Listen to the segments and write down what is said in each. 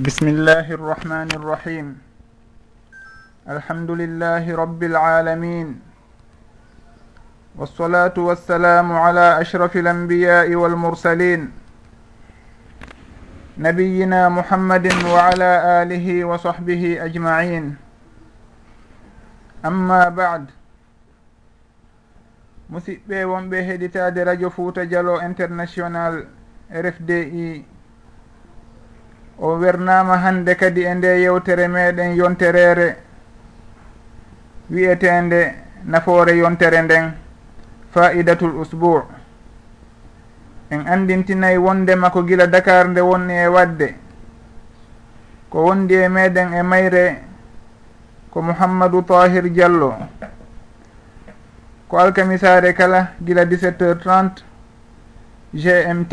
بسم الله الرحمن الرحيم الحمد لله رب العالمين والصلاة والسلام على أشرف الأنبياء والمرسلين نبينا محمد وعلى آله وصحبه أجمعين أما بعد musidɓe wonɓe heɗitade radio fouta dialo international rfdi o wernama hande kadi e nde yewtere meɗen yonterere wiyetende nafoore yontere nden faidatul usbou en andintinayi wondema ko gila dakar nde wonni e wadde. Ko wondi e meɗen e mayre ko mouhammadou tahir diallo. Ko alkamisare kala gila 17 heures 30 gmt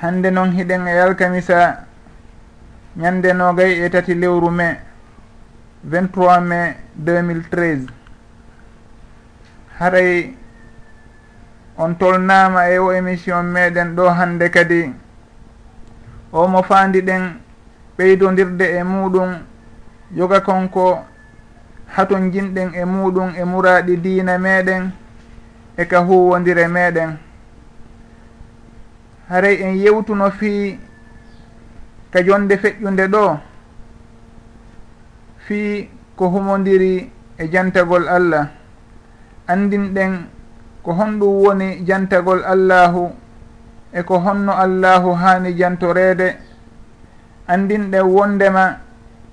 hande noon hiɗen e alkamisa ñande nogay e tati lewru mai 23 mai 2013 haray on tolnama e o émission meɗen ɗo hande kadi o mo fandiɗen ɓeydodirde e muɗum yoga konko haton jinɗen e muɗum e muraɗi diina meɗen e ka huwodire meɗen haray en yewtuno fii ka jonde feƴƴunde ɗo fii ko humodiri e jantagol allah. Andinɗen ko honɗum woni jantagol allahu e ko honno allahu haani jantoreede. Andinɗen wondema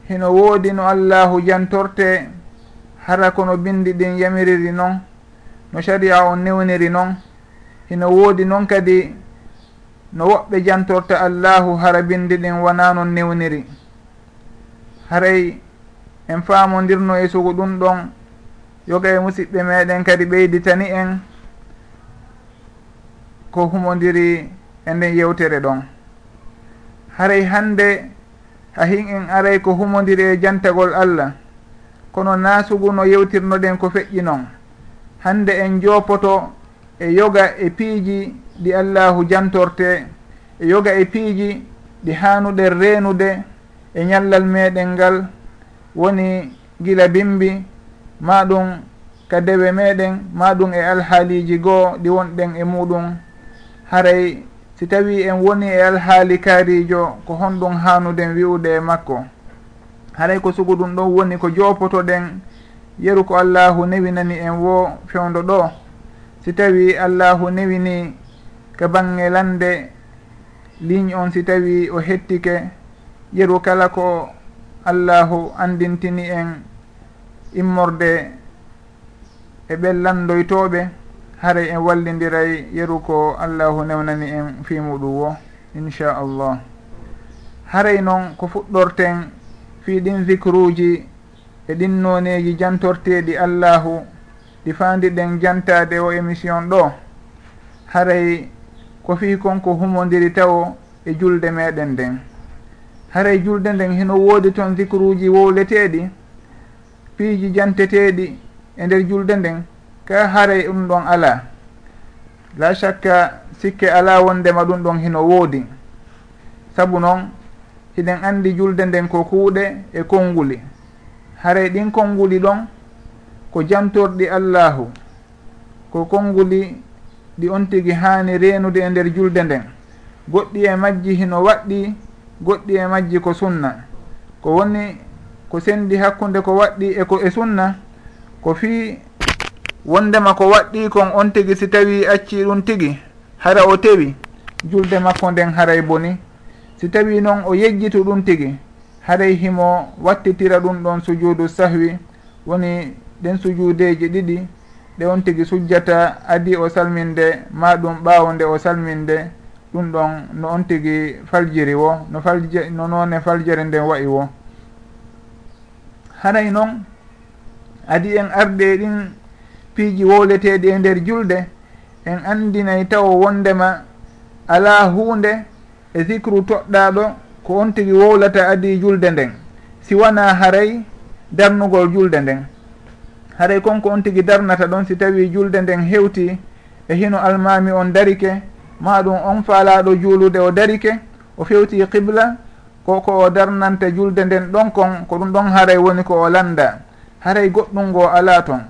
hino woodi no allahu jantorte hara kono bindi ɗin yamiriri noon no sharia o newniri noon hino woodi noon kadi no woɓɓe jantorta allahu hara bindi ɗin wona non newniri. Haray en faamodirno e sugu ɗum ɗon yoga e musidɓe meɗen kadi ɓeyditani en ko humodiri e nden yewtere ɗon. Haray hande ha hin en aray ko humodiri e jantagol allah kono nasugu no yewtirnoɗen ko feƴƴi noon hande en jopoto e yoga e piiji ɗi allahu jantorte e yoga e piiji ɗi hanuɗen renude e ñallal meɗen ngal. Woni gila bimbi ma ɗum ka dewe meɗen ma ɗum e alhaaliji goo ɗi wonɗen e muɗum haray si tawi en woni e alhaali kaarijo ko honɗum hanuden wi'ude e makko. Haray ko sugu ɗum ɗon woni ko jopotoɗen yeru ko allahu newinani en wo fewdo ɗo. Si tawi allahu newini ka bange lande ligne on si tawi o hettike yeru kala ko allahu andintini en immorde e ɓen landoytoɓe haray en wallidiray yeru ko allahu newnani en fi muɗum wo inchallah haray noon ko fuɗɗorten fi ɗin vicruji e ɗin noneji jantorteɗi allahu ɗi fandiɗen jantade o émission ɗo. Haray ko fii konko humodiri taw e julde meɗen nden. Haray e julde nden heno woodi toon dicruji wowleteɗi piiji janteteɗi e nder julde nden ka haray ɗum ɗon ala. La chakka sikke ala wondema ɗum ɗon hino woodi. Sabu noon hiɗen anndi julde nden ko kuuɗe e konnguli haray ɗin konnguli ɗon ko jantorɗi allahu ko konnguli ɗi on tigi haani reenude e nder julde nden. Goɗɗi e majji hino waɗɗi goɗɗi e majji ko sunna. Ko woni ko sendi hakkunde ko waɗɗi e ko e sunna ko fii wondema ko waɗɗi kon on tigi si tawi acci ɗum tigi hara o tewi. Julde makko nden haray boni. Si tawi noon o yejjitu ɗum tigi haray himo wattitira ɗum ɗon sujuudu sahwi. Woni ɗen sujuudeji ɗiɗi. ɗe on tigi sujjata adi o salminde ma ɗum ɓaawo o salminde. Ɗum ɗon no on tigi faljiri wo no falje no noone faljere nden wayi wo. Haray noon adi en arde ɗin piiji wowleteɗi e nder julde en andinay taw wondema ala hunde e sicru toɗɗaɗo ko on tigi wowlata adi julde nden. Si wona haray darnugol julde nden. haray konko on tigi darnata ɗon si tawi julde nden hewti e hino almami on darike ma ɗum on faalaɗo juulude o darike o fewti qibla koko o darnante julde nden ɗon kon ko ɗum ɗon haray woni ko o landa. Haray goɗɗum ngo ala ton.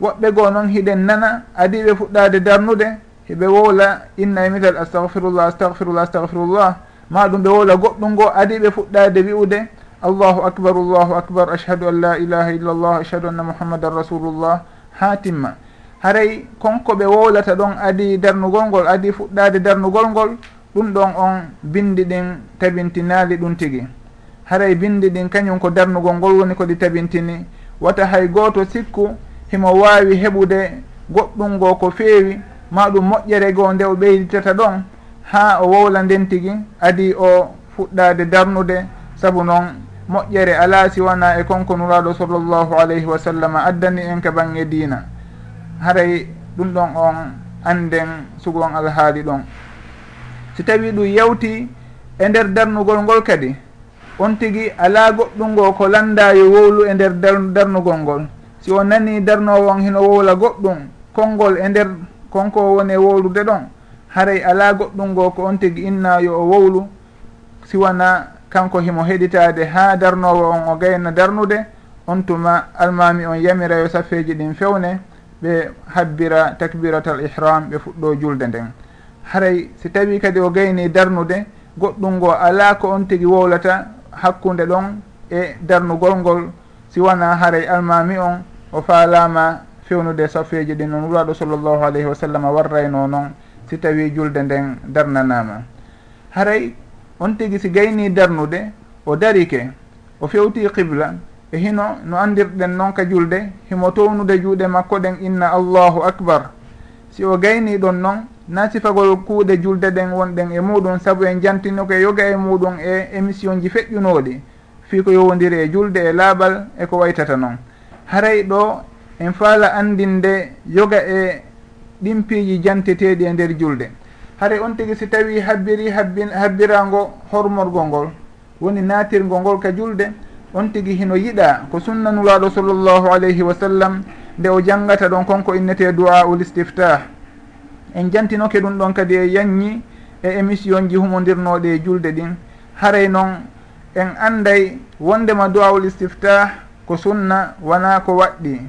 Woɓɓe goo noon hiɗen nana adiɓe fuɗɗade darnude heɓe wowla inna e mital astahfirullah astahfirullah astahfirullah ma ɗum ɓe wowla goɗɗum ngo adiɓe fuɗɗade wi'ude allahu akbar allahu akbar ashhadu an la ilaha illa llah ashhadu anna muhammadan rasulullah. Ha timma haray konko ɓe wowlata ɗon adi darnugol ngol adi fuɗɗade darnugol ngol ɗum ɗon on bindi ɗin tabintinaali ɗum tigi. Haray bindi ɗin kañum ko darnugol ngol woni ko ɗi tabintini. Wata hay gooto sikku himo waawi heɓude goɗɗum ngo ko feewi ma ɗum moƴƴere goo nde o ɓeyditata ɗon ha o wowla nden tigi adi o fuɗɗade darnude saabu noon moƴƴere ala siwana e konko nuraɗo sallllahu alayhi wa sallam addani en ka bange diina. Haray ɗum ɗon on anden sugon alhaali ɗon. Si tawi ɗum yawti e nder darnugol ngol kadi on tigi ala goɗɗungo ko landayo wowlu e nder darnugol ngol. Si o nani darnowo on hino wowla goɗɗum konngol e nder konko woni wowlude ɗon haray ala goɗɗungo ko on tigi innayo o wowlu siwana kanko himo heɗitade ha darnowo on o gayna darnude on tuma almami on yamira yo saffeji ɗin fewne ɓe habbira takbiratal ihram ɓe fuɗɗo julde nden. Haray si tawi kadi o gayni darnude goɗɗum ngo ala ko on tigi wowlata hakkude ɗon e darnugol ngol siwona haray almami on o faalama fewnude saffeji ɗin noon wuraɗo sallllahu alayhi wa sallam warrayno noon si tawi julde nden darnanama haray on tigi si gayni darnude o darike o fewti qibla e hino no andirɗen noon ka julde himo townude juuɗe makko ɗen inna allahu akbar. Si o gayni ɗon noon na sifagol kuuɗe julde ɗen wonɗen e muɗum saabu en jantinoko e yoga e muɗum e émission ji feƴƴunoɗi fii ko yowodiri e julde e laaɓal e ko waytata noon haray ɗo en faala andinde yoga e ɗimpiiji janteteeɗi e nder julde. hare on tigi si tawi habbiri habbi habbirango hormorgol ngol. Woni natirgol ngol ka julde. On tigi hino yiɗa ko sunnanulaɗo sallllahu alayhi wa sallam nde o jangata ɗon konko innete du'a ul istiftah. En jantinoke ɗum ɗon kadi e yanñi e émission ji humodirnoɗe e julde ɗin. Haray noon en anday wondema du'a ul istiftah ko sunna wona ko waɗɗi.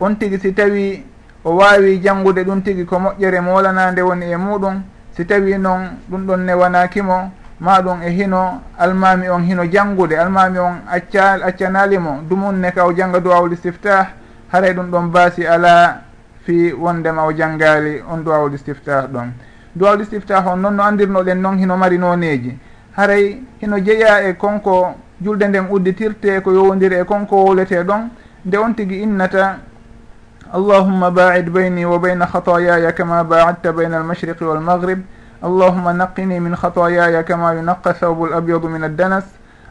On tigi si tawi o wawi jangude ɗum tigi ko moƴƴere molanade woni e muɗum. si tawi noon ɗum ɗon newanakimo ma ɗum e hino almami on hino jangude almami on acca accanalimo dumunne ka o jangga duwawul istiftah haray ɗum ɗon baasi ala fi wondema o janngali on duwawul istiftah ɗon. Duwawul istiftah on noon no andirnoɗen noon hino mari noneji. Haray hino jeeya e konko julde nden udditirte ko yowodiri e konko wowlete ɗon nde on tigui innata allahumma baid bayni wa bayna khatayaya kama baadta بين almashriqi walmaghrib. Allahumma naqini min khatayaya kama yunaqa thawbu الأبيض min addanas.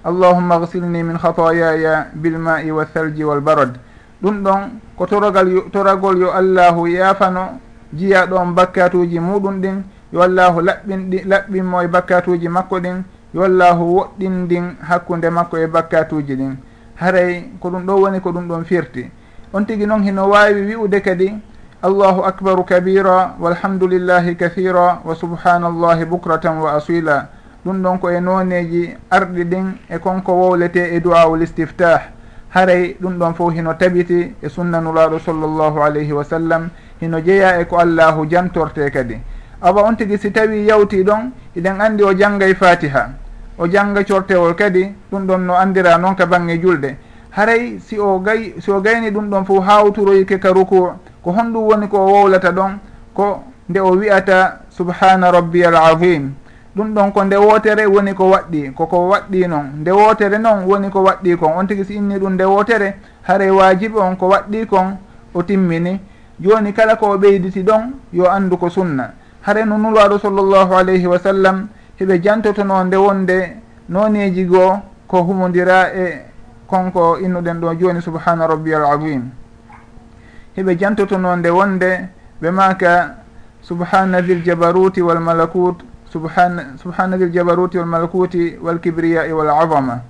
Allahumma gsilni min khatayaya bilmai walthalji walbarad. Ɗum ɗon ko torogal toragol yo allahu yaafano jiya ɗon bakkatuji muɗum ɗin. Yo allahu laɓɓinɗi laɓɓinmo e bakkatuji makko ɗin. Yo allahu woɗɗin ndin hakkunde makko e bakkatuji ɗin. Haray ko ɗum ɗo woni ko ɗum ɗon firti. on tigi noon hino wawi wi'ude kadi allahu akbaru kabira walhamdulillahi kathira wa subhanallahi bukratan wa asila. Ɗum ɗon ko e noneji arɗi ɗin e konko wowlete e du'aul istiftah. Haray ɗum ɗon fof hino tabiti e sunnanulaɗo sallllahu alayhi wa sallam hino jeeya e ko allahu jantorte kadi. Awa on tigi si tawi yawti ɗon eɗen andi o janggay fatiha o jangga cortewol kadi ɗum ɗon no andira noon ka bange julde. haray si o gay si o gayni ɗum ɗon fof hawtoroyke ka ruku ko honɗum woni ko o wowlata ɗon ko nde o wi'ata subhana rabbi al azim. Ɗum ɗon ko nde wotere woni ko waɗɗi koko waɗɗi noon nde wotere noon woni ko waɗɗi kon. On tigui si inni ɗum nde wotere haray wajibe on ko waɗɗi kon o timmini. Joni kala ko o ɓeyditi ɗon yo andu ko sunna. Hare no nulaɗo sallllahu alayhi wa sallam heɓe jantotono nde wonde noneji goo ko humodira e konko innuɗen ɗo joni subhana rabbiyal azim. Heɓe jantotono nde wonde ɓe maka subhana dil jabaruti wal malakut subhana subhana dil jabaruti wal malakuti wal kibriyai wal azama.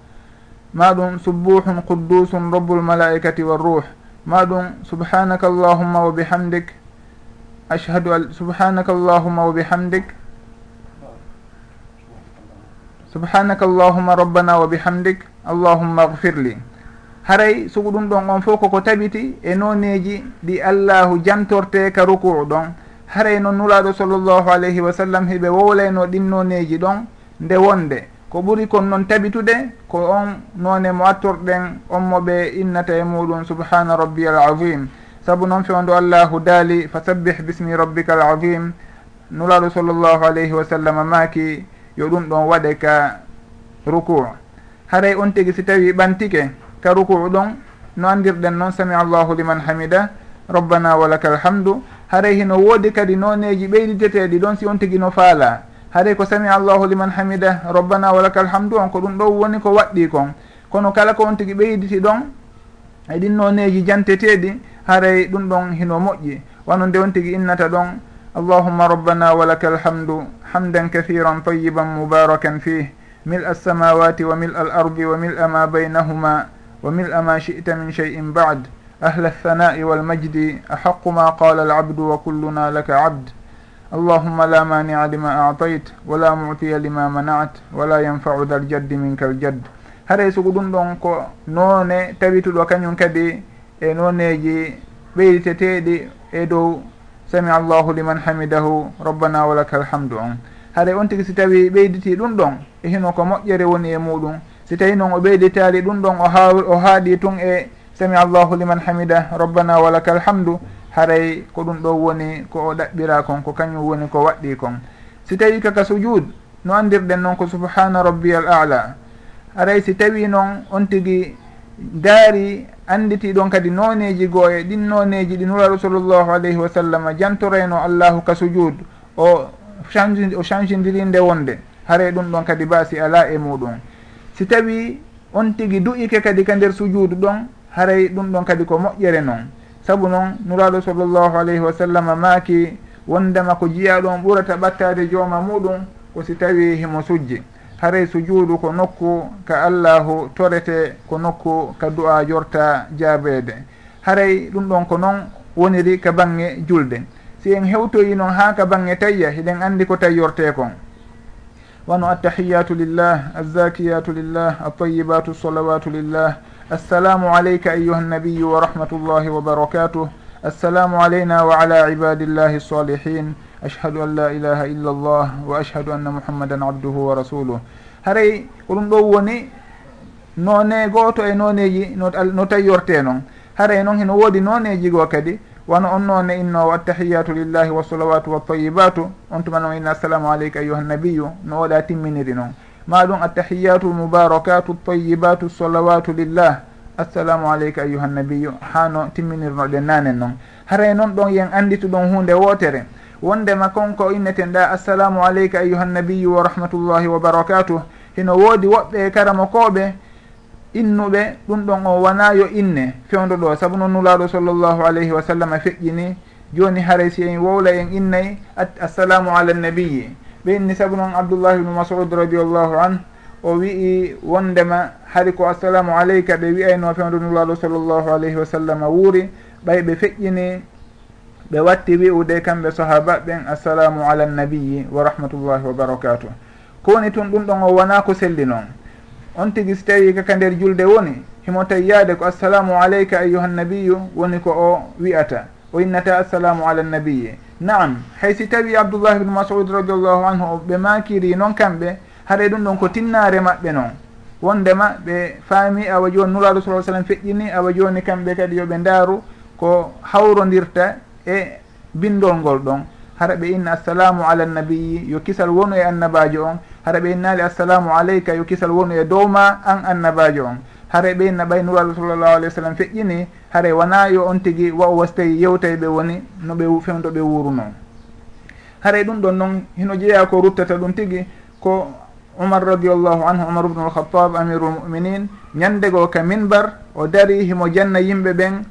Ma ɗum subuhun quddusun rabbul malaikati wal ruh. Ma ɗum subhanaka allahumma wa bihamdik. Ashhadu al subhanaka allahumma wa bihamdik. Subhanaka allahumma rabbana wa bihamdik. allahumma gfirli haray sugu ɗum ɗon on fof koko tabiti e noneji ɗi allahu jantorte ka ruku'u ɗon. Haray noon nuraɗo sallllahu alayhi wa sallam hiɓe wowlayno ɗin noneji ɗon nde wonde. Ko ɓuri kon noon tabitude ko on none mo attorɗen on mo ɓe innata e muɗum subhana rabbiyal azim. Saabu noon fewndo allahu daali fa sabbih bismi rabbika al azim. Nuraɗo sallllahu alayhi wa sallam maaki yo ɗum ɗon waɗe ka ruku'u. haray on tigi si tawi ɓantike ka ruku'u ɗon no andirɗen noon sami allahu liman hamida rabbana walaka alhamdu haray hino woodi kadi noneji ɓeyditeteɗi ɗon si on tigi no faala. Haray ko sami allahu liman hamida rabbana walaka alhamdu on ko ɗum ɗo woni ko waɗɗi kon. Kono kala ko on tigi ɓeyditi ɗon e ɗin noneji janteteɗi haray ɗum ɗon hino moƴƴi. Wano nde on tigi innata ɗon allahumma rabbana walaka alhamdu hamdan kathiran tayiban mubarakan fih mil alsamawati wa mil al ardi wa ملء السماوات وملء الأرض وملء ما بينهما وملء ما شئت من شيء بعد. أهل الثناء والمجد أحق ما قال العبد وكلنا لك عبد. اللهم لا مانع لما أعطيت ولا معطي لما منعت ولا ينفع ذا الجد minka aljadd haray sugu ɗum ɗon ko noone tawituɗo kañum kadi e nooneji ɓeyditeteɗi e dow sami allahu liman hamidahu rabbana walaka alhamdu on haɗa on tigi si tawi ɓeyditi ɗum ɗon e hino ko moƴƴere woni e muɗum. Si tawi noon o ɓeyditali ɗum ɗon o haw o haaɗi tun e sami allahu liman hamida rabbana walaka alhamdu haray ko ɗum ɗo woni ko o ɗaɓɓira kon ko kañum woni ko waɗɗi kon. Si tawi kaka sujud no andirɗen noon ko subhana rabbi al ala. Haray si tawi noon on tigi daari anditi ɗon kadi noneji goo e ɗin noneji ɗi nura rasulullahu alayhi wa sallam jantorayno allahu ka sujud o change o changeidiri nde wonde. Haare ɗum ɗon kadi baasi ala e muɗum. Si tawi on tigui du'ike kadi ka nder sujudu ɗon haray ɗum ɗon kadi ko moƴƴere noon saabu noon nuraɗo sallllahu alayhi wa sallam maaki wondema ko jiyaɗon ɓurata ɓattade jooma muɗum ko si tawi himo sujji. Haray sujuudu ko nokku ka allahu torete ko nokku ka du'a jorta jaabeede. Haray ɗum ɗon ko noon woniri ka bange julde. si en hewtoyi noon ha ka bange tayya hiɗen andi ko tayyorte kon. Wano attahiyatu lillah alzakiyatu lillah altayibatu salawatu lillah. Assalamu alayka ayuha nnabiyu wa rahmatullahi wa barakatuh assalamu alayna wa ala ibadillahi salihin ashhadu an la ilaha illa allah wa ashhadu anna muhammadan abduhu wa rasuluh haray ko ɗum ɗo woni none gooto e noneji no tayyorte noon haray noon heno woodi noneji goo kadi wano on noon ne innowo attahiyatu lillahi wa salawatu wa tayibatu on tumano inna assalamu aleyka ayuha nabiyu no oɗa timminiri noon. Ma ɗum attahiyatu lmubarakatu tayibatu salawatu lillah. Assalamu aleyka ayuha nabiyu hano timminirnoɗen nanen noon. Haray noon ɗon yen anditu ɗon hunde wotere. Wondema konko inneten ɗa assalamu aleyka ayuha nabiyu wa rahmatullahi wa barakatuh. Hino woodi woɓɓe e karamo koɓe innuɓe ɗum ɗon o wona yo inne. Fewdo ɗo saabu noon nulaaɗo sallllahu alayhi wa sallam feƴƴini jooni haray si en wowla en innayi assalamu ala nnabiyi ɓe inni saabu noon abdoullah ibnu masud radiallahu an o wi'i wondema hari ko assalamu aleyka ɓe wiyayno fewdo nulaaɗo sallllahu alayhi wa sallam wuuri ɓay ɓe feƴƴini ɓe watti wi'ude kamɓe sahaba ɓen assalamu ala nnabiyi wa rahmatullahi wa barakatuh. Ko woni tun ɗum ɗon o wona ko selli noon. on tigi so tawi kaka nder julde woni himo tawi yaade ko assalamu aleyka ayuha nnabiyu woni ko o wi'ata. O innata assalamu ala nnabiye naam hay si tawi abdoullah bnu masud radiallahu anhu ɓe makiri noon kamɓe haɗa ɗum ɗon ko tinnare maɓɓe noon wondema ɓe faami awa joni nuraɗo sa sallam feƴƴini awa joni kamɓe kadi yoɓe ndaaru ko hawrodirta e bindol ngol ɗon. Hara ɓe inna assalamu ala nnabiyi yo kisal wonu e annabajo on. hara ɓe innali assalamu aleyka yo kisal wonu e dow ma an annabajo on. Hara ɓe inna ɓaynuraɗo sallllahu alih w sallam feƴƴini hara wona yo on tigui wa o wastayi yewtay ɓe woni no ɓe fewdo ɓe wuruno haray ɗum ɗon noon hino jeeya ko ruttata ɗum tigui ko umar radiallahu anhu umar ubnu alkhatab amirul muminin ñandego ka minbar o dari himo janna yimɓe ɓen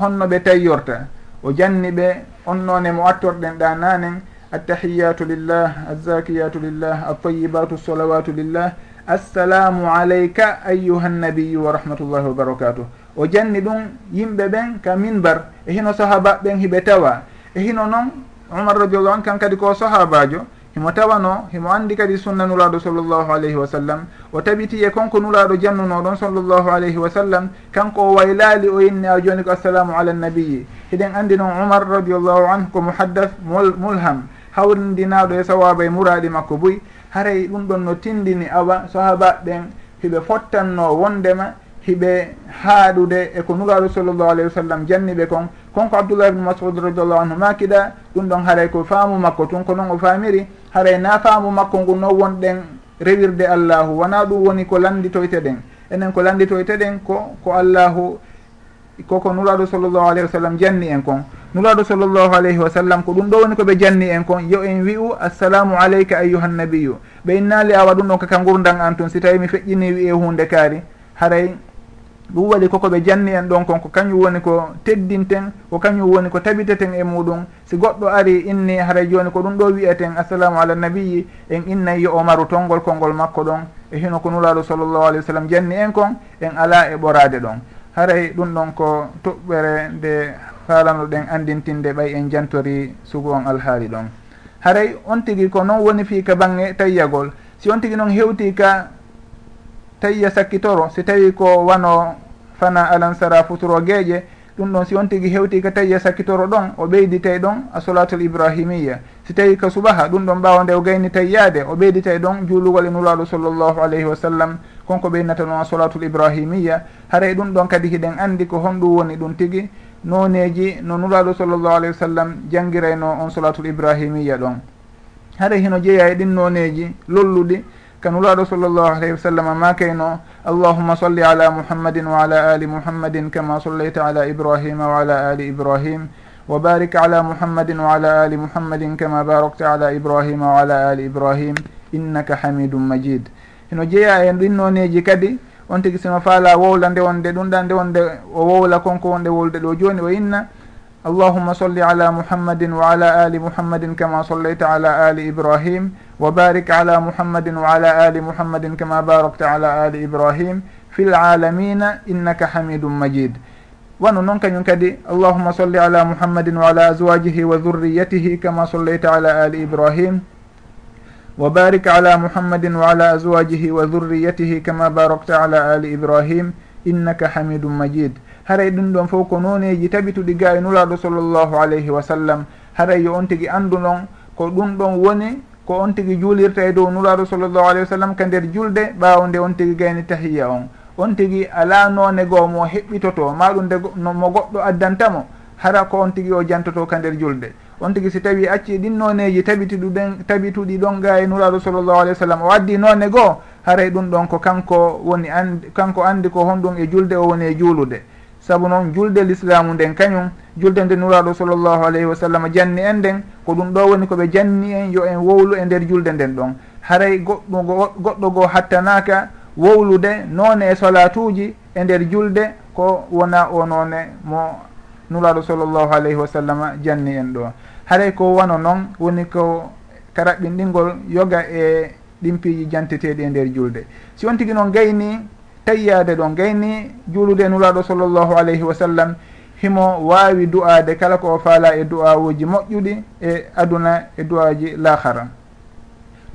honno ɓe tayyorta. O janni ɓe on noone mo attorɗen ɗa nanen attahiyatu lillah alzakiyatu lillah altayibatu salawatu lillah assalamu alayka ayuha nnabiyu wa rahmatullahi wa barakatuh o janni ɗum yimɓe ɓen ka minbar e hino sahaba ɓen hiɓe tawa e hino noon umar radiallahu an kan kadi ko sahabajo himo tawano himo andi kadi sunna nulaɗo sallllahu alayhi wa sallam o tabiti e konko nulaɗo jannunoɗon sallllahu alayhi wa sallam kanko o waylaali o inni a joni ko assalamu ala nabiyi heɗen andi noon umar radiallahu anhu ko muhaddath mulham hawrindinaɗo e sawaba e muraɗi makko boyi haray ɗum ɗon no tindini awa sahaba ɓen hiɓe fottanno wondema hiɓe haaɗude eko nuraɗo sallllahu alayhi wa sallam janniɓe kon. Konko abdoullah ibne masud radiallahu anhu makiɗa ɗum ɗon haray ko faamu makko tun ko noon o faamiri haray na faamu makko ngu non wonɗen rewirde allahu wona ɗum woni ko landitoyte ɗen. Enen ko landitoyte ɗen ko ko allahu koko nuraɗo sallllahu alayhi wa sallam janni en kon. nuraɗo sallllahu alayhi wa sallam ko ɗum ɗo woni koɓe janni en kon yo en wi'u assalamu aleyka ayyuhannabiyu ɓe innali awa ɗum ɗon kaka gurdan an tun si tawi mi feƴƴini wi'e hunde kaari. Haray ɗum waɗi koko ɓe janni en ɗon kon ko kañum woni ko teddinten ko kañum woni ko tabiteten e muɗum. Si goɗɗo ari inni haray joni ko ɗum ɗo wiyeten assalamu ala nabiyi en innayi yo omaru maru tongol kolngol makko ɗon. E hino ko nuraɗo sallllahu alayhi wa sallam janni en kon en ala e ɓorade ɗon. Haray ɗum ɗon ko toɓɓere nde faalano ɗen andintinde ɓay en jantori sugu on alhaali ɗon. Haray on tigi ko noon woni fii ka bange tayyagol. Si on tigi noon hewti ka tayya sakkitoro si tawi ko wano fana alansara futuro gueeƴe ɗum ɗon si on tigi hewti ka tayya sakkitoro ɗon o ɓeyditey ɗon a solatul ibrahimiya. Si tawi ka subaha ɗum ɗon mbawa nde o gayni tayyade o ɓeyditey ɗon juulugol e nuraɗo sallllahu alayhi wa sallam. Konko ɓeydinata noon solatul ibrahimiya. Haray ɗum ɗon kadi hiɗen andi ko honɗum woni ɗum tigi. noneji no nuraɗo sallllahu alayhi wa sallam jangirayno on solatul ibrahimiya ɗon. Haɗa hino jeeya e ɗin noneji lolluɗi ka nuraɗo sallllahu alayhi wa sallam makayno allahuma salli ala muhammadin wa ala ali muhammadin kama sallayta ala ibrahima wa ala ali ibrahim wa barik ala muhammadin wa ala ali muhammadin kama barakta ala ibrahima wa ala ali ibrahim innaka hamidum majid. Hino jeeya e ɗin noneji kadi on tigui sino faala wowla nde wonde ɗum ɗa nde wonde o wowla konko wonde wolde ɗo joni o inna. Allahuma solli ala muhammadin wa ala ali muhammadin kama sollayta ala ali ibrahim wa barik ala muhammadin wa ala ali muhammadin kama barakta ala ali ibrahim fi lalamina innaka hamidum majid. Wano noon kañum kadi allahuma solli ala muhammadin wa ala aswajihi wa dhurriyatihi kama sollayta ala ali ibrahim wa barik ala muhammadin wa ala azwajihi wa dhurriyatihi kama barakta ala ali ibrahim innaka hamidum majid. Haray ɗum ɗon fof ko noneji tabituɗi ga e nulaɗo sallllahu alayhi wa sallam. Haray yo on tigui andu ɗon ko ɗum ɗon woni ko on tigui juulirta e dow nulaɗo sallllahu alayhi wa sallam ka nder julde ɓawo nde on tigui gayni tahiya on. On tigui ala none goo mo heɓɓitoto maɗum nde mo goɗɗo addantamo hara ko on tigui o jantoto ka nder julde on tigui si tawi acci ɗin noneji tabitiɗu ɗen tabituɗi ɗon ga e nuraɗo sallllahu alih w sallam o addi none goho haray ɗum ɗon ko kanko woni andi kanko andi ko honɗum e julde o woni e juulude. Saabu noon julde l'islamu nden kañum julde nde nuraɗo sallllahu alayhi wa sallam janni en nden ko ɗum ɗo woni koɓe janni en yo en wowlu e nder julde nden ɗon. Haray goɗɗo goɗɗo goo hattanaka wowlude none e solatuji e nder julde ko wona o none mo nulaɗo sallllahu alayhi wa sallam janni en ɗo. Haray ko wano noon woni ko karaɓɓinɗingol yoga e ɗimpiiji janteteɗi e nder julde. Si on tigi noon gayni tayyade ɗon gayni juulude nulaɗo sallllahu alayhi wa sallam himo waawi du'aade kala ko o faala e du'awuji moƴƴuɗi e aduna e du'aji lahara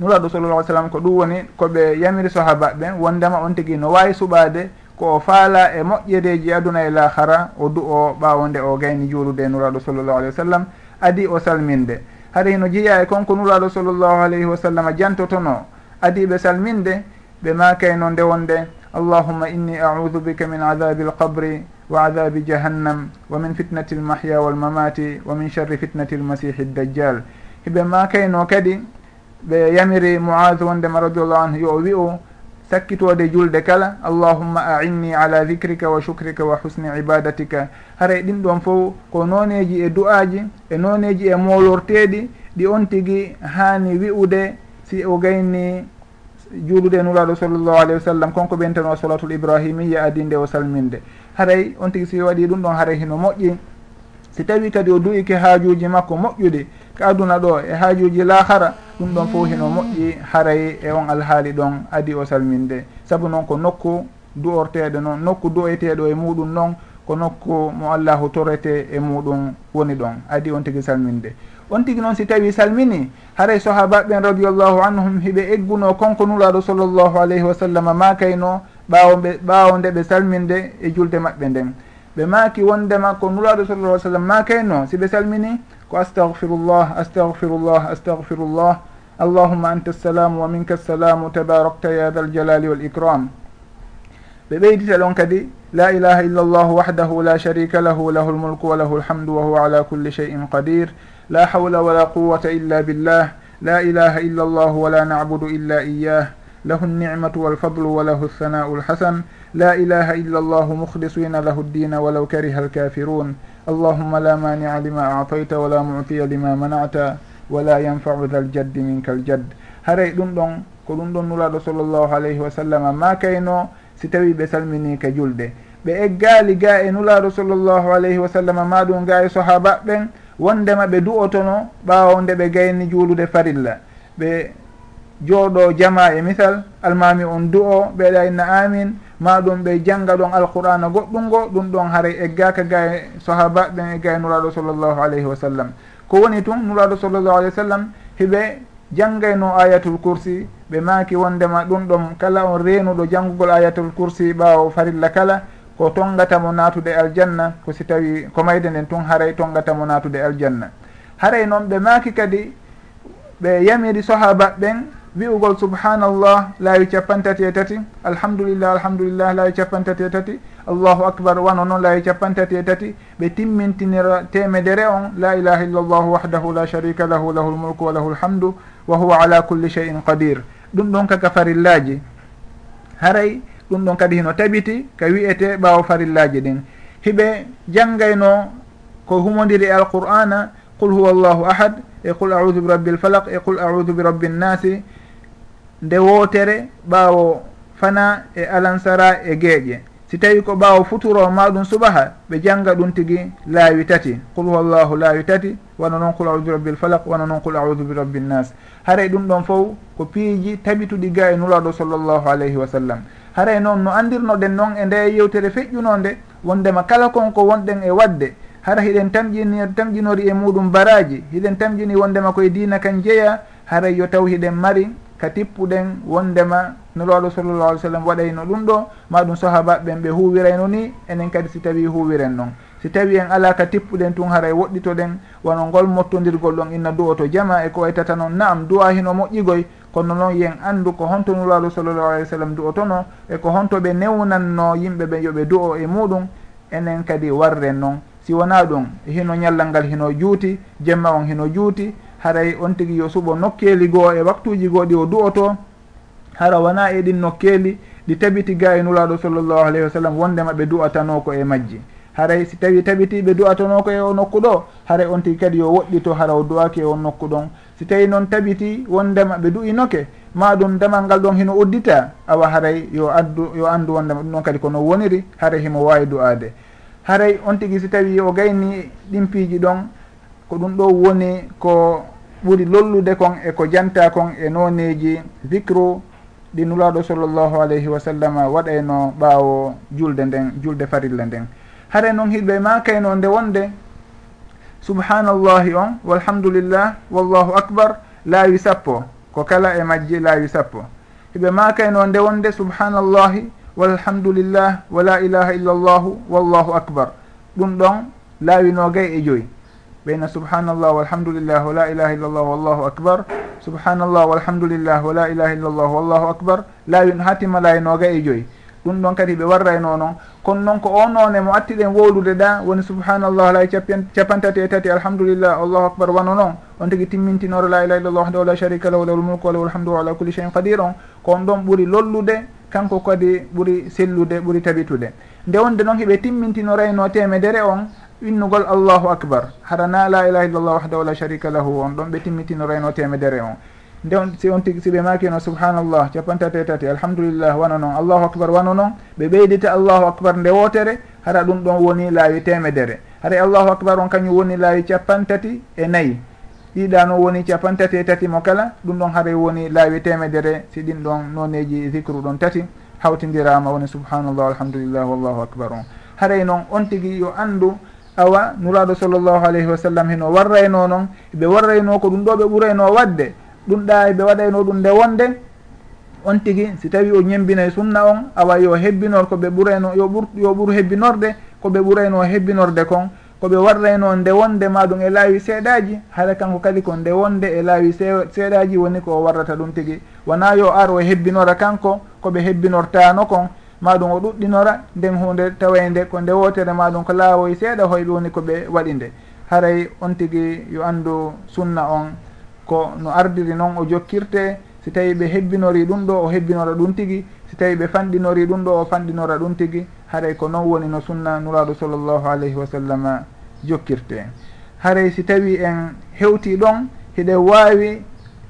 nuraɗo sallallah sallam ko ɗum woni koɓe yamiri sahaba ɓe wondema on tigui no wawi suɓade ko o faala e moƴƴereji aduna e lahara o du o ɓaawo nde o gayni juulude e nuraɗo sallllahu alayhi wa sallam adi o salminde. Haɗa hino jeeya e konko nuraɗo sallllahu alayhi wa sallam jantotono adi ɓe salminde ɓe makayno nde wonde allahuma inni audu bika min adabi alqabri wa adabi jahannam wa min fitnati almahya walmamati wa min sharri fitnati almasihi ddajjal hiɓe makayno kadi ɓe yamiri moad wondema radiallahu anhu yo o wi'u takkitode julde kala allahumma ainni ala dicrika wa sucrika wa husni ibadatika. Haray ɗin ɗon fof ko noneji e du'aji e noneji e molorteɗi ɗi on tigui hani wi'ude si o gayni juulude nuraɗo sallllahu alayhi wa sallam. Konko ɓentano solatul ibrahimiya adinde o salminde. Haray on tigui si waɗi ɗum ɗon haray hino moƴƴi. Si tawi kadi o du'ike haajuji makko moƴƴuɗi ka aduna ɗo e haajuji lahara ɗum ɗon fof hino moƴƴi haray e on alhaali ɗon adi o salminde. Saabu noon ko nokku du'orteɗo noon nokku du'eteɗo e muɗum noon ko nokku mo allahu torete e muɗum woni ɗon. Adi on tigui salminde. On tigui noon si tawi salmini haray sahabaɓen radiallahu anhum hiɓe egguno konko nulaɗo sallllahu alayhi wa sallam makayno ɓawo ɓe ɓawo nde ɓe salminde e julde maɓɓe nden. Ɓe maaki wondema ko nulaɗo sallallah sallam makayno siɓe salmini ko astahfirullah astahfirullah astahfirullah allahuma anta assalamu wa minka assalamu tabarakta ya tha aljalali wal icram ɓe ɓeydita ɗon kadi la ilaha illa llahu wahdahu la sharika lahu lahu lmulku wa lahu lhamdu wa huwa ala kulli sheyin qadir la hawla wala quwata illa billah la ilaha illa llahu wala nabudu illa iyah له النعمة والفضل وله الثناء الحسن. لا إله إلا الله مخلصين له الدين ولو كره الكافرون. اللهم la مانع lima أعطيت wala معطي lima منعت wala ينفع ذا ljaddi minka الجد haray ɗum ɗon ko ɗum ɗon nuraɗo sallllahu alayhi wa sallam ma kayno si tawi ɓe salminike julɗe ɓe eggali ga e nulaɗo sallllahu alayhi wa sallam maɗum ga e sahaba ɓen wondema ɓe du'otono ɓawo nde ɓe gayni juulude farilla. Ɓe jooɗo jama e misal almami on du'o ɓeeɗa inna amin ma ɗum ɓe jangga ɗon alqur'ana goɗɗungo ɗum ɗon haray eggaka ga e sahaba ɓen egga e nuraɗo sallllahu alayhi wa sallam. Ko woni tun nuraɗo sallllahu alayhi wa sallam hiɓe janggayno ayatul coursi ɓe maaki wondema ɗum ɗon kala on reenuɗo janggugol ayatul coursi ɓaawo farilla kala ko tongatamo natude aljanna ko si tawi ko mayde nden tun haray tongatamo natude aljanna. Haray noon ɓe maaki kadi ɓe yamiri sahaba ɓen wi'ugol subhanallah laawi capantati e tati. Alhamdulillah alhamdulillah laawi capantati e tati. Allahu acbar wano noon laawi capantati e tati. Ɓe timmintinira temedere on. La ilaha illallah wahdahu la sharika lahu lahu lmulku wa lahu lhamdu wa huwa ala culli cheyin qadir. Ɗum ɗon kaka farillaji. Haray ɗum ɗon kadi hino tabiti ka wiyete ɓaawo farillaji ɗin. Hiɓe janngayno ko humodiri e alqur'ana qul huwa llahu ahad e qul audu bi rabbi lfalak e qul audu bi rabbi nnasi nde wootere ɓaawo fana e alansara e geeƴe. Si tawi ko ɓaawo futuro maɗum subaha ɓe janga ɗum tigi laawi tati. Qul huwallahu laawi tati wona noon qul audu bi rabbil falak wona noon qul audu bi rabbi nnas haray ɗum ɗon fof ko piiji tabituɗi ga e nulaɗo sallllahu alayhi wa sallam. Haray noon no andirnoɗen noon e nde yewtere feƴƴunonde wondema kala konko wonɗen e wadde. Hara hiɗen tamƴini tamƴinori e muɗum baraji hiɗen tamƴini wondema koye dina kan jeeya. Haray yo taw hiɗen mari ka tippuɗen wondema no laalu sallllahu alih w sallam waɗayno ɗum ɗo ma ɗum sahabaɓeɓen ɓe huwirayno ni enen kadi si tawi huwiren noon si tawi en ala ka tippuɗen tun haray woɗɗitoɗen wono ngol mottodirgol ɗon inna du'o to jama e ko waytata noon naam du'a hino moƴƴigoy kono noon yen andu ko honto nuraalu sallllahu alih w sallam du'otono e ko honto ɓe newnanno yimɓe ɓe yoɓe du'o e muɗum enen kadi warren noon si wona ɗum hino ñallal ngal hino juuti jemma on hino juuti haray on tigi yo suɓo nokkeeli goo e waktuji goo ɗi o du'oto hara wona e ɗin nokkeeli ɗi tabiti ga e nulaɗo sallllahu alayhi wa sallam wondema ɓe du'atano ko e majji. Haray si tawi tabitiɓe du'atano ko e o nokku ɗo haray on tigi kadi yo woɗɗito hara o du'aki e on nokku ɗon si tawi noon tabiti wondema ɓe du'inoke ma ɗum damal ngal ɗon hino uddita awa haray yo addu yo andu wondema ɗum ɗon kadi kono woniri haray himo wawi du'ade haray on tigi si tawi o gayni ɗimpiiji ɗon ko ɗum ɗo woni ko ɓuri lollude kon e ko janta kon e noneji. Vicre ɗi nulaɗo sallllahu alayhi wa sallam waɗayno ɓaawo julde nden julde farilla nden. Haɗa noon hiɗɓe makayno nde wonde? Subhanallahi on walhamdulillah wallahu akbar laawi sappo. Ko kala e majji laawi sappo. Hiɓe makayno nde wonde? Subhanallahi walhamdulillah wa la ilaha illa llahu wallahu akbar. Ɗum ɗon laawinogay e joyi. ɓeyna subhanallah walhamdulillah wa la ilaha illallah wallahu akbar subhanallah walhamdulillah wa la ilaha illallah wallahu akbar laawi ha timmala e nooga e joyi ɗum ɗon kadi ɓe warrayno noon kono noon ko o noone mo attiɗen wowlude ɗa woni subhanallah lay capantati e tati alhamdulillah allahu akbar wano noon on tigui timmintinoro la ilaha illallah wahdahu la sharika lahu lahu lmulku wa lahu lhamdu wa ala culli cheyin qadir on ko on ɗon ɓuuri lollude kanko kadi ɓuuri sellude ɓuuri tabitude nde wonde noon hiɓe timmintinorayno temedere on innugol allahu acbar harana la ilaha illallah wahdahu la sharika lahu on ɗon ɓe timmitinorayno temedere on. Nde on si on tigi siɓe makino subhanallah capantati tati alhamdulillah wano noon allahu acbar wano noon ɓe ɓeydita allahu acbar nde wotere hara ɗum ɗon woni laawi temedere. Hara allahu acbar on kañum woni laawi capantati e nayyi ɗiɗa no woni capantati e tati mo kala ɗum ɗon haray woni laawi temedere si ɗin ɗon noneji zicre ɗon tati hawtidirama woni subhanallah alhamdulillah wallahu acbar on. Haray noon on tigui yo andu awa nuraɗo sallllahu alayhi wa sallam hen warrayno noon ɓe warrayno ko ɗum ɗo ɓe ɓurayno wadde. Ɗum ɗa ɓe waɗayno ɗum nde wonde. On tigui si tawi o ñembinay sunna on awa yo hebbinor ko ɓe ɓurayno yo ɓur yo ɓur hebbinorde ko ɓe ɓurayno hebbinorde kon. Koɓe warrayno nde wonde maɗum e laawi seeɗaji haɗa kanko kadi ko nde wonde e laawi seeɗaji woni ko o warrata ɗum tigui wona yo ar o hebbinora kanko koɓe hebbinortano kon. maɗum o ɗuɗɗinora nden hunde tawa nde ko nde wotere maɗum ko laawoy seeɗa hoyɓe woni ko ɓe waɗi nde. Haray on tigi yo anndu sunna on ko no ardiri noon o jokkirte si tawi ɓe hebbinori ɗum ɗo o hebbinora ɗum tigi. Si tawi ɓe fanɗinori ɗum ɗo o fanɗinora ɗum tigi. Haray ko noon woni no sunna nuraɗo sallllahu alayhi wa sallam jokkirte. Haray si tawi en hewti ɗon hiɗen wawi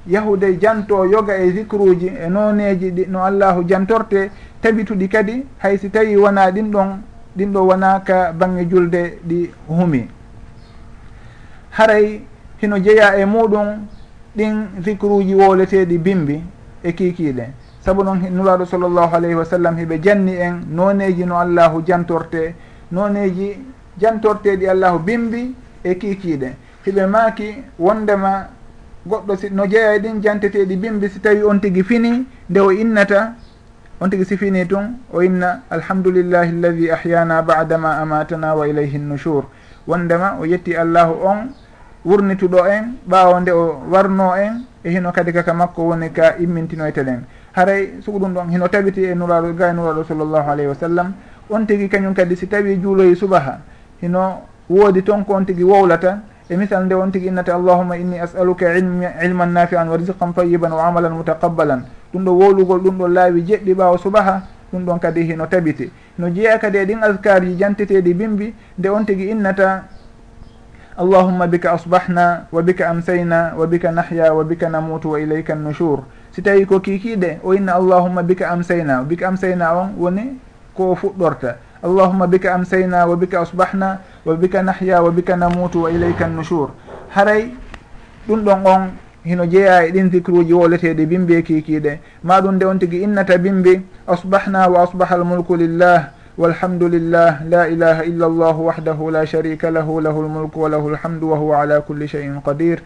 yahude janto yoga e zicruji e noneji ɗi no allahu jantorte tabituɗi kadi hay si tawi wona ɗin ɗon ɗin ɗo wona ka bange julde ɗi humi. Haray hino jeeya e muɗum ɗin zicruji woleteɗi bimbi e kikiɗe. Saabu noon nuraɗo sallllahu alayhi wa sallam hiɓe janni en noneji no allahu jantorte noneji jantorteɗi allahu bimbi e kikiɗe. Hiɓe maaki wondema goɗɗo no jeeya ɗin janteteɗi bimbi si tawi on tigui fini nde o innata on tigui si fini tun o inna alhamdulillahi alladi ahyana badama amatana wa ilayhi nushur wondema o yetti allahu on wurnituɗo en ɓawo nde o warno en e hino kadi kaka makko woni ka immintinoytelen haray sugo ɗum ɗon hino tabiti e nuraɗo ga e nuraɗo sallllahu alayhi wa sallam on tigui kañum kadi si tawi juuloyi subaha hino woodi toon ko on tigui wowlata e misal nde won tigi innata allahuma inni asaluka ilman nafian wa risqan tayiban wa amalan mutaqabbalan. Ɗum ɗo wowlugol ɗum ɗon laawi jeɗɗi ɓaawo subaha ɗum ɗon kadi hino tabiti no jeeya kadi e ɗin askarji janteteɗi bimbi nde on tigi innata allahumma bika asbahna wa bika amsayna wa bika nahya wa bika namutu wa ilayka nushur. Si tawi ko kikiɗe o inna allahumma bika amsayna bika amsayna on woni ko fuɗɗorta. allahuma bika amsayna wa bika asbahna wa bika nahya wa bika namutu wa ilayka nushur. Haray ɗum ɗon on hino jeeya e ɗin dicruji woleteɗi e kikiɗe ma ɗum nde on tigui innata bimbi asbahna wa asbaha almulku lillah والحمد لله لا إله إلا الله وحده لا lahu له له الملك وله الحمد وهو على كل شيء قدير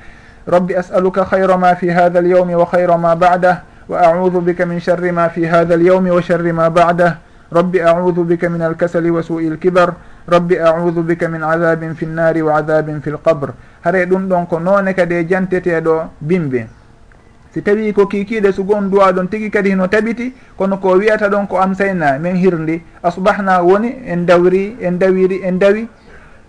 رب أسألك خير ما في هذا اليوم وخير wa بعده وأعوذ بك من شر ما في هذا اليوم وشر ما بعده rabbi audu bika min alkasali wa sui lkibar rabbi audu bika min adabin fi nnari wa adabin fi lqabre haray ɗum ɗon ko noone kadi e janteteɗo bimbe. Si tawi ko kikiɗe sugo on duwa ɗon tigui kadi hino taɓiti kono ko wiyata ɗon ko amsayna min hirndi. Asbahna woni en dawri en dawiri en dawi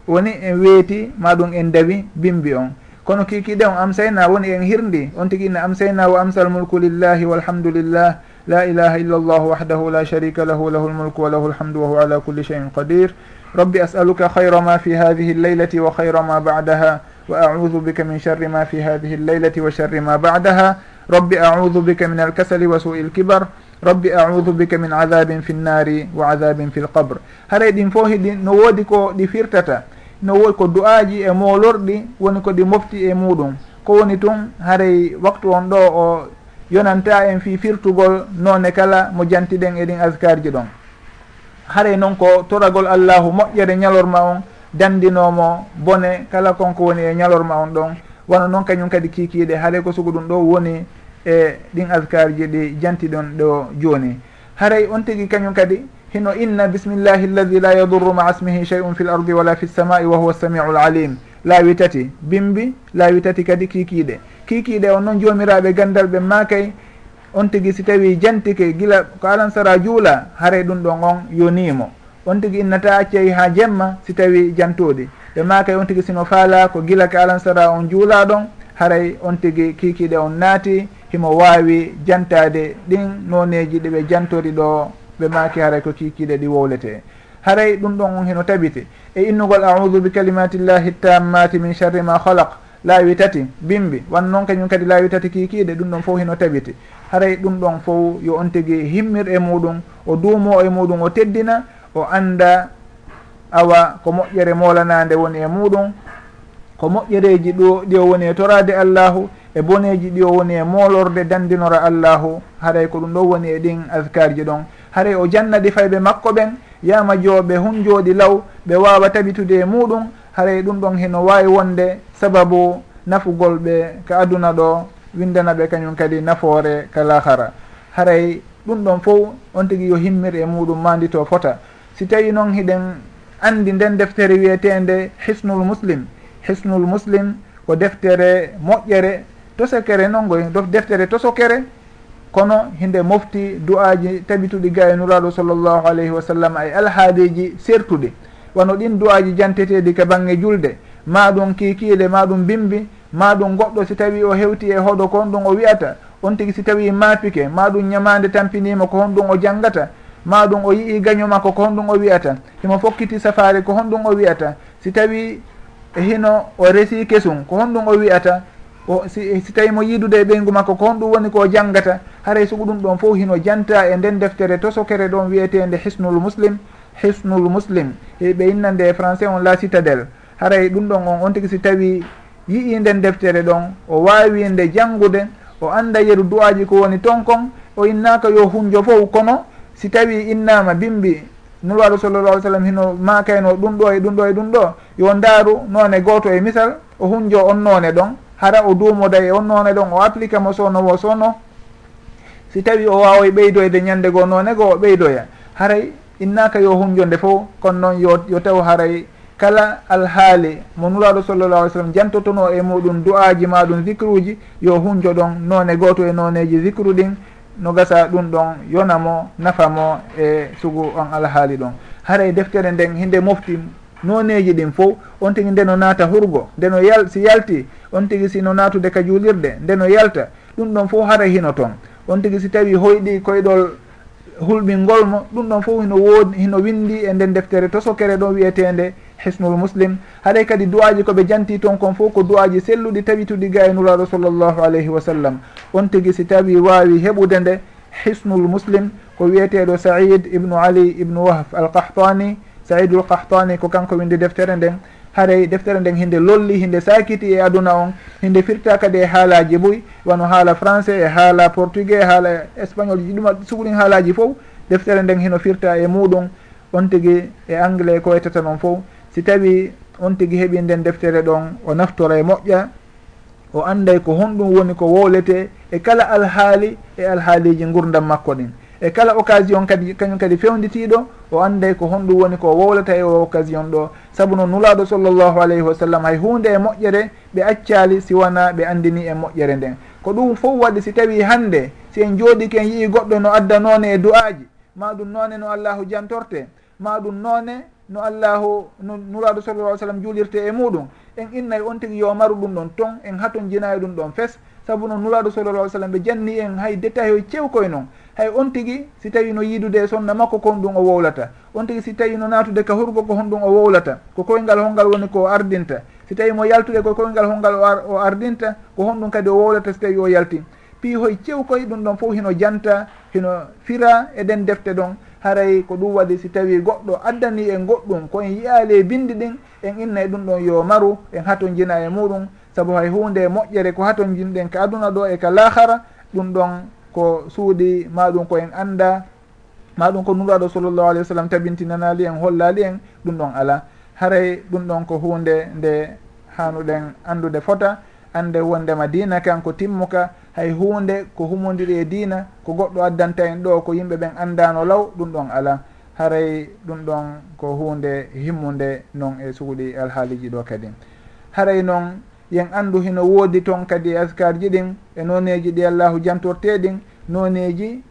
woni en weeti maɗum en dawi bimbi on. Kono kikiɗe on amsayna woni en hirndi. On tigui inna amsayna wa amsal mulku lillahi walhamdulillah. لا إله إلا الله وحده لا شريك له له الملك وله الحمد وهو على كل شيء قدير رب أسألك خير ما في هذه الليلة وخير ما بعدها وأعوذ بك من شر ما في هذه الليلة وشر ما بعدها رب أعوذ بك من الكسل وسوء الكبر رب أعوذ بك من عذاب في النار وعذاب في القبر هري ɗin fo hiɗi no woodi ko ɗi firtata no woodi ko du'aji e molorɗi woni ko ɗi mofti e muɗum. Ko woni tun haray waktu on ɗo o yonanta en fi firtugol none kala mo jantiɗen eɗin askarji ɗon. Haray noon ko toragol allahu moƴƴere ñalorma on dandinomo bone kala konko woni e ñalorma on ɗon. Wona noon kañum kadi kikiɗe haray ko sugu ɗum ɗo woni e ɗin askarji ɗi jantiɗon ɗo joni. Haray on tigui kañum kadi hino inna bismillahi alladi la yadurru ma asmihi chey un fi l ardi wala fi lsamai wa huwa samiu lalim laawi tati bimbi laawi tati kadi kikiɗe. kikiɗe on noon jomiraɓe gandal ɓe makay on tigui si tawi jantike gila ko alansara juula haare ɗum ɗon on yonimo on tigui innata accayi ha jemma si tawi jantuɗi ɓe makay on tigui sino faala ko gila ka alansara on juula ɗon haray on tigui kikiɗe on naati himo wawi jantade ɗin noneji ɗiɓe jantori ɗo ɓe maki haray ko kikiɗe ɗi wowlete haray ɗum ɗon on heno tabite. E innugol audu bi kalimatillahi tammati min sharri ma halak laawi tati bimbi wan noon kañum kadi laawi tati kiikiiɗe ɗum ɗon fof hino tabiti haray ɗum ɗon fof yo on tigi himmir e muɗum o duumo e muɗum o teddina o annda awa ko moƴƴere molanande woni e muɗum ko moƴƴereji ɗo ɗi o woni e torade allahu e boneji ɗi o woni e molorde dandinora allahu haray ko ɗum ɗo woni e ɗin adkarji ɗon. Haray o jannaɗi fayɓe makko ɓen yama jooɓe hunjooɗi law ɓe wawa tabitude e muɗum haray ɗum ɗon heno wawi wonde sababu nafugol ɓe ka aduna ɗo windana ɓe kañum kadi nafoore ka lahara. Haray ɗum ɗon fof on tigui yo himmir e muɗum mandito fota. Si tawi noon hiɗen andi nden deftere wiyetende hisnul muslim. Hisnul muslim ko deftere moƴƴere tosokere noon goy deftere tosokere. Kono hinde mofti du'aji tabituɗi nuraɗo sallllahu alayhi wa sallam ay alhaadiji sertuɗi wano ɗin duwaji janteteɗi ka bangge julde. Ma ɗum kikiile ma ɗum bimbi ma ɗum goɗɗo si tawi o hewti e hoɗo ko honɗum o wiyata on tigi si tawi maapike ma ɗum ñamande tampinima ko honɗum o janggata ma ɗum o yii gaño makko ko honɗum o wiyata himo fokkiti safari ko honɗum o wiyata si tawi hino o resi kesum ko honɗum o wiyata o si, si tawi mo yiidude e ɓeygu makko ko honɗum woni ko janggata haray sugu ɗum ɗon fof hino janta e nden deftere tosokere ɗon wiyetede hisnul muslim. hisnul muslim. E ɓe innande e français on la citadel. Haray ɗum ɗon on on tigui si tawi yii nden deftere ɗon o wawi nde janggude o anda yeru du'aji ko woni ton kon o innaka yo hunjo fof kono si tawi innama bimbi. Nulwaɗo sallallah alih sallam hino makayno ɗum ɗo e ɗum ɗo e ɗum ɗo. Yo ndaaru none goto e misal o hunjo on noone ɗon. Hara o duumoda e on noone ɗon o applique mo sowno wo sowno si tawi o wawa e ɓeydoyde ñande goo none goo o ɓeydoya. Haray innaka yo hunjonde fof kono noon yo yo taw haray. Kala alhaali mo nuraɗo sallallah alih sallam jantotono e muɗum du'aji maɗum zicruji yo hunjo ɗon none goto e noneji zicru ɗin no gasa ɗum ɗon yonamo nafamo e sugu on alhaali ɗon. Haray deftere nden hinde mofti noneji ɗin fof on tigui ndeno naata hurgo ndeno yal si yalti on tigui sino natude ka juulirde ndeno yalta ɗum ɗon fof haray hino toon. On tigui si tawi hoyɗi koyɗol hulɓingolmo ɗum ɗon fof hino woodi hino windi e nden deftere tosokere ɗon wiyetende hisnul muslim. Haɗay kadi duwaji koɓe janti toon kon fof ko duwaji selluɗi tawituɗi ga e nuraɗo sallllahu alayhi wa sallam. On tigui si tawi wawi heɓude nde hisnul muslim ko wiyeteɗo saïd ibnu ali ibnu wahf al qahtani saïdul qahtani ko kanko windi deftere nden. haray deftere nden hinde lolli hinde sakiti e aduna on hinde firta kadi e haalaji boy wano haala français e haala portugais e haala espagnol ji ɗuma suguɗin haalaji fof deftere nden hino firta e muɗum on tigui e anglais ko ettata noon fof. Si tawi on tigui heeɓi nden deftere ɗon o naftora e moƴƴa o anday ko honɗum woni ko wowlete e kala alhaali e alhaaliji gurdam makko ɗin. e kala occasion kadi kañum kadi fewditiɗo o anday ko honɗum woni ko wowlata e o occasion ɗo. Saabu no nulaɗo sallllahu alayhi wa sallam hay hunde e moƴƴere ɓe accali siwana ɓe andini e moƴƴere nden. Ko ɗum fof waɗi si tawi hande si en jooɗiki en yii goɗɗo no adda noone e du'aji ma ɗum noone no allahu jantorte. Ma ɗum noone no allahu no nuraɗo sallallah ai sallam juulirte e muɗum en innay on tigui yo maru ɗum ɗon ton en haton jinayi ɗum ɗon fes. Saabu no nuraɗo sallallah ai sallam ɓe janni en hay détail o cewkoye noon hay on tigi si tawi no yiidude e sonna makko ko honɗum o wowlata. On tigi si tawi no natude ka hurgo ko honɗum o wowlata. Ko koyngal holngal woni ko ardinta. Si tawi mo yaltude ko koyngal holngal o, ardinta ko honɗum kadi o wowlata si tawi o yalti. Pi hoye cewkoye ɗum ɗon fof hino janta hino fira eɗen defte ɗon. Haray ko ɗum waɗi si tawi goɗɗo addani en goɗɗum ko en yiyali e bindi ɗin en inna e ɗum ɗon yo maru en haton jina e muɗum. Saabu hay hunde moƴƴere ko haton jinɗen ka aduna ɗo e ka lahara ɗum ɗon ko suuɗi maɗum ko en anda maɗum ko nuraɗo sallllahu alih wa sallam tabintinanali en hollali en ɗum ɗon ala haray ɗum ɗon ko hunde nde hanuɗen andude fota ande wondema dina kan ko timmuka hay hunde ko humodiri e dina ko goɗɗo addanta en ɗo ko yimɓe ɓen andano law ɗum ɗon ala haray ɗum ɗon ko hunde himmude noon e suuɗi alhaaliji ɗo kadi. Haray noon yen andu hino woodi toon kadi e askar ji ɗin e noneji ɗi allahu jantorteɗin noneji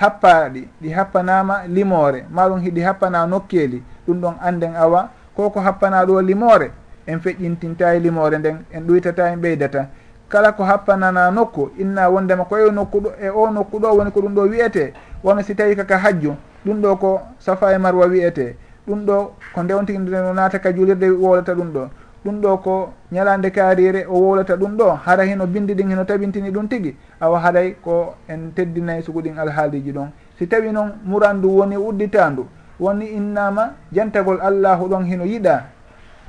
happaɗi ɗi happanama limore maɗum hiɗi happana nokkeli ɗum ɗon anden awa. Koko happana ɗo limore en feƴƴintinta e limore nden en ɗoytata en ɓeydata. Kala ko happanana nokku inna wondema ko e nokku ɗo e o nokku ɗo woni ko ɗum ɗo wiyete wono si tawi kaka hajju ɗum ɗo ko safa e marwa wiyete ɗum ɗo ko ndewntigi no naata ka julirde wolata ɗum ɗo. ɗum ɗo ko ñalande kaarire o wowlata ɗum ɗo hara hino bindi ɗin hino tabintini ɗum tigui awa haray ko en teddinayi sugu ɗin alhaaliji ɗon. Si tawi noon murandu woni udditandu woni innama jantagol allahu ɗon hino yiɗa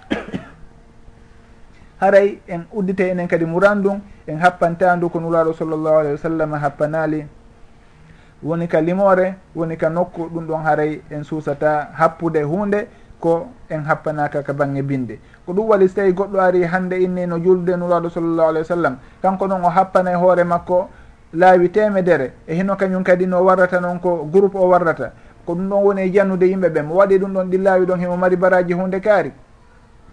haray en uddite enen kadi murandum en happantandu ko nuraɗo sallllahu alayhi wa sallam happanali woni ka limore woni ka nokku ɗum ɗon haray en suusata happude hunde ko en happanaka ka bange binde. Ko ɗum waɗi so tawi goɗɗo ari hande inni no julde nuraɗo sallllahu alah wa sallam kanko noon o happana e hoore makko laawi temedere. E hino kañum kadi no warrata noon ko groupe o warrata. Ko ɗum ɗon woni e jannude yimɓe ɓe mo waɗi ɗum ɗon ɗi laawi ɗon himo mari baraji hunde kaari.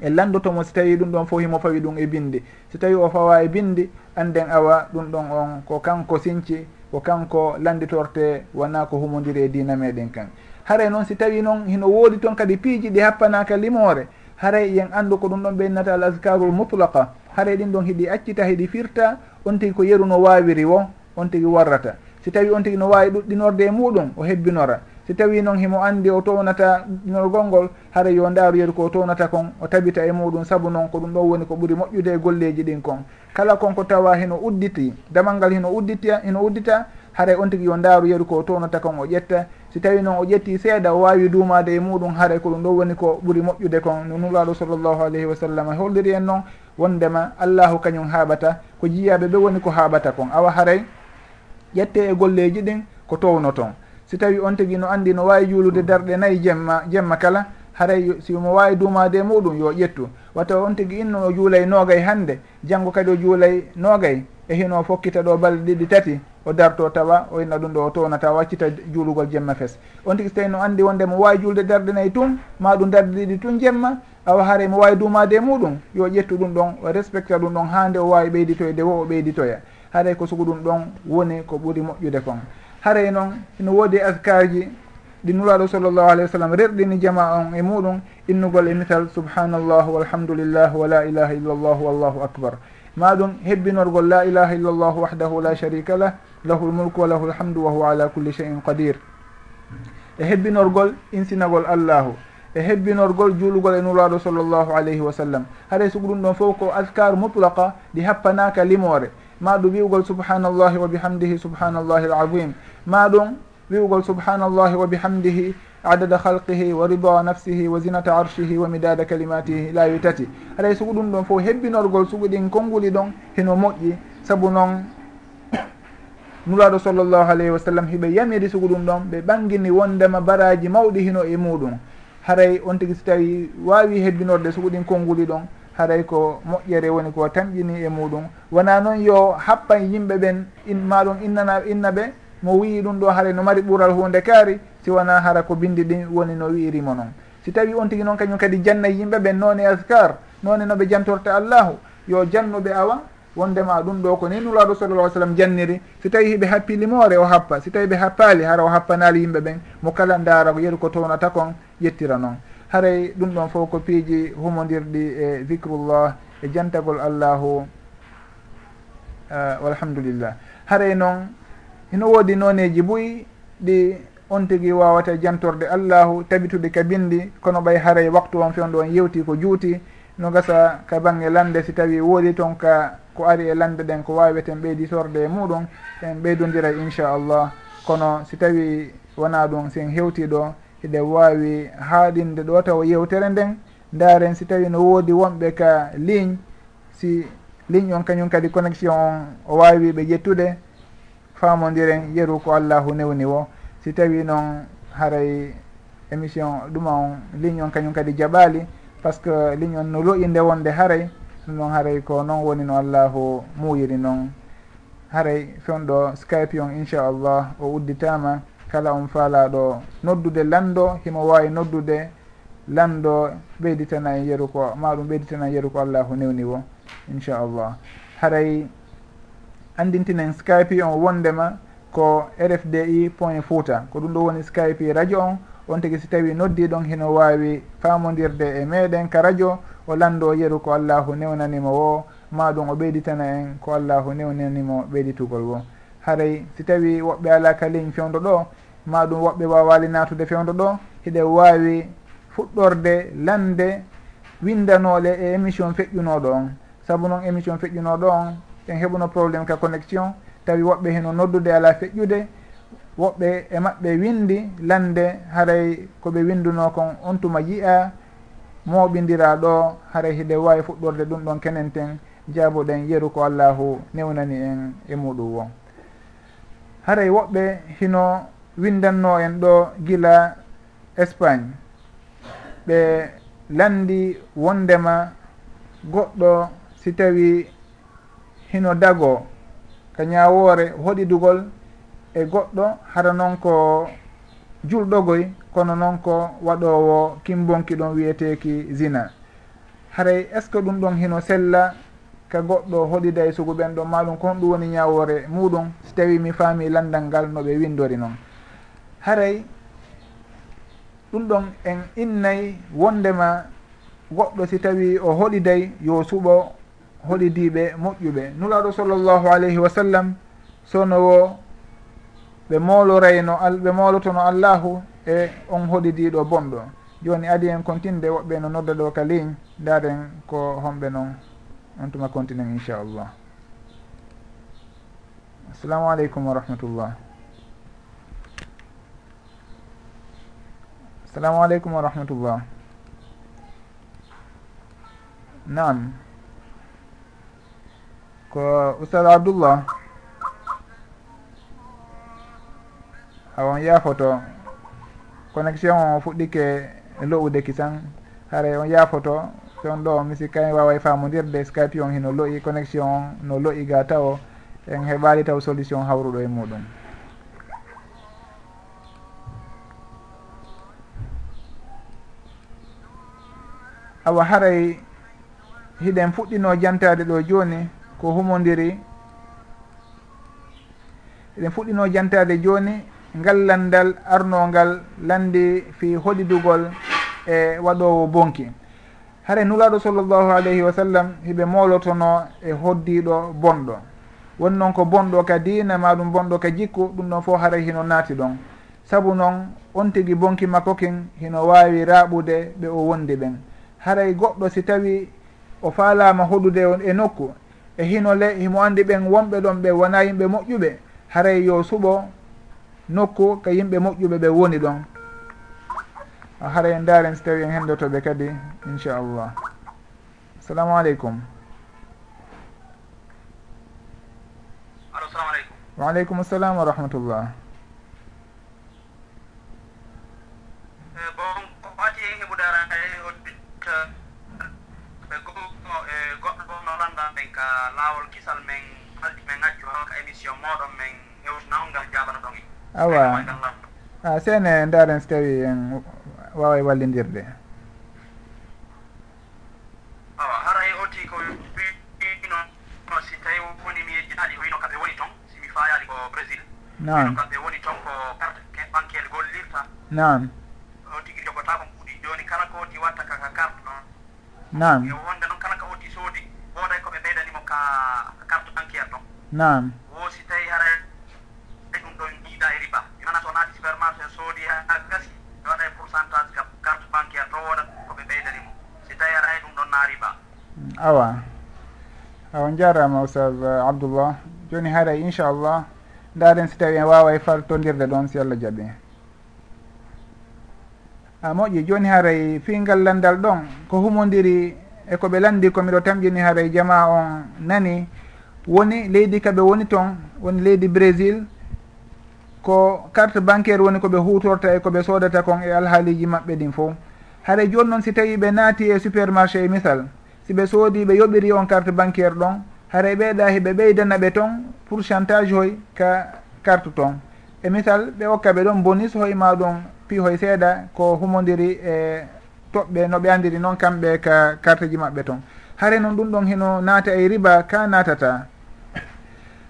E landotomo so tawi ɗum ɗon fo himo fawi ɗum e bindi so tawi o fawa e bindi anden awa ɗum ɗon on ko kanko sinci ko kanko landitorte wona ko humodiri e dina meɗen kan. haray noon si tawi noon hino woodi toon kadi piiji ɗi happanaka limore haray yen andu ko ɗum ɗon ɓeynata al askarul mutlaqa. Haray ɗin ɗon hiɗi accita hiɗi firta on tigui ko yeru no wawiri wo on tigui warrata. Si tawi on tigui no wawi ɗuɗɗinorde e muɗum o hebbinora. Si tawi noon himo andi o townata ɗinorgol ngol haara yo ndaaru yeru ko townata kon o tabita e muɗum saabu noon ko ɗum ɗon woni ko ɓuuri moƴƴude e golleji ɗin kon. Kala konko tawa hino udditi damal ngal hino uddita hino uddita haara on tigui yo ndaaru yeru ko townata kon o ƴetta. si tawi noon o ƴetti seeɗa o wawi duumade e muɗum haare ko ɗum ɗo woni ko ɓuuri moƴƴude kon. No nulaɗo sallllahu alayhi wa sallam holliri en noon wondema allahu kañum haaɓata ko jiyaɓe ɓe woni ko haaɓata kon. Awa haaray ƴette e golleji ɗin ko towno toon si tawi on tigui no andi no wawi juulude darɗe nayyi jemma jemma kala haray simo wawi duumade e muɗum yo ƴettu. Watta on tigui inno o juulay noogay hande janggo kadi o juulay noogay e hino fokkita ɗo balɗe ɗiɗi tati. o darto tawa o inna ɗum ɗo o townata waccita juulugol jemma fes. On tigi so tawi no anndi wonde mo wawi julde darde nayyi tun ma ɗum darde ɗiɗi tun jemma awa haare mo wawi dumade e muɗum yo ƴettu ɗum ɗon o respecta ɗum ɗon hande o wawi ɓeyditoyde wo o ɓeyditoya. Haray ko sugu ɗum ɗon woni ko ɓuuri moƴƴude kon. Haray noon ino woodi askaji ɗi nuraɗo sallllahu alayhi wa sallam rerɗini jama on e muɗum innugol e misal subhanallahu walhamdulillah wa la ilaha illa llah wallahu akbar. ma ɗum hebbinorgol la ilaha illallah wahdahu la sharika lah lahu lmulku wa lahu lhamdu wa huwa ala culli cheyin qadir. E hebbinorgol insinagol allahu e hebbinorgol juulugol e nuraaɗo sallllahu alayhi wa sallam. Haɗay sugo ɗum ɗon fof ko askar mutlaqa ɗi happanaka limore. Ma ɗum wi'ugol subhanallahi wa bihamdihi subhanallahi alazim. Ma ɗum wi'ugol subhanallahi wa bihamdihi adada halqihi wa rida nafsihi wa zinata arshihi wa midada kalimatihi laawi tati aɗay sugu ɗum ɗon fof hebbinorgol sugu ɗin konnguli ɗon heno moƴƴi. Sabu noon nuraɗo sallllahu alayhi wa sallam hiɓe yamiri sugu ɗum ɗon ɓe ɓangini wondema baraji mawɗi hino e muɗum. Haray on tigui so tawi wawi hebbinorde sugu ɗin konnguli ɗon haray ko moƴƴere woni ko tamƴini e muɗum. Wona noon yo happan yimɓe ɓen in maɗum innana inna ɓe mo wii ɗum ɗo haray no mari ɓural hunde kaari si wona hara ko bindi ɗin woni no wiirimo noon si tawi on tigui noon kañum kadi janna yimɓe ɓen noon e askar noone noɓe jantorta allahu yo jannuɓe awan wondema ɗum ɗo ko ni nulaɗo sallallah sallam janniri. Si tawi hiɓe happilimore o happa si tawi ɓe happali hara o happanali yimɓe ɓen mo kala ndaara ko yeru ko townata kon yettira noon haray ɗum ɗon fof ko piiji humodirɗi e vicrullah e jantagol allahu uh, walhamdulillah. Haray noon ino woodi nooneji boyi ɗi on tigi wawata jantorde allahu tabitude ka bindi kono ɓay haray waktu on fewndo on yewti ko juuti. No gasa ka bange lande si tawi woodi toon ka ko ari e lande ɗen ko waweten ɓeyditorde e muɗum en ɓeydodira inchallah kono si tawi wona ɗum sen hewtiɗo hiɗe wawi haaɗinde ɗo taw yewtere nden. Ndaren si tawi no woodi wonɓe ka ligne si ligne on kañum kadi connexion on o wawi ɓe ƴettude famodiren yeru ko allahu newni o si tawi noon haray émission ɗuma on ligne on kañum kadi jaɓali par ce que ligne on no loƴi nde wonde haray ɗum noon haray ko noon woni no allahu muyiri noon. Haray fewɗo skype on inchallah o udditama kala on faalaɗo noddude lando himo wawi noddude lando ɓeyditana en yeru ko maɗum ɓeyditana en yeru ko allahu newni wo inchallah. Haray andintinen skype on wondema ko rfdi point fouta ko ɗum ɗo woni skype radio on. On tigui si tawi noddi ɗon hino wawi famodirde e meɗen ka radio. O lando yeru ko allahu newnanimo wo. Maɗum o ɓeyditana en ko allahu newnanimo ɓeyditugol wo. Haray si tawi woɓɓe ala ka ligne fewdo ɗo maɗum woɓɓe wawali natude fewdo ɗo hiɗe wawi fuɗɗorde lande windanoɗe e émission feƴƴunoɗo on. Saabu noon émission feƴƴunoɗo on en heɓuno probléme ka connexion tawi woɓɓe heno noddude ala feƴƴude woɓɓe e maɓɓe windi lande haray koɓe winduno kon on tuma yiya moɓidira ɗo haray hide wawi fuɗɗorde ɗum ɗon kenen ten jaaboɗen yeru ko allahu newnani en e muɗum wo haray woɓɓe hino windanno en ɗo gila espagne. Ɓe landi wondema goɗɗo si tawi hino dago ka ñawoore hoɗidugol e goɗɗo hara noon ko julɗogoy kono noon ko waɗowo kimbonki ɗon wiyeteki zina. Haray est ce que ɗum ɗon hino sella ka goɗɗo hoɗida e sugu ɓen ɗon? Maɗum ko honɗum woni ñawore muɗum so tawi mi faami landal ngal no ɓe windori noon haray ɗum ɗon en innayi wondema goɗɗo si tawi o hoɗiday yo suɓo hoɗidiɓe moƴƴuɓe. Nulaɗo sallllahu alayhi wa sallam sono wo ɓe moolorayno ɓe moolotono allahu e on hoɗidiɗo bonɗo. Joni adi en continde woɓɓe no nodda ɗo ka ligne ndaren ko homɓe noon on tuma continen inchallah. Assalamu aleykum wa rahmatullah. Assalamu aleykum wa rahmatullah. Naam. ko oustad abdoullah awon yaafoto connexion o fuɗɗike lo'udeki tan. Haare on yaafoto so on ɗo misi kañ waway famodirde skype on hino lo'i connexion on no lo'i ga taw en heɓali taw solution hawruɗo e muɗum. Awa haray hiɗen fuɗɗino jantade ɗo joni ko humodiri eɗen fuɗɗino jantade joni ngallan ndal arnogal landi fi hoɗidugol e waɗowo bonki. Hare nulaɗo sallllahu alayhi wa sallam hiɓe molotono e hoddiɗo bonɗo. Won noon ko bonɗo ka dina ma ɗum bonɗo ka jikku ɗum ɗon fof haray hino naati ɗon. Saabu noon on tigui bonki makko kin hino wawi raɓude ɓe o wondi ɓen. Haray goɗɗo si tawi o faalama hoɗude on e nokku e hino le himo andi ɓen wonɓe ɗon ɓe wona yimɓe moƴƴuɓe. Haray yo suɓo nokku ko yimɓe moƴƴuɓe ɓe woni ɗon. Haray en daren so tawi en hendotoɓe kadi inchallah. Assalamu aleykum. Alo salamu aleykum. Waaleykum salam wa rahmatullah. Eh, bon ka laawol kisal men haldi men accu hoka émission moɗon men hewtinao ngal jabana ɗon awa. A seene ndaren so tawi en wawa wallidirde. Awa haray e oti ko wino si tawi woni mi yejjitali wino kamɓe woni toon simi fayali ko brésil. Nam kamɓe woni toon ko carte bancaire gollirta. Nam o tigi jogotako mbuɗi joni kala ko oti watta kaka carte ɗon nam yo wonde noon ha carte bancaire ɗon nan wo si tawi hara ɗum ɗon jiiɗa e riba. Mana so naati supermarché soodi ha gasi ɓe waɗa e pourcentage ka carte bancaire ɗo woɗa koɓe ɓeydanimo si tawi hara e ɗum ɗon na riba. Awa. Awa jarama oustad abdoullah. Joni haray inchallah. Ndaɗen si tawi en wawa e faltodirde ɗon si allah jaaɓi a ah, moƴƴi. Joni haaray fingal landal ɗon ko humodiri e ko ɓe landi komiɗo tamƴini haray e jama on nani woni leydi kaɓe woni toon woni leydi brésil ko carte bancaire woni koɓe hutorta e koɓe sodata kon e alhaaliji maɓɓe ɗin fof haara joni noon si tawi ɓe naati e supermarché e misal si ɓe soodi ɓe yoɓiri on carte bancaire ɗon haara ɓeeɗa heɓe ɓeydana ɓe toon pourcentage hoy ka carte toon e misal ɓe okka ɓe ɗon bonus hoy ma ɗum pi hoye seeɗa ko humodiri e toɓɓe no ɓe andiri noon kamɓe ka carte ji maɓɓe toon hare noon ɗum ɗon hino naata e riba ka natata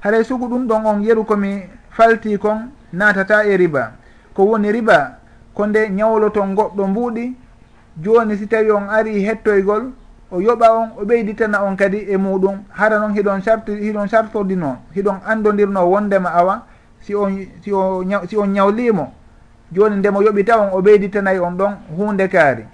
haray sugu ɗum ɗon on yeru komi falti kon natata e riba. Ko woni riba ko nde ñawloton goɗɗo mbuuɗi joni si tawi on ari hettoygol o yoɓa on o ɓeyditana on kadi e muɗum. Hara noon hiɗon sarti hiɗon sartodi hiɗon andodirno wondema awa si on si o si on ñawlimo joni ndemo yoɓita on o ɓeyditanayi on ɗon hunde kaari.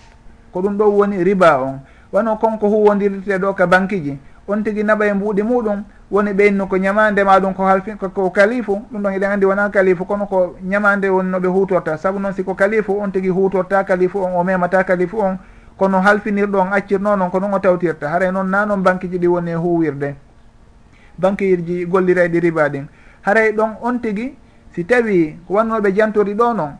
ko ɗum ɗo woni riba on. Wano konko huwodirte ɗo ka bankiji. On tigui naɓa e mbuuɗi muɗum woni ɓeynno ko ñamande ma ɗum ko halfi ko kalifu. Ɗum ɗon eɗen andi wona kalifu kono ko ñamande woni noɓe hutorta. Saabu noon siko kalifu on tigui hutorta kalifu on o memata kalifu on kono halfinirɗo on accirno noon ko noon o tawtirta. Haara noon na noon banque ji ɗi woni e huwirde. Banque ji gollira ɗi riba ɗin. Haray ɗon on tigui si tawi ko wannoɓe jantori ɗo noon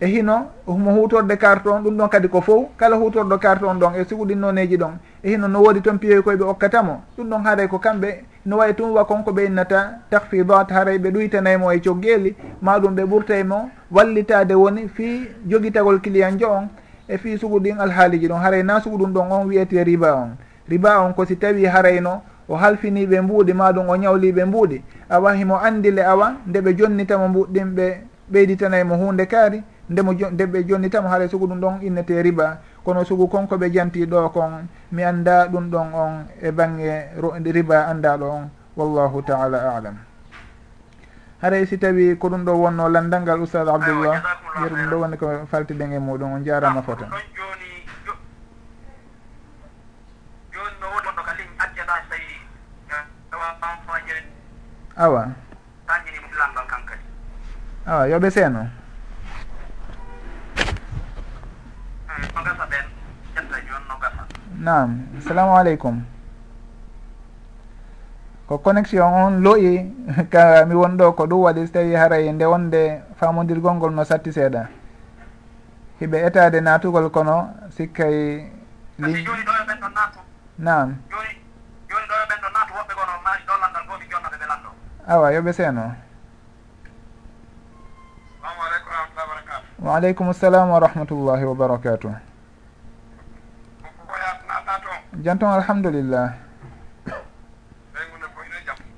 e hino mo hutorde carte on ɗum ɗon kadi ko fof kala hutorɗo carte on ɗon e siguɗinnoneji ɗon. E hino no woodi toon piyoy koyeɓe okkatamo. Ɗum ɗon haaray ko kamɓe. No wayi tun wa konko ɓe innata tahfidat haray ɓe ɗuytanaymo e coggeeli. Maɗum ɓe ɓurtaymo wallitade woni fii jogitagol client jo on e fii suguɗin alhaaliji ɗon. Haray na suguɗum ɗon on wiyete riba on. Riba on ko si tawi harayno o halfiniɓe mbuuɗi maɗum o ñawliɓe mbuuɗi. Awa himo andile awa nde ɓe jonnitamo mbuɗɗin ɓe ɓeyditanaymo hunde kaari. ndemo nde ɓe jonnitama haara sugu ɗum ɗon innete riba kono sugu konko ɓe janti ɗo kon mi annda ɗum ɗon on e bange riba anndaɗo on wallahu taala alam haray si tawi ko ɗum ɗo wonno landal ngal oustad abdoullah yeru ɗum ɗo woni ko faltiɗen e muɗum on jarama fota awa awa yoɓe seeno ko gasa ɓen ƴetta joni no gasa nam assalamu aleykum. Ko connexion on looƴi ka mi wonɗo ko ɗum waɗi so tawi haray nde wonde famodirgol ngol no satti seeɗa. Hiɓe etade natugol kono sikkay li joni ɗo e ɓen ɗon natu nam joni joni ɗo e ɓen ɗon natu woɓɓe kono maari ɗo landal gomi jonnata ɓe lanɗo awa yoɓe seeno. waaleykum salam wa rahmatullahi wa barakatuh janton alhamdulillah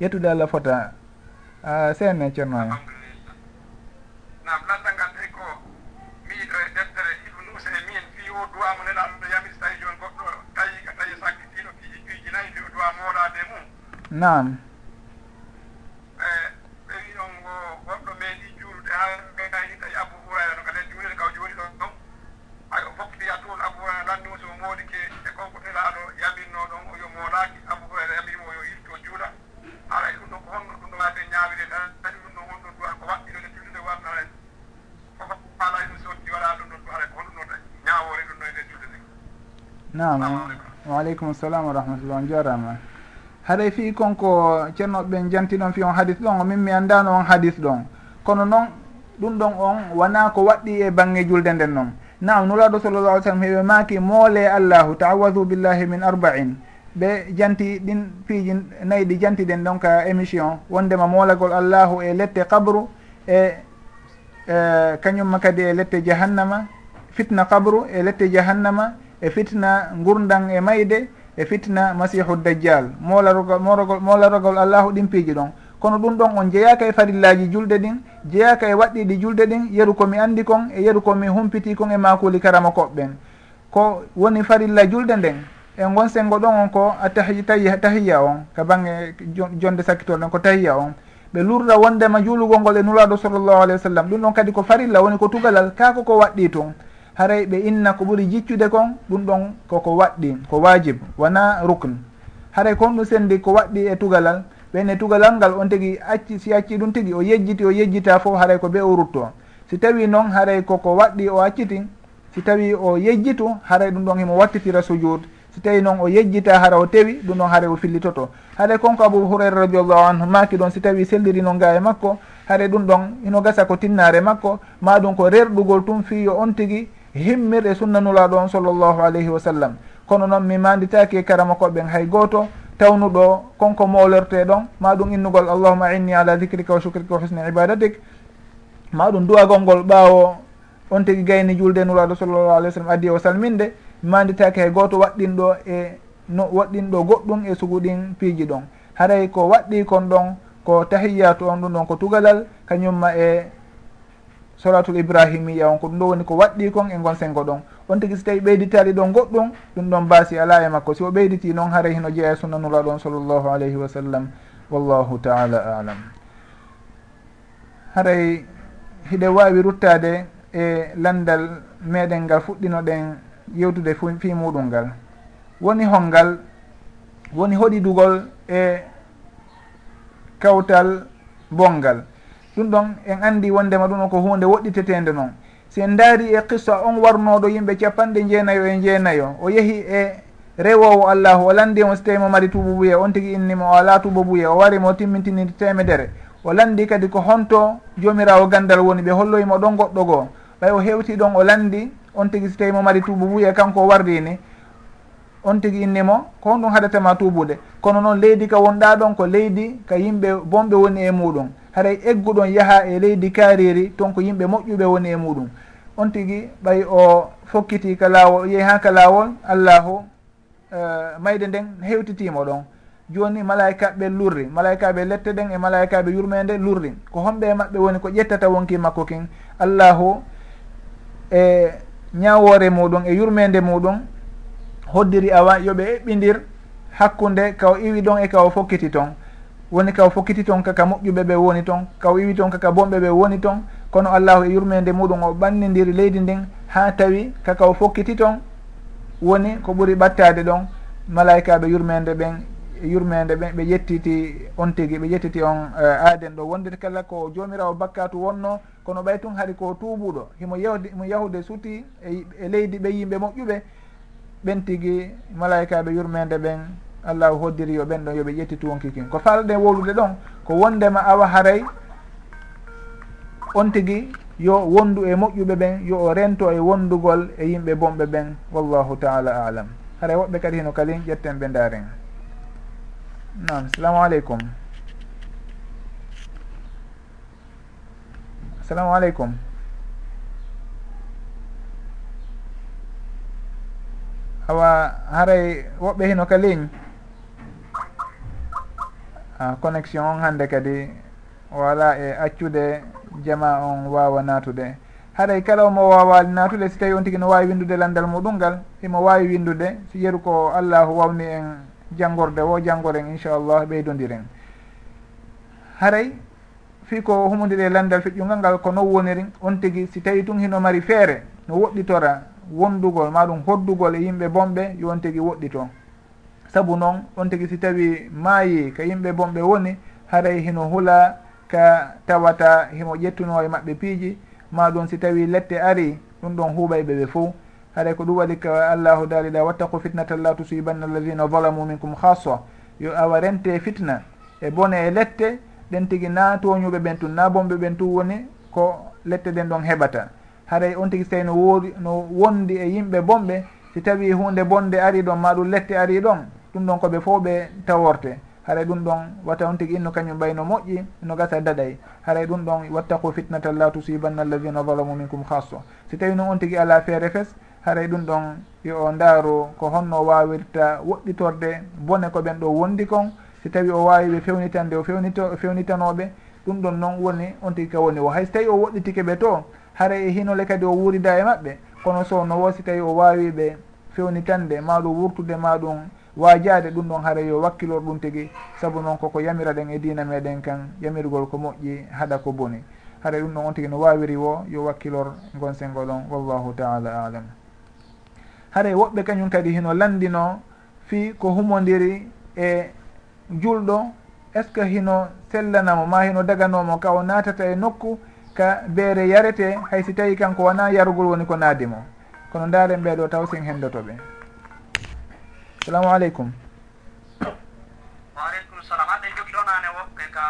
yettude allah fota a seenne ceernoami naam nam waaleykum salam wa rahmatullah on jarama haɗay fi konko ceernoɓe ɓen jantiɗon fi on hadis ɗon o min mi anndano on hadis ɗon. Kono noon ɗum ɗon on wona ko waɗɗi e bange julde nden noon. Nam nulaɗo sallallah alih sallam heɓe maaki moole allahu tawadu billahi min arba'in. Ɓe janti ɗin piiji nayyi ɗi janti ɗen donc émission wondema moolagol allahu e lette kabru e, e kañumma kadi e lette jahannama fitna kabru e lette jahannama e fitna gurdan e mayde e fitna masihu dajjal. Molarogol morogol molarogol allahu ɗin piiji ɗon. Kono ɗum ɗon on jeyaka e farillaji julde ɗin jeyaka e waɗɗiɗi julde ɗin yeru komi andi kon e yeru komi humpiti kon e makuli karama koɓɓen. Ko woni farilla julde nden e gon sengo ɗon on ko a tahiya on ka bange jonde sakkitol ɗen ko tahiya on. Ɓe lurda wondema juulugol ngol e nuraɗo sallllahu alayhi wa sallam. Ɗum ɗon kadi ko farilla woni ko tugalal kako ko waɗɗi tun haray ɓe inna ko ɓuri jiccude kon ɗum ɗon koko waɗɗi ko wajib wona rukne haray kon ɗum sendi ko waɗɗi e tugalal ɓenne tugalal ngal on tigui acci si acci ɗum tigui o yejjiti o yejjita fof haray ko ɓe o rutto. Si tawi noon haray koko waɗɗi o acciti si tawi o yejjitu haray ɗum ɗon himo wattitira sujud. Si tawi noon o yejjita hara o tewi ɗum ɗon haare o fillitoto. Haare konko abou hurayra radiallahu anhu maki ɗon si tawi selliri noon ga e makko haare ɗum ɗon ino gasa ko tinnare makko maɗum ko rerɗugol tum fiyo on tigui himmirɗe sunnanulaɗo on sallllahu alayhi wa sallam. Kono noon mi manditaki e karama koɓɓen hay goto tawnuɗo konko molorte ɗon ma ɗum innugol allahuma inni ala dicrika wa sucrika wa husni ibadatik ma ɗum duwagol ngol ɓaawo on tigui gayni julde nulaɗo sallllahu alih w sallam addi e o salminde mi manditaki hay goto waɗɗinɗo e no waɗɗinɗo goɗɗum e suguɗin piiji ɗon. Haray ko waɗɗi kon ɗon ko tahiyatu on ɗum ɗon ko tugalal kañumma e solatul ibrahimiya on ko ɗum ɗo woni ko waɗɗi kon e gon sengo ɗon on tigui so tawi ɓeyditali ɗon goɗɗum ɗum ɗon baasi ala e makko. Si o ɓeyditi noon haara hino jeeya e sunnanula ɗon sallllahu alayhi wa sallam. Wallahu taala alam. Haray hiɗe wawi ruttade e landal meɗen ngal fuɗɗino ɗen yewtude fi muɗum ngal. Woni hongal woni hoɗidugol e kawtal bongal ɗum ɗon en andi wondema ɗum ɗon ko hunde woɗɗitetende noon. Si en daari e qissa on warnoɗo yimɓe capanɗe jeenayo e jeenayo o yeehi e rewowo allahu o landi e mo so tawi mo mari tubabuye on tigui innimo o ala tubabuye o wari mo timmitinide temedere o landi kadi ko honto jomirawo gandal woni ɓe holloyimo ɗon goɗɗo goo. Ɓay o hewti ɗon o landi on tigui so tawi mo mari tubabuye kanko o wardini on tigui innimo ko honɗum haɗatama tuubude. Kono noon leydi ka wonɗa ɗon ko leydi ka yimɓe bonɓe woni e muɗum haray egguɗon yaaha e leydi kaariri toon ko yimɓe moƴƴuɓe woni e muɗum. On tigui ɓay o fokkiti ka laawol yeehi ha ka laawol allahu uh, mayde nden hewtitimo ɗon. Joni malaikaɓe lurri malaikaɓe lette ɗen e malaikaɓe yurmede lurri. Ko homɓe e maɓɓe woni ko ƴettata wonki makko kin. Allahu e ñawore muɗum e yurmede muɗum hoddiri awa yooɓe eɓɓidir hakkude kaw iwi ɗon e kaw fokkiti toon woni kaw fokkiti toon kaka moƴƴuɓe ɓe woni toon kaw iwi toon kaka bonɓe ɓe woni toon kono allahu e yurmede muɗum o ɓannidiri leydi ndin ha tawi kaka o fokkiti toon woni ko ɓuuri ɓattade ɗon malayikaɓe yurmede ɓen yurmede ɓen ɓe ƴettiti on tigui ɓe ƴettiti on uh, aaden ɗo. Wondete kala ko jomirawo bakkatu wonno kono ɓay tun haari ko tuubuɗo himo yahde mo yahude suuti e, e leydi ɓe yimɓe moƴƴuɓe ɓen tigui malayikaɓe yurmede ɓen allahu hoddiri yo ɓen ɗon yoɓe ƴettitu wonki kin. Ko falɗe wolude ɗon ko wondema awa haray on tigui yo wondu e moƴƴuɓe ɓen yo o rento e wondugol e yimɓe bonɓe ɓen. Wallahu taala alam. Haray woɓɓe kadi heno kalin ƴetten ɓe daren nam salamu aleykum. Assalamu aleykum. Awa haray woɓɓe heno ka ligne Ah, ha connexion on hande kadi wala e accude jama on wawa natude haɗay kala omo wawali natude si tawi on tigui no wawi windude landal muɗum ngal imo wawi windude si yeru ko allahu wawni en janggorde wo janggoren inchallah ɓeydodiren haray fi ko humudiri e landal feƴƴungal ngal ko non woniri on tigui si tawi tun hino mari feere no woɗɗitora wondugol maɗum hoddugol e yimɓe bonɓe yo on tigui woɗɗito. saabu noon on tigi si tawi maayi ka yimɓe bonɓe woni haray hino hula ka tawata himo ƴettuno e maɓɓe piiji ma ɗum si tawi lette ari ɗum ɗon huuɓay ɓe ɓe fof haɗay ko ɗum waɗi ka allahu daalida wattaku fitnata la tusibanna alladina zalamu minkum hassa yo awa rente fitna e bone e lette ɗen tigi na toñuɓe ɓen tun na bonɓe ɓen tun woni ko lette ɗen ɗon heɓata. Haɗay on tigi so tawi no woori no wondi e yimɓe bonɓe si tawi hunde bonde ari ɗon ma ɗum lette ari ɗon ɗum ɗon koɓe fo ɓe taworte. Haray ɗum ɗon watta on tigui inno kañum ɓayno moƴƴi no gasa daɗay. Haray ɗum ɗon wattaku fitnatan la tusibanna alladina zalamu minkum hasso si tawi noon on tigui ala feere fes haray ɗum ɗon yo o ndaaru ko honno wawirta woɗɗitorde bone ko ɓen ɗo wondi kon. Si tawi o wawi ɓe fewnitande o fewnito fewnitanoɓe ɗum ɗon noon woni on tigui ka woni o hay so tawi o woɗɗitike ɓe to haray e hinole kadi o wuurida e maɓɓe kono so no wo si tawi o wawi ɓe fewnitande maɗum wurtude maɗum wajade ɗum ɗon haara yo wakkilor ɗum tigui saabu noon koko yamira ɗen e dina meɗen kan yamirgol ko moƴƴi haɗa ko boni. Haara ɗum ɗon on tigui no wawiri wo yo wakkilor gon sengo ɗon wallahu taala alam. Haara woɓɓe kañum kadi hino landino fi ko humodiri e julɗo est ce que hino sellanamo ma hino daganomo ka o natata e nokku ka beere yarete haysi tawi kanko wona yarugol woni ko naadimo. Kono ndaaren ɓeɗo taw sen hendotoɓe. salamu aleykum waaleykum salam. Hande jogi ɗonane woɓɓe ka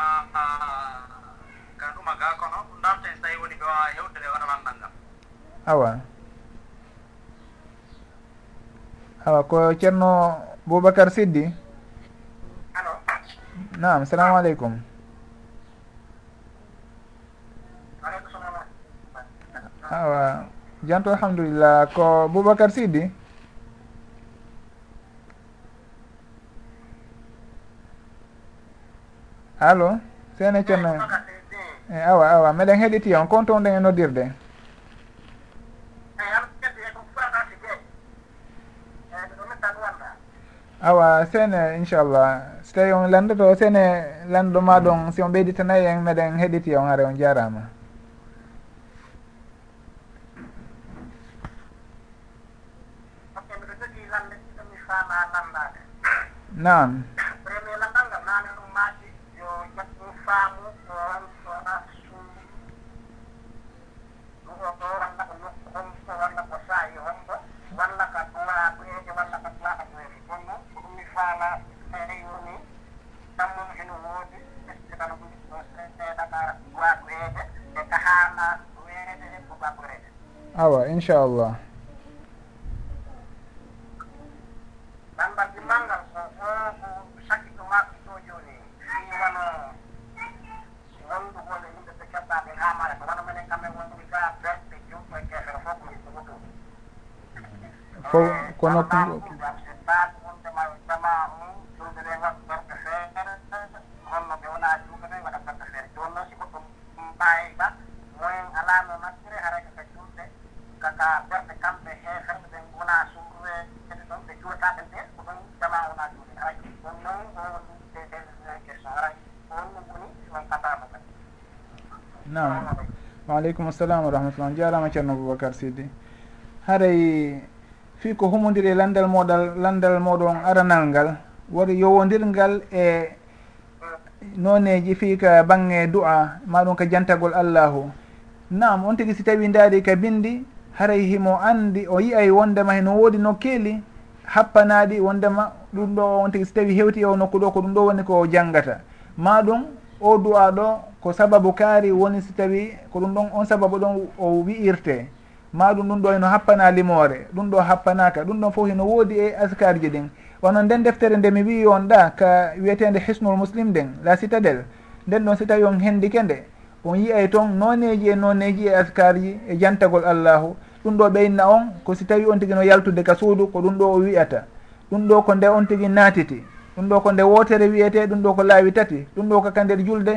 ka ɗuma ga kono. Ɗum darten so tawi woni ɓe wawa hewdere waɗa e landal ngal. Awa. Awa ko ceerno boubacar siddi? Alo nam salamu aleykum awa janto alhamdulillah. Ko boubacar siddi? allo seene ceerno e awa awa meɗen heɗiti on kon toon ɗen e noddirde? Awa seene inchallah. So tawi on landoto seene lanɗo ma ɗon si on ɓeyditanayi en meɗen heɗiti on are on jarama. Nam awa inchallah ɓangal gimmal ngal fof ko aleykum assalam wa rahmatullah on jarama ceerno aboubacar sidi haray fi ko humodiri e landal moɗal landal moɗon aranal ngal wari yowodirngal e noneji fi ka bange du'a maɗum ka jantagol allahu. Nam on tigui si tawi daari ka bindi haray himo andi o yiyay wondema heno woodi no keeli happanaɗi wondema ɗum ɗo on tigui si tawi hewti e o nokku ɗo ko ɗum ɗo woni ko janggata maɗum o du'a ɗo ko sababu kaari woni si tawi ko ɗum ɗon on sababu ɗon o wi'irte. Ma ɗum ɗum ɗo eno happana limore ɗum ɗo happanaka ɗum ɗon fof heno woodi e askarji ɗin. Wono nden deftere nde mi wi on ɗa ka wiyetede hisnul muslim nden la citadel nden ɗon si tawi on hendike nde on yiyay toon noneji e noneji e askarji e jantagol allahu. Ɗum ɗo ɓeynna on ko si tawi on tigui no yaltude ka suudu ko ɗum ɗo o wiyata ɗum ɗo ko nde on tigui naatiti. ɗum ɗo ko nde wotere wiyete ɗum ɗo ko laawi tati ɗum ɗo kaka nder julde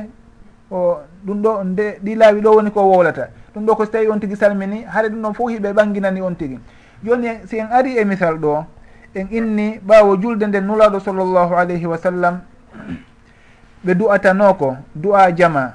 o ɗum ɗo nde ɗi laawi ɗo woni ko wowlata. Ɗum ɗo ko so tawi on tigi salmini haade ɗum ɗon fof hiɓe ɓanginani on tigi. Joni si en ari e misal ɗo en inni ɓaawo julde nden nulaɗo sallllahu alayhi wa sallam ɓe du'atanoko du'a jama.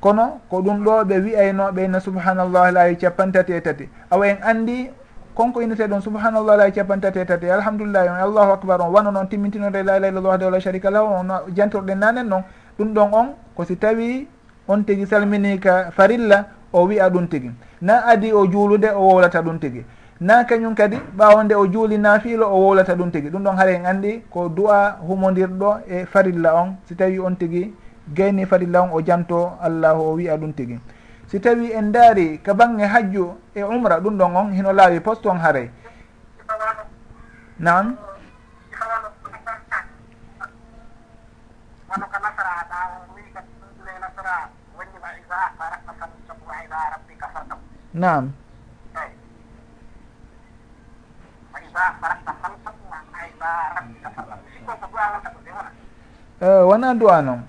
Kono ko ɗum ɗo ɓe wi'ayno ɓeyna subhanallah laawi capantati e tati. Awa en anndi konko inneteɗon subhanallah lay capantati e tati. Alhamdulillah on allahu acbar on wano noon timmintinode la ilaha illallah wahdahu la sharika lahu on jantorɗen nanen noon ɗum ɗon on ko si tawi on tigi salminika farilla o wiya ɗum tigui na adi o juulude o wowlata ɗum tigui na kañum kadi ɓawonde o juuli nafiilo o wowlata ɗum tigui ɗum ɗon haara en andi ko du'a humodirɗo e farilla on. Si tawi on tigui gayni farilla on o janto allahu o wiya ɗum tigui si tawi en daari ka bange hajju e umra ɗum ɗon on hino laawi poste on haaray. Nan nam eh, wona duwa noon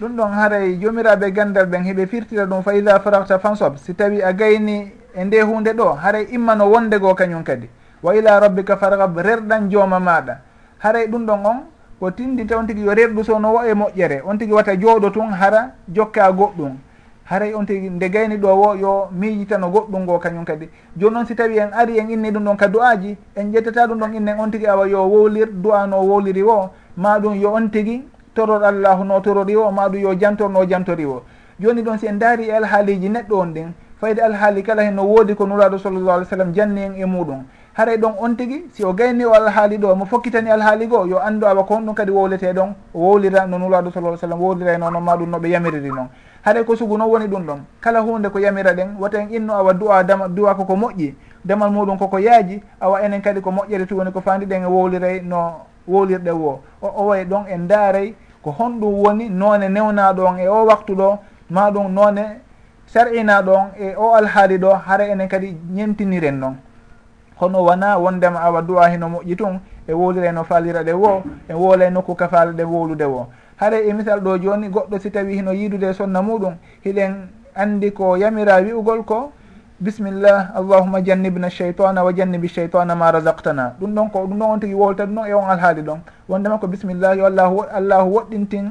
ɗum ɗon haray e jomiraɓe gandal ɓen heɓe firtira ɗum fa ida faragta fansob si tawi a gayni e nde hunde ɗo haray e immano wondego kañum kadi. Wa ila rabbika fargab rerɗan jooma maɗa haray e ɗum ɗon on ko tindita on tigui yo rerɗu so no wa e moƴƴere on tigui wata jooɗo tun hara jokka goɗɗum. Haray on tigui nde gayni ɗo wo yo miijitano goɗɗum ngo kañum kadi. Joni noon si tawi en ari en inni ɗum ɗon ka du'aji en ƴettata ɗum ɗon innen on tigui awa yo wowlir du'a no wowliri wo maɗum yo on tigui toror allahu no torori o maɗum yo jantorno jantori o joni ɗon si en daari e alhaaliji neɗɗo on ɗin fayde alhaali kala hen no woodi ko nuraɗo sallllahu alih w sallam janni en e muɗum. Haray ɗon on tigui si o gayni o alhaali ɗo mo fokkitani alhaali goo yo andu awa ko honɗum kadi wowlete ɗon o wowlira no nuraɗo sallah sallam wowlirayno noon maɗum noɓe yamiriri noon. Haɗay ko sugu noon woni ɗum ɗon kala hunde ko yamira ɗen wata en inno awa duwa dama duwa koko moƴƴi damal muɗum koko yaaji awa enen kadi ko moƴƴere tu woni ko fandi ɗen e wowliray no wowlirɗe wo. O o way ɗon en daaray ko honɗum woni noone newnaɗo on e o waktu ɗo maɗum noone sar'inaɗo on e o alhaali ɗo hara enen kadi ñemtiniren noon hono wona wondema awa du'a heno moƴƴi tun e wolire no faliraɗe wo e woola e nokku kafalaɗe wolude wo. Haara e misal ɗo joni goɗɗo si tawi hino yiidude sonna muɗum hiɗen andi ko yamira wi'ugol ko bisimillah allahuma jannibna cheytana wa jannibi cheytana ma razaqtana. Ɗum ɗon ko ɗum ɗon on tigui woolta ɗum ɗon e on alhaali ɗon. Wondema ko bisimillah yo allahu allahu woɗɗintin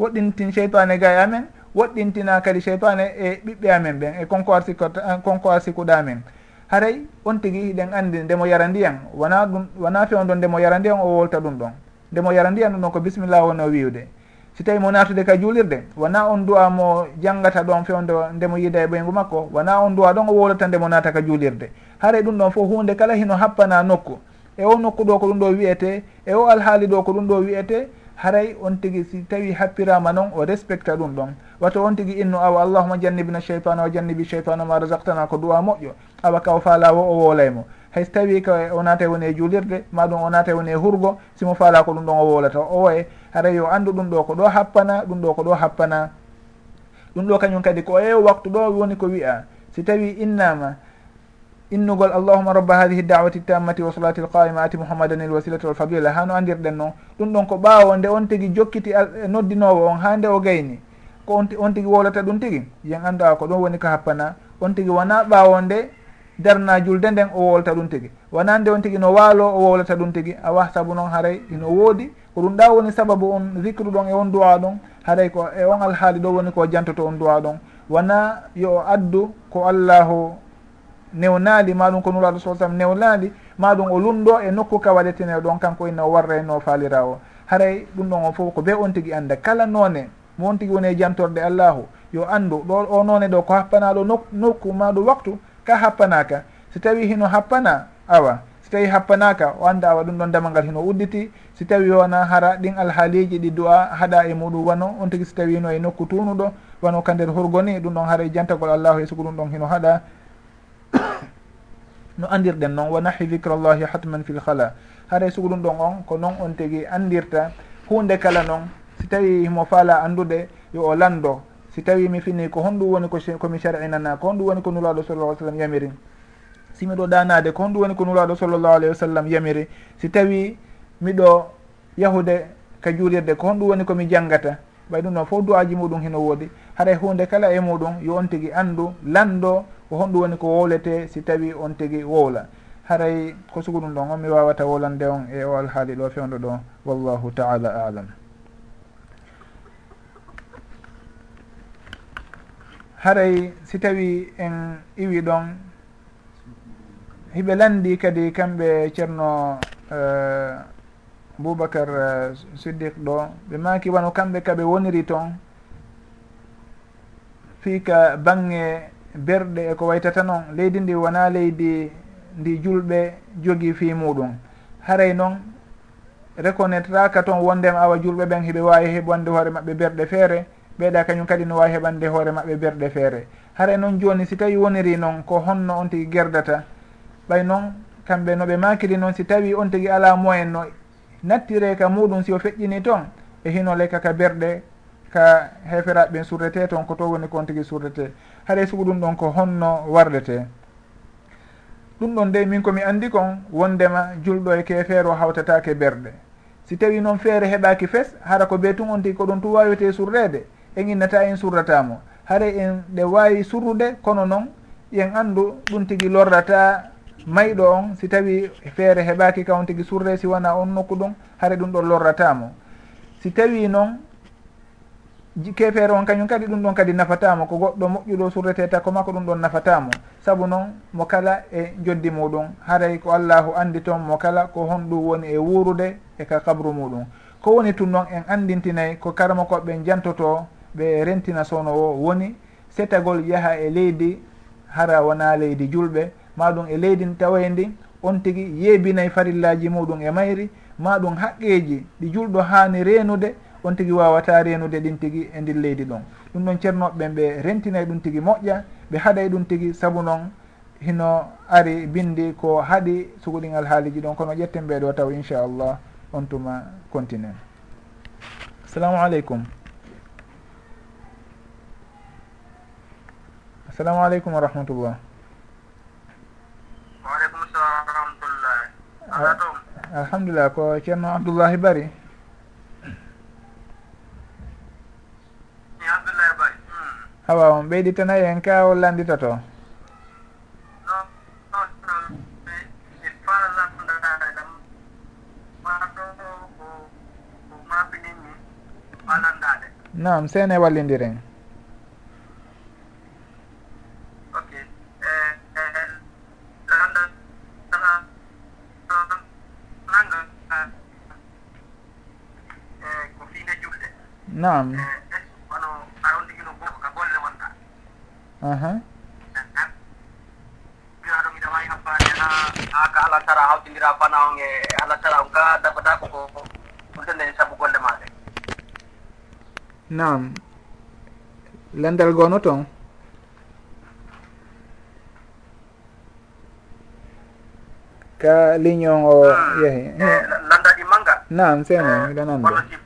woɗɗintin cheytane ga e amen. Woɗɗintina kadi cheytane e ɓiɓɓe amen ɓen e konko arsiko konko arsikuɗa amen. Haray on tigui hiɗen andi ndemo yara ndiyan. Wona ɗum wona fewn ɗon ndemo yara ndiyan o wolta ɗum ɗon. Ndemo yara ndiyan ɗum ɗon ko bisimillah woni wiwde. si tawi mo natude ka juulirde wona on duwa mo janggata ɗon fewde ndemo yiida e ɓoyngu makko wona on duwa ɗon o wowlata ndemo naata ka juulirde. Haare ɗum ɗon fof hunde kala hino happana nokku. E o nokku ɗo ko ɗum ɗo wiyete e o alhaali ɗo ko ɗum ɗo wiyete haray on tigi si tawi happirama noon o respecta ɗum ɗon. Wato on tigi innu awa allahuma jannibina cheytane wa jannibi cheytane ma rasaktana ko duwa moƴƴo. Awa ka o faalawo o wolaymo hayso tawi ko o naata woni e juulirde maɗum o naata woni e hurgo simo faala ko ɗum ɗon o wolata o woye haray yo andu ɗum ɗo ko ɗo happana ɗum ɗo ko ɗo happana. Ɗum ɗo kañum kadi ko e waktu ɗo woni ko wiya si tawi innama innugol allahuma rabba hadihi dawati tammati wa salati lqaima ati mouhammadan il wasilati walfadila ha no andirɗen noon ɗum ɗon ko ɓaawo nde on tigui jokkiti eh, noddinowo on ha nde o gayni. Ko on on tigi wolata ɗum tigui yen andu a ko ɗum woni ko happana. On tigui wona ɓaawo nde darna julde nden o wolta ɗum tigui wona nde on tigui no waalo o wowlata ɗum tigui awa saabu noon haray ino woodi ko ɗum ɗa woni sababu on zicre ɗon e on duwa ɗon haɗay ko e on alhaali ɗo woni ko jantoto on duwa ɗon. Wona yo addu ko allahu newnaali maɗum ko nuraɗo sa sallam newnaali maɗum o lunɗo e nokku ka waɗetene ɗon kanko inna o warrayno faalira o haray ɗum ɗon on fof ko be on tigui anda kala noone mo on tigui woni e jantorde allahu yo andu ɗo o noone ɗo ko happanaɗo nokku maɗo waktu ka happanaka so tawi hino happana awa si tawi happanaka o anda awa ɗum ɗon damal ngal hino udditi. Si tawi wona hara ɗin alhaaliji ɗi du'a haɗa e muɗum wano on tigui so tawino e nokku tunuɗo wano ka nder horgoni ɗum ɗon haara e jantagol allahu e sugo ɗum ɗon hino haɗa. No andirɗen noon wa nahi dicrallahi hatman fil hala haara e sugu ɗum ɗon on ko noon on tigui andirta hunde kala noon si tawi mo faala andude yo o lando si tawi mi fini ko honɗum woni komi shar'inana ko honɗum woni ko nulaɗo sallah alih sallam yamirin. si miɗo ɗanade ko honɗum woni ko nuraɗo sallllahu alayhi wa sallam yamiri. Si tawi miɗo yahude ka juulirde ko honɗum woni komi janggata ɓay ɗum noon fof du'aji muɗum hino woodi. Haray e hunde kala e muɗum yo on tigui andu lando ko honɗum woni ko wowlete si tawi on tigui wowla haray e ko sugu ɗum ɗon on mi wawata wolande on e o alhaali ɗo fewdo ɗo wallahu taala alam. Haray e si tawi en iwi ɗon hiɓe landi kadi kamɓe ceerno eh, boubacar eh, siddiq ɗo ɓe maki wano kamɓe kaɓe woniri toon. Fiika bange berɗe eko waytata noon leydi ndi wona leydi ndi julɓe jogi fi muɗum. Haray noon reconnaitre taka toon wondema awa julɓe ɓen hiɓe wawi heɓande hoore maɓɓe berɗe feere ɓeeɗa kañum kadi no wawi heɓande hoore maɓɓe berɗe feere. Haray noon joni si tawi woniri noon ko honno on tigui gerdata ɓay noon kamɓe noɓe makiri noon si tawi on tigui ala moyen no nattire ka muɗum si o feƴƴini toon e hino leyka ka berɗe ka heferaɓe ɓen surrete toon ko to woni ko on tigui surrete. Haɗa sugu ɗum ɗon ko honno warlete ɗum ɗon de min komi andi kon wondema julɗo e kefeero hawtatake berɗe. Si tawi noon feere heɓaki fes hara ko be tun on tigui ko ɗum tu wawete surrede e en innata en surratamo haara en ɗe wawi surrude kono noon yen andu ɗum tigui lorrata mayɗo on si tawi feere heɓaki ka on tigui surre si wona on nokku ɗum haare ɗum ɗon lorratamo si tawi noon kefeere on kañum kadi ɗum ɗon kadi nafatamo ko goɗɗo moƴƴuɗo surrete takko ma ko ɗum ɗon nafatamo saabu noon mo kala e joddi muɗum haray ko allahu andi toon mo kala ko honɗum woni e wuurude e ka kabru muɗum ko woni tun noon en andintinayi ko karama koɓe jantoto ɓe rentina sowno o woni setagol yaaha e leydi hara wona leydi julɓe. maɗum e leydi tawaye ndi on tigui yeebinayi farillaji muɗum e mayri maɗum haqqeji ɗi julɗo hani renude on tigui wawata renude ɗin tigui e ndin leydi ɗon. Ɗum ɗon ceernoɓeɓen ɓe rentinay ɗum tigui moƴƴa ɓe haɗay ɗum tigui saabu noon hino ari bindi ko haaɗi sugoɗingal alhaaliji ɗon. Kono ƴetten ɓeɗo taw inchallah on tuma continue. Assalamu aleykum. Assalamu aleykum wa rahmatullah. waaleykum salam wa rahmatullah ala ah, tom alhamdulillah ko ceerno abdoullahi bari mi abdoullahi bari hmm. hawa on ɓeyditanayi en ka o landitoto nam e sene wallidiren naam. Kono aɗa on ligino goko ka golle wonta aha. Mbiyaɗo miɗa wawi habbade ha ha ka allah tara hawtidira bana on e allah tara on ka dabbata koko ɓurtende en saabu golle maɗe nam landal gono toon ka ligne on o yeehi landa ɗi manga? Nam femo miɗananda kono si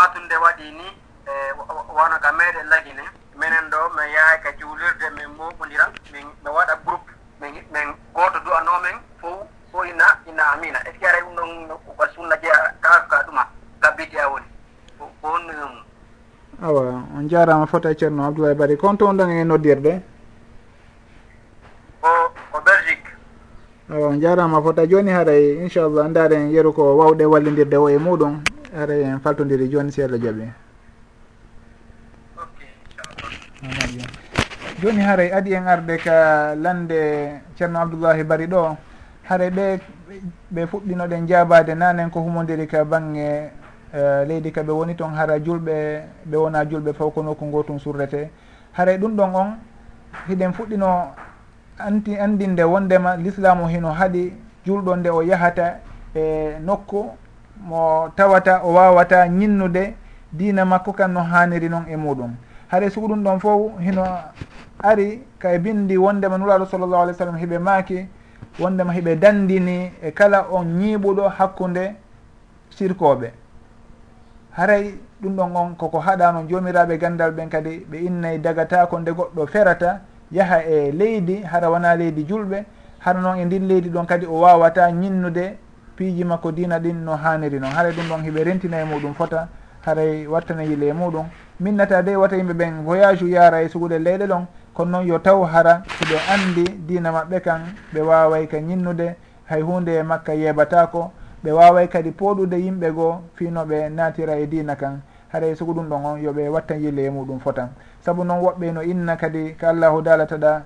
fatunde waɗi ni e wona ka meɗen lagine minen ɗo min yahay ka juulirde min moɓodira min mi waɗa groupe min min goto du'ano men fof fo ina ina amina. Est ce que aray ɗum ɗon ko sunna jeeya ka ka ɗuma ka a woni. Ko on mum awa on jarama fota e ceerno abdoulaye bari kon to ɗon e noddirde? O ko belgique. Awa on jarama fota. Joni haray inchallah ndaren yeru ko wawɗe wallidirde o e muɗum. ara en faltodiri joni seeɗa jaaɓi joni haray adi en arde ka lande ceerno abdoullahi bari ɗo. Haray ɓe ɓe fuɗɗinoɗen jabade nanen ko humodiri ka bangge uh, leydi ka ɓe woni toon hara julɓe ɓe wona julɓe faw ko nokku ngo tun surrete. Haray ɗum ɗon on hiɗen fuɗɗino anti andinde wondema l'islamu hino haaɗi julɗo nde o yahata e nokku mo tawata o wawata ñinnude dina makko kan no haniri noon e muɗum. Haɗa sugu ɗum ɗon fof hino ari kay bindi wondema nuraɗo sallllahu alih w sallam hiɓe maaki wondema hiɓe dandini e kala on ñiiɓuɗo hakkude sirkoɓe haray ɗum ɗon on koko haɗano jomiraɓe gandal ɓen kadi ɓe innayi dagatako nde goɗɗo ferata yaaha e leydi hara wona leydi julɓe hara noon e ndin leydi ɗon kadi o wawata ñinnude piiji makko dina ɗin no haniri noon haray ɗum ɗon hiɓe rentina e muɗum fota. Haray wattana yile e muɗum. Minnata de wata yimɓe ɓen voyage u yara e sugude leyɗe ɗon. Kono noon yo taw hara soɓe andi dina maɓɓe kan ɓe waway ka ñinnude hay hunde e makka yebatako ɓe waway kadi pooɗude yimɓe goo finoɓe natira e dina kan. Haɗay e sugu ɗum ɗon on yoɓe watta yille e muɗum fotan saabu noon woɓɓe no inna kadi ko allahu dalataɗa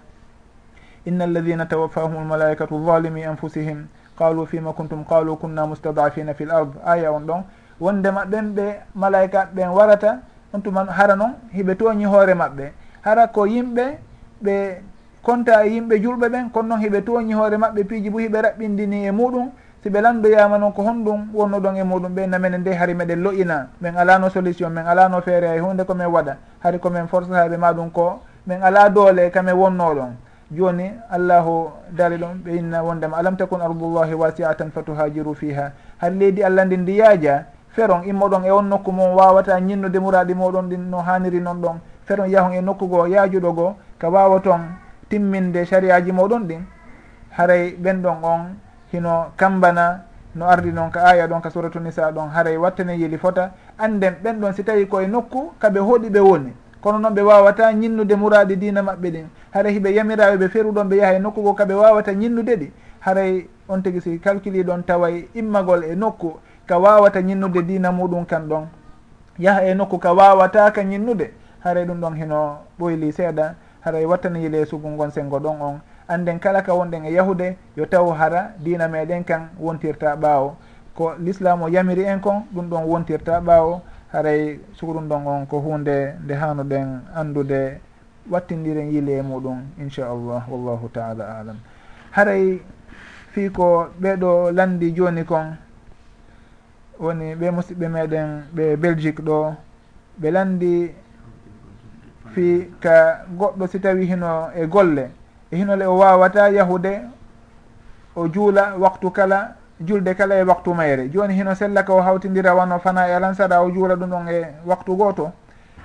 inna alladina tawaffahum lmalaikatu zalimi anfusihim. qalu fima kuntum qalu kunna mustadafina fi l ard aya on ɗon. Wonde maɓɓen ɓe malaika ɓen warata on tuma hara noon hiɓe tooñi hoore maɓɓe. Hara ko yimɓe ɓe konta e yimɓe julɓe ɓen kono noon hiɓe tooñi hoore maɓɓe piiji bo hiɓe raɓɓindini e muɗum. Si ɓe landoyama noon ko honɗum wonno ɗon e muɗum. Ɓe namene nde hari meɗen loƴina min alano solution min alano feere hay hunde komin waɗa. Hari komin force haɓe maɗum ko min ala doole kamin wonno ɗon. joni allahu daali ɗum ɓe inna wondema alam takun ardullahi wasiatan fatuhajiru fiha har leydi allah ndi ndi yaaja feron immoɗon e on nokku mum wawata ñinnude muraɗi moɗon ɗin no haniri noon ɗon. Feron yahon e nokku goo yaajuɗo goo ka wawaton timminde sariyaji moɗon ɗin. Haray ɓen ɗon on hino kambana no ardi noon ka aya ɗon ka suratu nisa ɗon. Haray wattane yeli fota. Anden ɓen ɗon si tawi koye nokku kaɓe hooɗi ɓe woni. kono noon ɓe wawata ñinnude muradi dina maɓɓe ɗin haray hiɓe yamiraɓe ɓe feruɗon ɓe yaha e nokku go kaɓe wawata ñinnude ɗi. Haray e, on tigui si calcule ɗon taway immagol e nokku ka wawata ñinnude dina muɗum kan ɗon. Yaha e nokku ka wawata ka ñinnude haray e ɗum ɗon heno ɓoyli seeɗa haray e wattani sugu gon sengo ɗon on. Anden kala ka wonɗen e yahude yo taw hara dina meɗen kan wontirta ɓaawo. Ko l'islam o yamiri en kon ɗum ɗon wontirta ɓaawo. haray sugo ɗon on ko hunde nde hanuɗen andude wattindiren yile e muɗum inchallah wallahu taala alam. Haray fii ko ɓeɗo landi joni kon woni ɓe musidɓe meɗen ɓe belgique ɗo ɓe landi fii ka goɗɗo si tawi hino e golle. E hinole o wawata yahude o juula waktu kala julde kala e waktu mayre. Joni hino sellaka o hawtidira wano fana e alansara o juula ɗum ɗon e waktu goto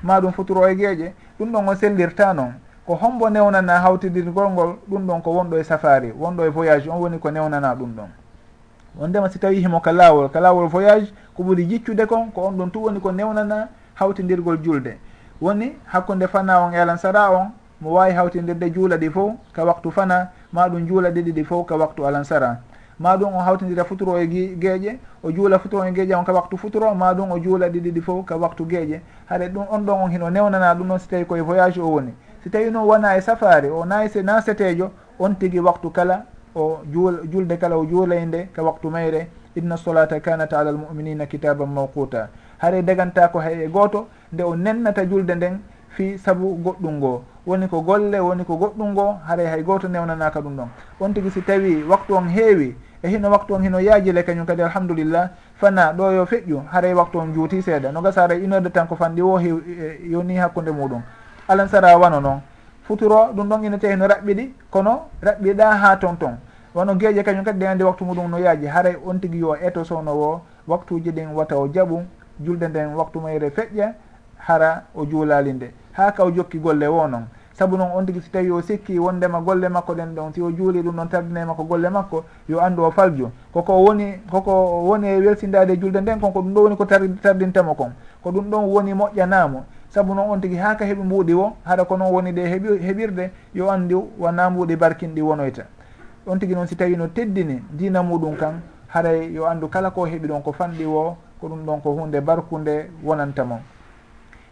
ma ɗum futuro e gueƴe ɗum ɗon o sellirta noon ko hombo newnana hawtidirgol ngol ɗum ɗon ko wonɗo e safari wonɗo e voyage on woni ko newnana ɗum ɗon. Wondema si tawi himo ka laawol ka laawol voyage ko ɓuri jiccude kon ko on ɗon tu woni ko newnana hawtidirgol julde. Woni hakkude fana on e alansara on mo wawi hawtidirde juula ɗi fof ka waktu fana ma ɗum juula ɗiɗi ɗi fof ka waktu alansara ma ɗum o hawtidira futuro e geeƴe o juula futuro e geeƴe on ka waktu futuro ma ɗum o juula ɗi fof ka waktu geeƴe. Haɗa ɗum on ɗon on hino newnana ɗum noon si tawi koye voyage o woni. Si tawi noon wona e safari o nayi se nasetejo on tigui waktu kala o juul julde kala o juulay nde ka waktu mayre. Inna solata kanat ala almuminina kitaban mawquta haare daganta ko hay e goto nde o nennata julde nden fi saabu goɗɗum ngo woni ko golle woni ko goɗɗum ngo haare hay goto newnanaka ɗum ɗon. On tigui si tawi waktu on heewi e hino waktu on hino yaajile kañum kadi alhamdulillah fana ɗo yo feƴƴu haray waktu on juuti seeɗa. No gasa haray une heure de temps ko fanɗi wo hew yoni hakkude muɗum. Alan sara wano noon futuro ɗum ɗon ina tawi no raɓɓiɗi kono raɓɓiɗa ha ton ton. Wono geeƴe kañum kadi ɗe andi waktu muɗum no yaaji. Haray on tigui yo eto sowno wo waktuji ɗin wata o jaaɓu julde nden waktu mayre feƴƴa hara o juulali nde ha ka o jokki golle wo noon saabu noon on tigui si tawi o sikki wondema golle makko ɗen ɗon si o juuli ɗum ɗon tardinema ko golle makko yo andu o falju. Koko woni koko woni e welsindade julde nden kon ko ɗum ɗo woni ko tardintamo kon. Ko ɗum ɗon woni moƴƴanamo saabu noon on tigui ha ka heeɓi mbuuɗi wo haɗa ko noon woni ɗe heɓirde yo andu wona mbuuɗi barkinɗi wonoyta. On tigui noon si tawi no teddini dina muɗum kan haray yo andu kala ko heeɓi ɗon ko fanɗi wo ko ɗum ɗon ko hunde barkude wonantamon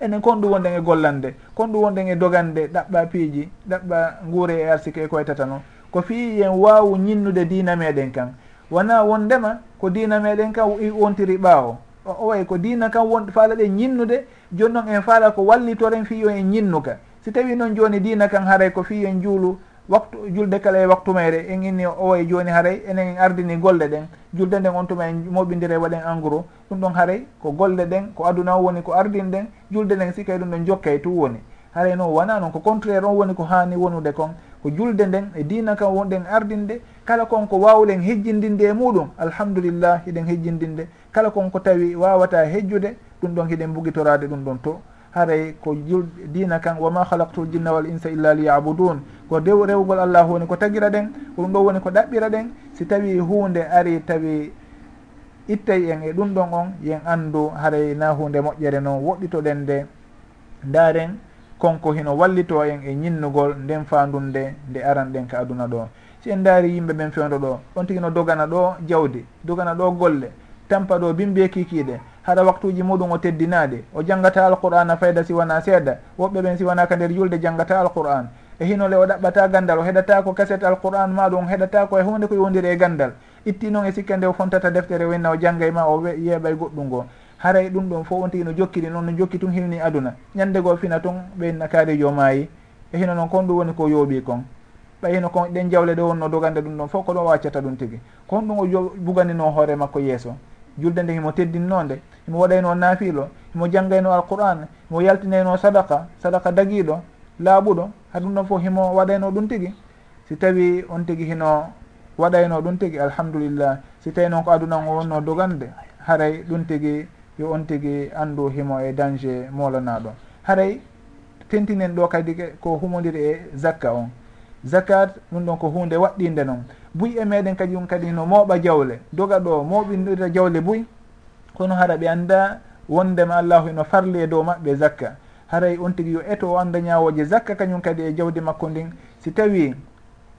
enen kon ɗum wonɗen e gollande kon ɗum wonɗen e dogande ɗaɓɓa piiji ɗaɓɓa nguure e arsike e koytata noon ko fii yen waawu ñinnude diina meɗen kan. Wona wondema ko diina meɗen kan wontiri ɓaawo. O way ko diina kan won faala ɗe ñinnude joni noon en faala ko wallitoren fiyo en ñinnuka. Si tawi noon joni diina kan haray ko fiyo en juulu waktu julde kala e waktu mayre en inni o e joni haaray enen en ardini golle ɗen. Julde nden on tuma en moɓidire waɗen engrais. Ɗum ɗon haaray ko golle ɗen ko aduna o woni ko ardin ɗen. Julde nden sikay ɗum ɗon jokkay tu woni. Haaray noon wona noon ko contraire on woni ko hani wonude kon. Ko julde nden e dina kam wonɗen ardinde kala kon ko wawɗen hejjindinde e muɗum alhamdulillah hiɗen hejjindinde. Kala kon ko tawi wawata hejjude ɗum ɗon hiɗen bugitorade ɗum ɗon to. haray ko jul dina kan wama halaktul jinna wal insa illa liyabudun. Ko dew rewgol allah woni ko tagira ɗen ɗum ɗo woni ko ɗaɓɓira ɗen si tawi hunde ari tawi ittay en e ɗum ɗon on yen andu haray na hunde moƴƴere noon woɗɗitoɗen nde ndaren konko hino wallito en e ñinnugol nden fandunde nde aran ɗen ka aduna ɗo. Si en daari yimɓe ɓen fewdo ɗo on tigi no dogana ɗo jawdi dogana ɗo golle tampa ɗo bimbe kikiɗe haɗa waktuji muɗum o teddinade. O janggata alqur'ana fayda siwana seeɗa. Woɓɓe ɓen siwanaka nder julde janggata alqur'an. E hinole o ɗaɓɓata gandal o heɗata ko kaset alqur'an maɗum o heɗata ko e hunde ko yowdiri e gandal. Itti noon e sikka nde o fontata deftere wenna o jangga e ma o yeeɓa e goɗɗum ngo. Haray ɗum ɗon fof on tigi no jokkiri noon no jokki tun hilni aduna. Ñandego fina tun ɓeyna kaarijo maayi. E hino noon kon ɗum woni ko yooɓi kon. Ɓay hino kon ɗen jawle ɗe wonno dogande ɗum ɗon fof ko ɗon waccata ɗum tigi. Kon ɗum o buganino hoore makko yeeso. julde nde himo teddinnonde himo waɗayno naafilo himo janggayno alqur'an himo yaltinayno sadaka sadaka dagiiɗo laaɓuɗo ha ɗum ɗon fof himo waɗayno ɗum tigi. Si tawi on tigi hino waɗayno ɗum tigi alhamdulillah si tawi noon ko aduna o wonno dogande haray ɗum tigi yo on tigi anndu himo e danger molanaɗo haray tentinen ɗo kadi ko humodiri e zakka on. Zakat ɗum ɗon ko hunde waɗɗinde noon buy e meɗen kadi on kadi no mooɓa jawle. Doga ɗo mooɓinɗirta jawle buy kono hara ɓe anda wondema allahu eno farli e dow maɓɓe zakka. Haray on tigui yo eto o anda ñawoje zakka kañum kadi e jawdi makko ndin. Si tawi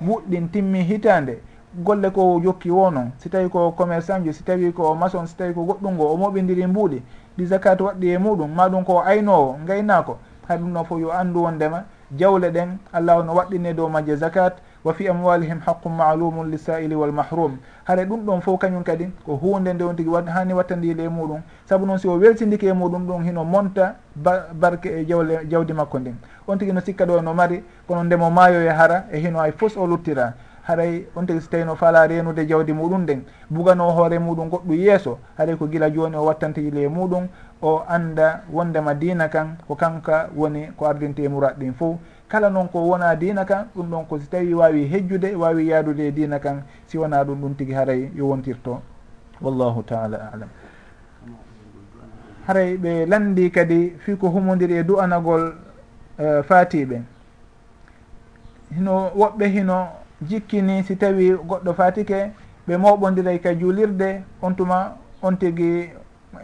wuɗɗin timmi hitande golle ko jokki wo noon si tawi ko commerçant jo si tawi ko maçon si tawi ko goɗɗum ngo o moɓidiri mbuuɗi ɗi zakat waɗɗi e muɗum maɗum ko aynowo gaynako hay ɗum ɗon fof yo anndu wondema jawle ɗen allahu no waɗɗine dow majje zakat wa fi amwalihim haqqum maalumum lisaili walmahrum. Hara ɗum ɗon fof kañum kadi ko hunde nde on tigui hani wattandile e muɗum. Saabu noon si o weltidike e muɗum ɗum hino monta barke e jawle jawdi makko ndin. On tigui no sikka ɗo no mari kono ndemo maayoye hara e hino hay fos o luttira. Haray on tigi so tawi no fala renude jawdi muɗum nden bugano hoore muɗum goɗɗu yeeso haray ko gila joni o wattantijile e muɗum o anda wondema dina kan ko kanka woni ko ardinte e murat ɗin fof. kala noon ko wona dina kan ɗum ɗon ko si tawi wawi hejjude wawi yaadude e dina kan si wona ɗum ɗum tigui haray yo wontirto. Wallahu taala alam. Haray ɓe landi kadi fi ko humodiri e du'anagol uh, fatiɓe. Hino woɓɓe hino jikkini si tawi goɗɗo fatike ɓe moɓodiray ka juulirde on tuma on tigi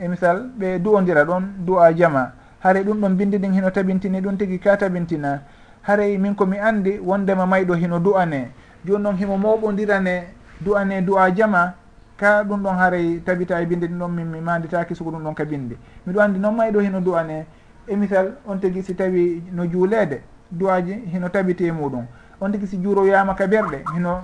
e misal ɓe du'odira ɗon du'a jama. Haare ɗum ɗon bindi ɗin hino tabintini ɗum tigi ka tabintina. haray min komi andi wondema mayɗo hino du'ane joni noon himo moɓodirane du'ane du'a jama ka ɗum ɗon haray tabita e binde ɗum ɗon min mi manditaki soko ɗum ɗon ka binde miɗo andi noon mayɗo hino du'ane e misal on tigui si tawi no juulede du'aji hino tabiti e muɗum. On tigui si juuroyama ka berɗe hino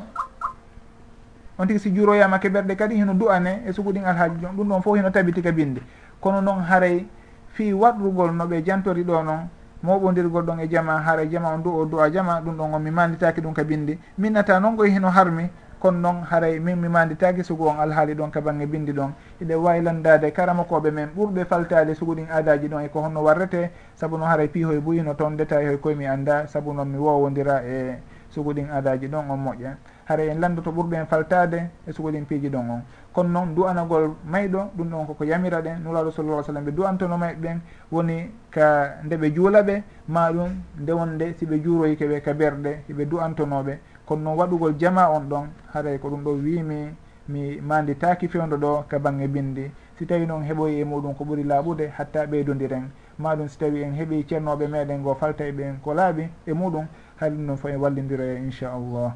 on tigui si juuroyama keɓerɗe kadi hino du'ane e suguɗin alhaaji jon ɗum ɗon fof hino tabiti ka binde kono noon haray fi waɗrugol no ɓe jantori ɗo noon moɓodirgol ɗon e jama haara jama on du o du'a jama ɗum ɗon on mi manditaki ɗum ka bindi. Minnata noon goy heno harmi kono noon haray min mi manditaki sugu on alhaali ɗon ka bange bindi ɗon. Iɗe waylandade karamakoɓe men ɓurɓe faltade sugu ɗin adaji ɗon e ko honno warrete saabu noon haray piihoye buyino toon détail hoy koye mi anda saabu noon mi wowodira e sugu ɗin adaji ɗon on moƴƴa. Haray en landoto ɓurɓe en faltade e sugu ɗin piiji ɗon on. kono noon du'anagol mayɗo ɗum ɗon koko yamira ɗen nuraɗo sallah sallam ɓe du'antono mayɓe ɓen woni ka nde ɓe juula ɓe ma ɗum nde wonde siɓe juuroyke ɓe ka berɗe hiɓe du'antonoɓe. Kono noon waɗugol jama on ɗon haray ko ɗum ɗo wimi mi manditaki fewdo ɗo ka bangge bindi. Si tawi noon heɓoyi e muɗum ko ɓuuri laaɓude hatta ɓeydodiren maɗum si tawi en heeɓi ceernoɓe meɗen go falta e ɓen ko laaɓi e muɗum hay ɗum ɗon fo en wallidira e inchallah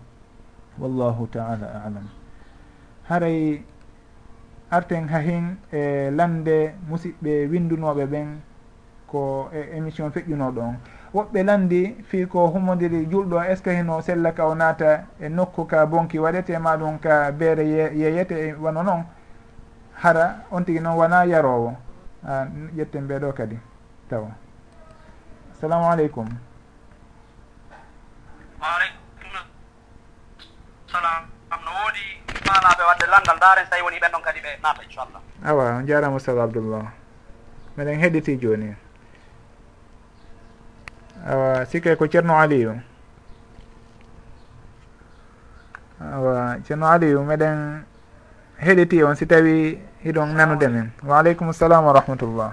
wallahu taala alam. Haray arten hahin e lande musidɓe windunoɓe ɓen ko e émission feƴƴunoɗo on. Woɓɓe landi fi ko humodiri julɗo est ce que hino sella ka o naata e nokku ka bonki waɗete? Maɗum ka beere yeyete ye, wano noon hara on tigui noon wona yarowo. A ƴetten ɓeɗo kadi. Tawa. Assalamu aleykum. Waaleykum salam. faalaɓe wadde landal daren so tawi woni ɓen ɗon kadi ɓe naata inchallah. Awa jarama ustad abdoullah. Miɗen heɗiti joni. Awa sikke ko ceerno aliyu awa ceerno aliyu meɗen heɗiti on si tawi hiɗon nanude men. Waaleykum salam wa rahmatullah.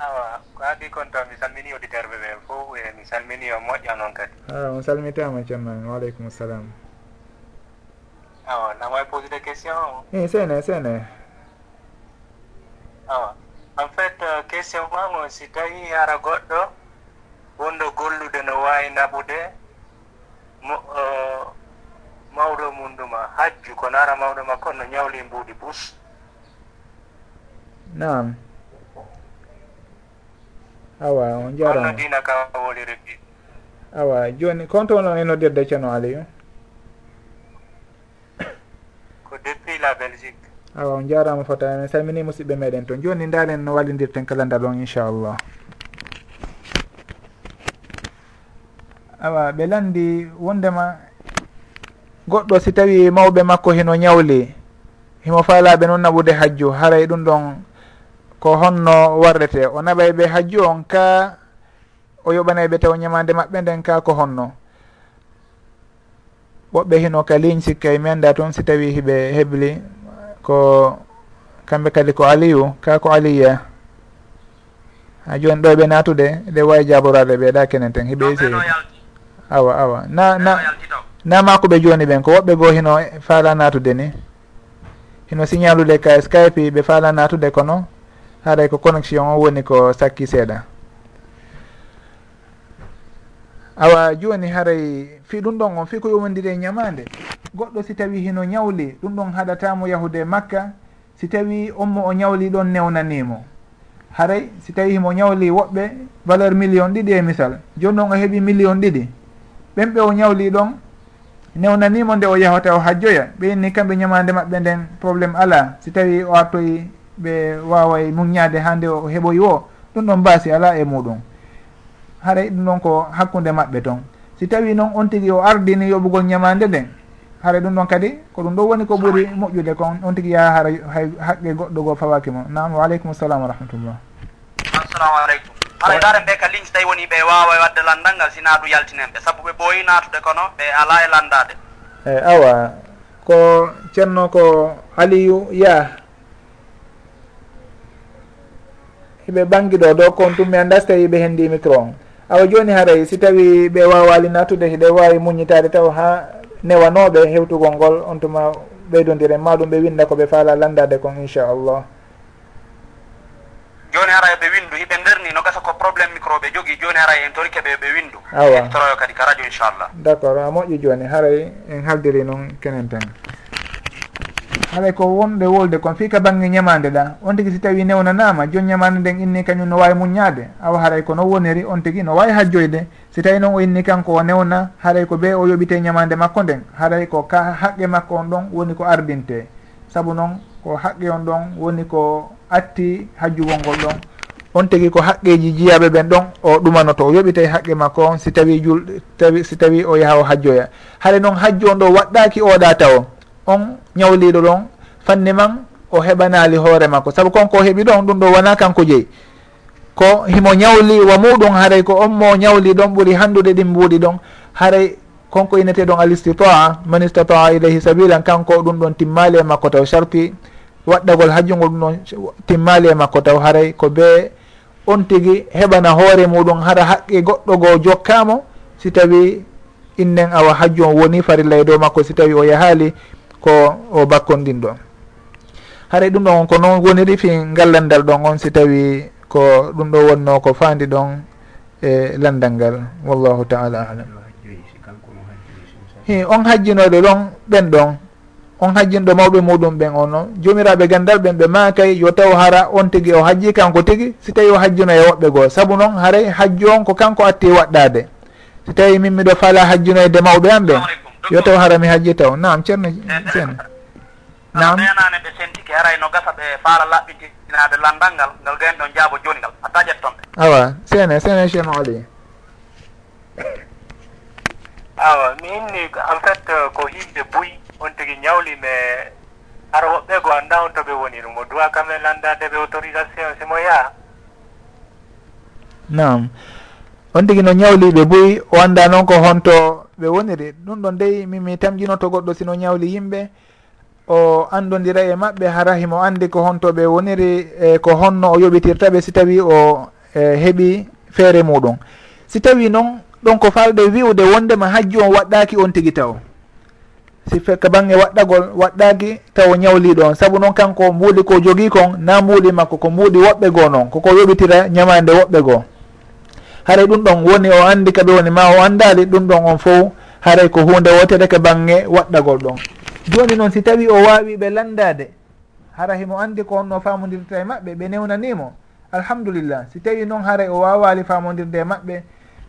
Awa ko adi kon tan mi salmini auditeur ɓe ɓe fof e mi salmini o moƴƴa noon kadi. A on salmitama ceerno en waaleykum salam awa na mooy posé des questions i eh, sene sene. Awa. En fait euh, question mamo si tawi hara goɗɗo wonɗo gollude no wawi naɓude mawɗo munduma hajju kono ara mawɗo makko no ñawli mbuuɗi bus nam awa on jarama dina ka woliri ɗi awa joni konto on e noddirde ceerno aliyu awa on jarama fota min salmini musidɓe meɗen toon joni dalen no wallidirten kalandal on inchallah. Awa ɓe landi wondema goɗɗo si tawi mawɓe makko hino ñawli himo faalaɓe noon naɓude hajju haray ɗum ɗon ko honno warrete. O naɓay ɓe hajju on ka o yoɓanay ɓe taw ñamande maɓɓe nden ka ko honno. Woɓɓe hino ka ligne sikkay mi annda toon si tawi hiɓe hebli. ko kamɓe kadi ko aliyu ka ko aliya ha joni ɗo ɓe natude ɗe wawi jaborade ɓe ɗa kenen ten heɓe se awa awa. Na na nama koɓe joni ɓen ko woɓɓe goo hino faala natude ni. Hino signalude ka skype ɓe faala natude kono haaray ko connexion o woni ko sakki seeɗa. awa joni haray fi ɗum ɗon on fi ko yumondiri e ñamande. Goɗɗo si tawi hino ñawli ɗum ɗon haɗatamo yahude makka si tawi onmo o ñawli ɗon newnanimo. Haray si tawi himo ñawli woɓɓe valeur million ɗiɗi e misal. Joni noon o heeɓi million ɗiɗi. Ɓen ɓe o ñawli ɗon newnanimo nde o yahata o hajjoya. Ɓeyinni kamɓe ñamande maɓɓe nden probléme ala. Si tawi o artoyi ɓe waway muññade hande o heɓoyi o ɗum ɗon mbasi ala e muɗum. haray ɗum ɗon ko hakkude maɓɓe toon si tawi noon on tigui o ardini yoɓugol ñamande nden haray ɗum ɗon kadi ko ɗum ɗo woni ko ɓuuri moƴƴude kon on tigui yaha hara hay haqqe goɗɗo goo fawaki mo. Nam waleykum salam wa rahmatullah. Assalamu aleykum. Alaydare ɓe ka ligne so tawi woni ɓe wawa wadde landal ngal sina ɗum yaltinen ɓe saabu ɓe ɓooyi natude kono ɓe ala e landade eyyi awa ko ceerno ko aliyu yaa hiɓe ɓangi ɗo ɗo kon tummi anda so tawi ɓe hendi micro on awa joni haray si tawi ɓe wawali natude hiɗe wawi muñitade taw ha newanoɓe hewtugol ngol on tuma ɓeydodire ma ɗum ɓe winda koɓe faala landade kon inchallah. Joni hara ɓe windu hiɓe nderni no gasa ko probléme micro ɓe jogui joni hara en tori keɓe ɓe windu. Awa. Toroyo kadi ka radio inchallah. D' accord a moƴƴi joni haray en haldiri noon kenen tan. haray ko wonɗe wolde kon fii ka bange ñamande ɗa. On tigui si tawi newnanama joni ñamande nden inni kañum no wawi muññade awa haray ko no woniri on tigui no wawi hajjoyde. Si tawi noon o inni kanko o newna haray ko ɓe o yoɓite ñamande makko nden. Haray ko ka haqqe makko on ɗon woni ko ardinte. Saabu noon ko haqqe on ɗon woni ko atti hajjugol ngol ɗon. On tigi ko haqqeji jiyaɓe ɓen ɗon o ɗumanoto o yoɓitay haqqe makko on si tawi jul tawi si tawi o yaha o hajjoya haade noon hajju on ɗo waɗɗaki oɗa taw on ñawliɗo ɗon fanni man o heɓanali hoore makko. Saabu konko o heeɓi ɗon ɗum ɗo wona kanko jeeyi ko himo ñawli wa muɗum haray ko on mo ñawli ɗon ɓuuri handude ɗin mbuuɗi ɗon. Haray konko ineteɗon ɗon istitaa man istataa ilayhi sabilan kanko ɗum ɗon timmali e makko taw sarpi waɗɗagol hajjungol ɗum ɗon timmali e makko taw haray ko be on tigui heɓana hoore muɗum hara haqqe goɗɗo goo jokkamo si tawi innen awa hajju on woni farilla e dow makko si tawi o yahali ko o bakkodin ɗon? Haray ɗum ɗon on ko noon woniri fi ngallandal ɗon on si tawi ko ɗum ɗo wonno ko faandi ɗon e landal ngal wallahu taala alam. Hi on hajjinoɗo ɗon ɓen ɗon. On hajjinɗo mawɓe muɗum ɓen o noon jomiraɓe gandal ɓen ɓe makay yo taw hara on tigui o hajji kanko tigui si tawi o hajjino e woɓɓe goo. Saabu noon haray hajju on ko kanko atti waɗɗade. Si tawi min miɗo faala hajjinoyde mawɓe an ɓen. yo taw harami hajji taw. Nam ceerno ceerno. Nam nenane ɓe sentiki haray no gasa ɓe faala laɓɓitinade landal ngal ngal gayen ɗon jaabo joni ngal. Hatta ƴettonɓe awa sene sene ceerno ali. Awa mi inni en fait ko himɓe buy on tigi ñawlime ara woɓɓe go annda on to ɓe woni ɗum. O duwa kamɓe en landade ɓe autorisation simo yaha. Nam. on tigi no ñawliɓe boyi o anda noon ko honto ɓe woniri ɗum ɗon dey mimi tamjino to goɗɗo sino ñawli yimɓe o andodira e maɓɓe hara himo andi ko honto ɓe woniri e ko honno o yoɓitirta ɓe si tawi o e, heeɓi feere muɗum. Si tawi noon ɗon ko falɗe wiwde wondema hajju on waɗɗaki on tigui taw. Si ka bangge waɗɗagol waɗɗaki taw ñawliɗo on saabu noon kanko mbuuɗi ko jogui kon na mbuuɗi makko ko mbuuɗi woɓɓe goo noon koko yoɓitira ñamande woɓɓe goo. haray ɗum ɗon woni o andi kaɓe woni ma o andali ɗum ɗon on fo haray ko hunde wotere ke bangge waɗɗagol ɗon. Joni noon si tawi o wawi ɓe landade hara himo andi ko honno famodirta e maɓɓe ɓe newnanimo alhamdulillah si tawi noon haray o wawali famodirde e maɓɓe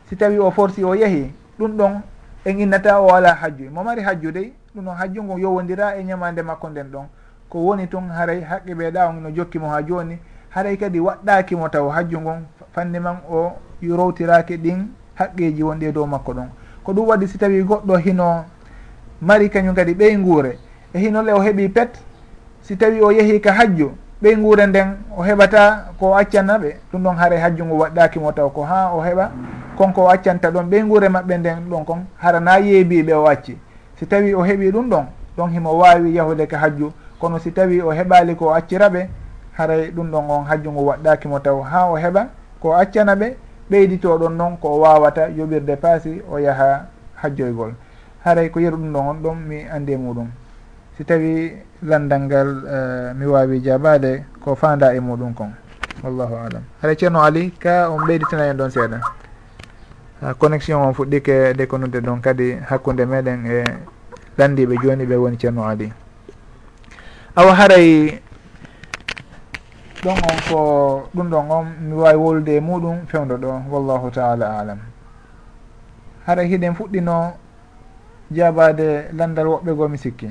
si tawi o forsi o yeehi ɗum ɗon en innata o ala hajju. Mo mari hajju dey ɗum ɗon hajju ngon yowodira e ñamande makko nden ɗon. Ko woni tun haray haqqe ɓeeɗa on no jokkimo ha joni haray kadi waɗɗakimo taw hajju ngon fanni man o rowtiraki ɗin haqqeji wonɗi e dow makko ɗon. Ko ɗum waɗi si tawi goɗɗo hino mari kañum kadi ɓey nguure e hinole o heeɓi pet si tawi o yeehi ka hajju ɓey nguure nden o heɓata ko accana ɓe ɗum ɗon haara hajju ngu waɗɗakimo taw ko ha o heɓa konko o accanta ɗon ɓey nguure maɓɓe nden ɗon kon harana yeebiɓe o acci. Si tawi o heeɓi ɗum ɗon ɗon himo wawi yahude ka hajju kono si tawi o heɓali ko accira ɓe haray ɗum ɗon on hajju ngu waɗɗakimo taw ha o heɓa ko accana ɓe ɓeyditoɗon noon ko wawata yoɓirde paasi o yaha hajjoygol. Haray ko yeru ɗum ɗon on ɗon mi andi e muɗum. Si tawi landal ngal uh, mi wawi jabade ko fanda e muɗum kon. Wallahu alam haɗa ceerno ali ka on ɓeyditana en ɗon seeɗa. Ha connexion on fuɗɗike de dekonude ɗon kadi hakkude meɗen e landiɓe joni ɓe woni ceerno ali. Awa haray ɗon on ko ɗum ɗon on mi wawi wolude e muɗum fewdo ɗo wallahu taala alam. Hara hiɗen fuɗɗino jabade landal woɓɓe goo mi sikki.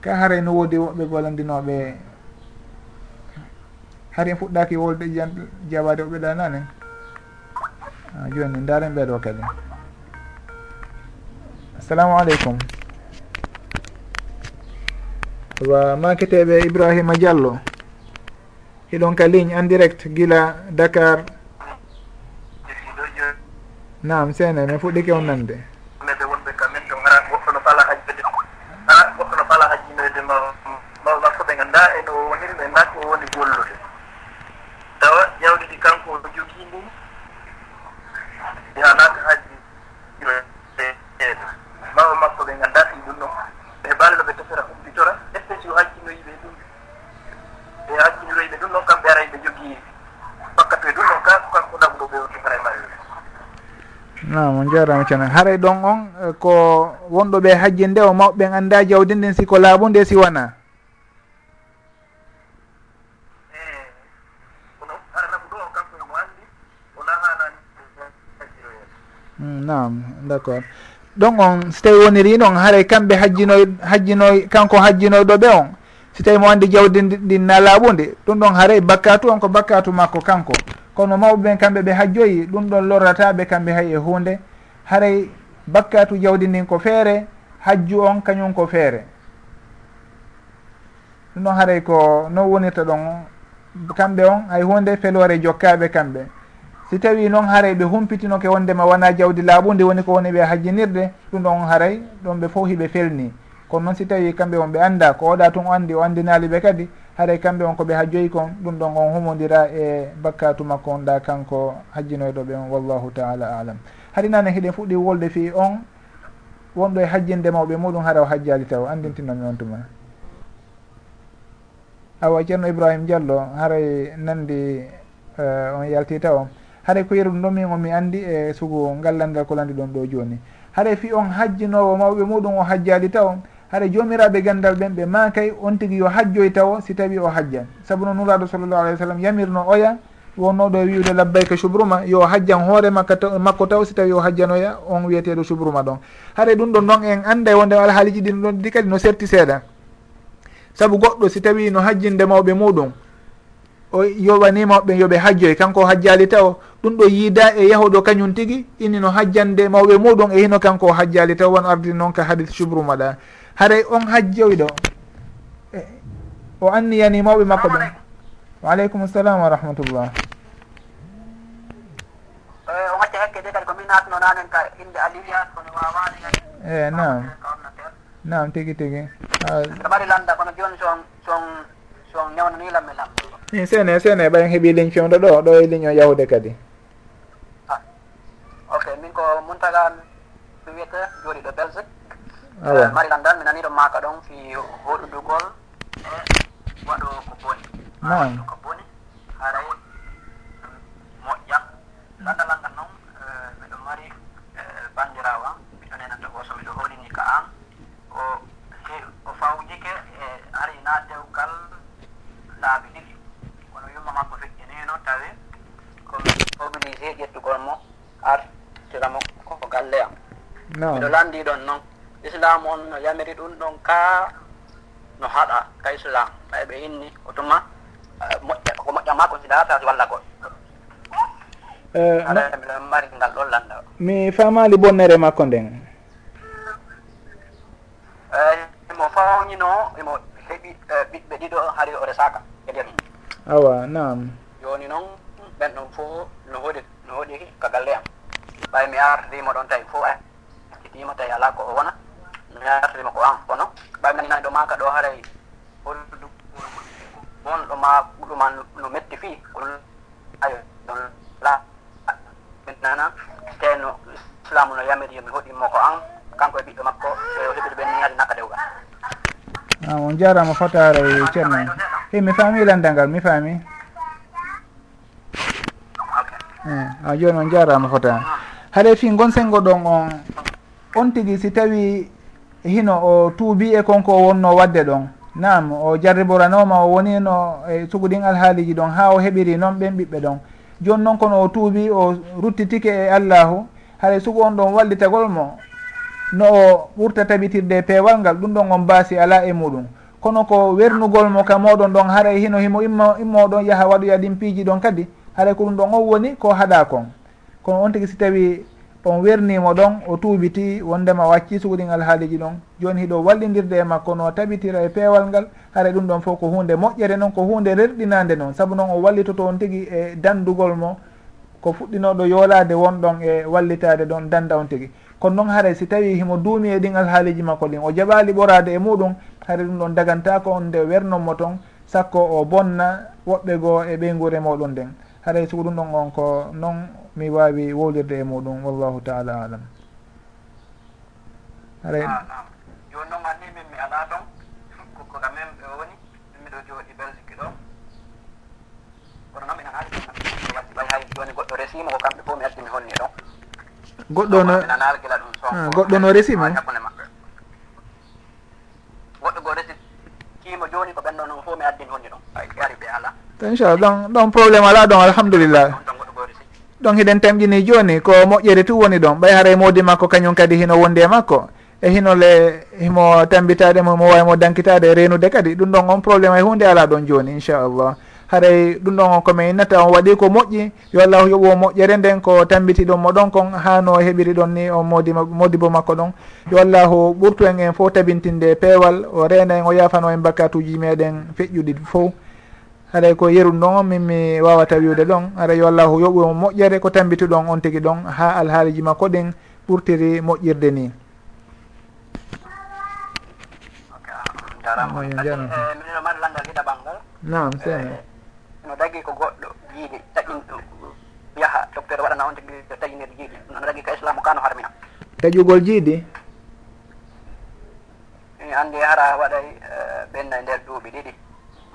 Ka haray no woodi woɓɓe goo landinoɓe haren fuɗɗaki wolde jabade woɓɓe ɗananen ah, joni daren ɓeɗo kadi. Assalamu aleykum. wa maketeɓe ibrahima diallo hiɗon ka ligne en direct guila dakar. Nam sene mi fuɗɗi kewnande mede wonɓe kamen to gara goɗɗo no fala hajjede ara goɗɗo e no fala hajjinede ma mawla ko ɓe gannda eno woniri ɓe nda ko woni gollude tawa ƴawdi kanko o jogii ndi mi hajji ɓiro mawa makko ɓe gannda namo jarama cana haray ɗon on eh, ko wonɗo ɓe hajji nde o mawɓe anda jawdi nden siko laabu nde si wona hmm, nam d' accord ɗon on so tawi woniri noon haaray kamɓe hajjinoy hajjinoy kanko hajjinoyɗo ɓe on so tawi mo andi jawdi ndi na laaɓude ɗum ɗon haaray bakkatu on ko bakkatu makko kanko? kono mawɓe ɓen kamɓe ɓe hajjoyi ɗum ɗon lorrataɓe kamɓe hay e hunde. Haray bakkatu jawdi ndin ko feere hajju on kañum ko feere. Ɗum ɗon haray ko non wonirta ɗon kamɓe on hay hunde felore jokkaɓe kamɓe. Si tawi noon haray ɓe humpitinoke wondema wona jawdi laaɓude woni ko woni ɓe hajjinirde ɗum ɗon haray ɗon ɓe fof hiɓe felni. Kono noon si tawi kamɓe on ɓe anda ko oɗa tun o andi o anndinali ɓe kadi haaray kamɓe on koɓe hajjoyi kon ɗum ɗon on humodira e bakkatu makko on ɗa kanko hajjinoyɗo ɓe on wallahu taala alam. Haɗi nane hiɗen fuɗɗi wolde fi on wonɗo e hajjinde mawɓe muɗum hara o hajjali taw andintinomi on tuma. Awa ceerno ibrahima diallo haray nandi uh, on yalti taw haɗay ko yeru ɗum ɗon min omi andi anndi e sugu ngallandal ko landi ɗon ɗo joni. Haɗay fi on hajjinowo mawɓe muɗum o hajjali taw haɗa jomiraɓe gandal ɓen ɓe makay on tigui yo hajjoy taw si tawi o hajjan. Saabu noon nuraɗo sallllahu alayh wa sallam yamirno oya wonnoɗo e wiwde labbayka subruma yo hajjan hoore makka makko taw si tawi o hajjanoya on wiyeteɗo subruma ɗon. Haɗa ɗum ɗon ɗon en anda wonde alhaaliji ɗin ɗon ɗi kadi no serti seeɗa. Saabu goɗɗo si tawi no hajjinde mawɓe muɗum o yoɓanima oɓɓe yooɓe hajjoy kanko hajjali taw ɗum ɗo yiida e yahuɗo kañum tigui inino hajjande mawɓe muɗum e hino kanko hajjali taw won ardi noon ka hadis subruma ɗa. haray on hajjoyɗo e, o anniyani mawɓe makko ɓen waaleykum salam wa rahmatullah. E, o wacca hekke ɗe kadi ko min hatno nanen ka inde alilia e, kono wawani e nam nam tigui tigui aɗa mari landa kono joni son son son ñawnani lamme i sene sene ɓayen heeɓi ligne fewdo ɗo ɗo e ligne o yahude kadi. Ah. Ok min ko muntagan mi wiyete jooɗiɗo belgique. Eh, mari gandal mi naniɗo maka ɗon fi hoɗudugol e eh, waɗo ko boni. Noy. Ko boni haray moƴƴa. Gandalal ngal noon eh, miɗo mari bandirawo am miɗo nenanta o so miɗo holini ka an o o fawjike e ari na dewgal laabi ɗiɗi. Kono yumma makko feƴƴinino tawi komi obligé ƴettugol mo artiramo ko galle am. Miɗo landi ɗon noon islam on no yamiri ɗum ɗon ka no haɗa ka islam. Ɓay ɓe inni o tuma eh, moƴƴa ko moƴƴa ma considération si walla goɗɗo. Eh, Aɗa mari ngal ɗon landa mi famali bonnere makko nden. Eh, imo fawnino imo heɓi ɓiɓɓe ɗiɗo hari o resaka e nder awa nam joni noon ɓen ɗon fof no hoɗi no hoɗi ka galle am. Ɓay mi ardimo ɗon tawi fof akkitima tawi ala ko o wona. mi artima ko an kono. Ɓaminani ɗo maka ɗo haray holdu wonɗo ma ɗuma no metti fi ko ayo ɗon la nana te no islamu no yamiri yomi hoɗinmo ko an kanko e ɓiɗɗo makko ɓe o heɓiri ɓen niyadi naka dewgal. A on jarama fotare ceerno. E mi faami landangal mi faami. Eh, ah, e a joni on jarama fotare haɗa fi gon sengo ɗon on. On tigui si tawi hino o tuubi e konko o wonno wadde ɗon? Nam o jarriboranoma o wonino e suguɗin alhaaliji ɗon ha o heɓiri noon ɓen ɓiɓɓe ɗon. Joni noon kono o tuubi o ruttitike e allahu haɗa sugu on ɗon wallitagol mo no o ɓurta taɓitirde e peewal ngal ɗum ɗon on baasi ala e muɗum. Kono ko wernugol mo ka moɗon ɗon haɗa hino himo immo immoɗon yaaha waɗoya ɗin piiji ɗon kadi haɗa ko ɗum ɗon on woni ko haɗa kon kono on tigui si tawi on wernimo ɗon o tuubiti wondema wacci suguɗin alhaaliji ɗon. Joni hiɗo wallidirde e makko no tabitira e peewal ngal. Hara ɗum ɗon fof ko hunde moƴƴere noon ko hunde rerɗinande noon saabu noon o wallitoto on tigui e dandugol mo ko fuɗɗinoɗo yoolade wonɗon e wallitade ɗon danda on tigui kono noon haara si tawi himo duumi e ɗin alhaaliji makko ɗin o jaɓali ɓorade e muɗum haara ɗum ɗon dagantako on nde wernonmo toon sakko o bonna woɓɓe goo e ɓeygure moɗon nden. Haara sugu ɗum ɗon on ko noon mi wawi wowlirde e muɗum wallahu taala alam. Aray ah, joni noon anni min mi ala ɗon ko quand ɓe woni miɗo jooɗi e belgique ɗo. Kono noon minen haaliɓay hay joni goɗɗo resima ko kamɓe fof mi addi mi honni ɗon. Goɗɗo no minanaala gila ɗum so ah, goɗɗo no resima hakkude maɓɓe. Goɗɗo goo resi kimo joni ko ɓenɗo noon fof mi addi mi honni ɗon. Ari ɓe ala inchallah ɗon ɗon probléme ala ɗon alhamdulillah. ɗon hiɗen tamƴini joni ko moƴƴere tu woni ɗon. Ɓay haray e modi makko kañum kadi hino wondi e makko. E hinole himo tambitaɗemo mo wawimo dankitade e renude kadi ɗum ɗon on probléme ay e hunde ala ɗon joni inchallah. Haray e ɗum ɗon on komi innata on waɗi ko moƴƴi. Yo allahu yoɓo moƴƴere nden ko tambiti ɗon mo ɗon kon hano heɓiri ɗon ni on modi modibo makko ɗon. Yo allahu ɓurtu en en fo tabintinde peewal o rena en o yafano en bakatuji meɗen feƴƴuɗi fof haɗay e ko yeru ɗon min mi wawata wiwde ɗon. Aɗa yo allahu yoɓu e on moƴƴere ko tambiti ɗon on tigui ɗon ha alhaaliji makko ɗen ɓurtiri moƴƴirde ni. Eh, mino mari langal hiɗaɓal ngal nam seena eh, no dagui ko goɗɗo jiiɗi taƴin yaaha docteur waɗana on tigui taƴinir jiiɗi no dagui ka islamu kano harmina. Taƴugol jiiɗi mi andi hara waɗay eh, ɓenna e nder duuɓi ɗiɗi.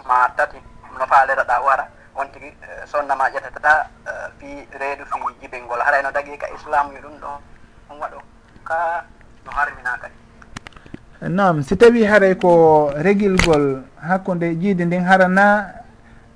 Ma tati. no paaleroɗa wara. On tigi e, sonnama ƴettataɗa e, fi reedu fi jibingol haray no dagi ka islam yo ɗum ɗo on waɗo ka no harmina kadi. Nam si tawi haray ko regilgol hakkude jiide ndin harana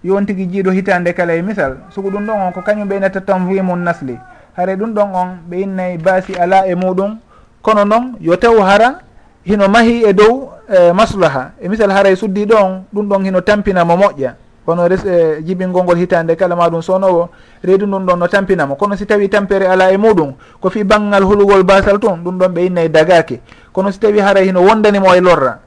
yon tigui jiiɗo hitande kala e misal. Soko ɗum ɗon on ko kañum ɓeynata tan wimum nasli. Haray ɗum ɗon on ɓe innayi baasi ala e muɗum. Kono noon yo taw hara hino mahi e dow e maslaha. E misal haray suddi on ɗum ɗon hino tampinamo moƴƴa. kono res eh, e jibingol ngol hitande kala maɗum sownowo reedu ɗum ɗon no tampinamo. Kono si tawi tampere ala e muɗum ko fi banggal hulugol basal tun ɗum ɗon ɓe inna e dagaki. Kono si tawi haray hino wondanimo e lorra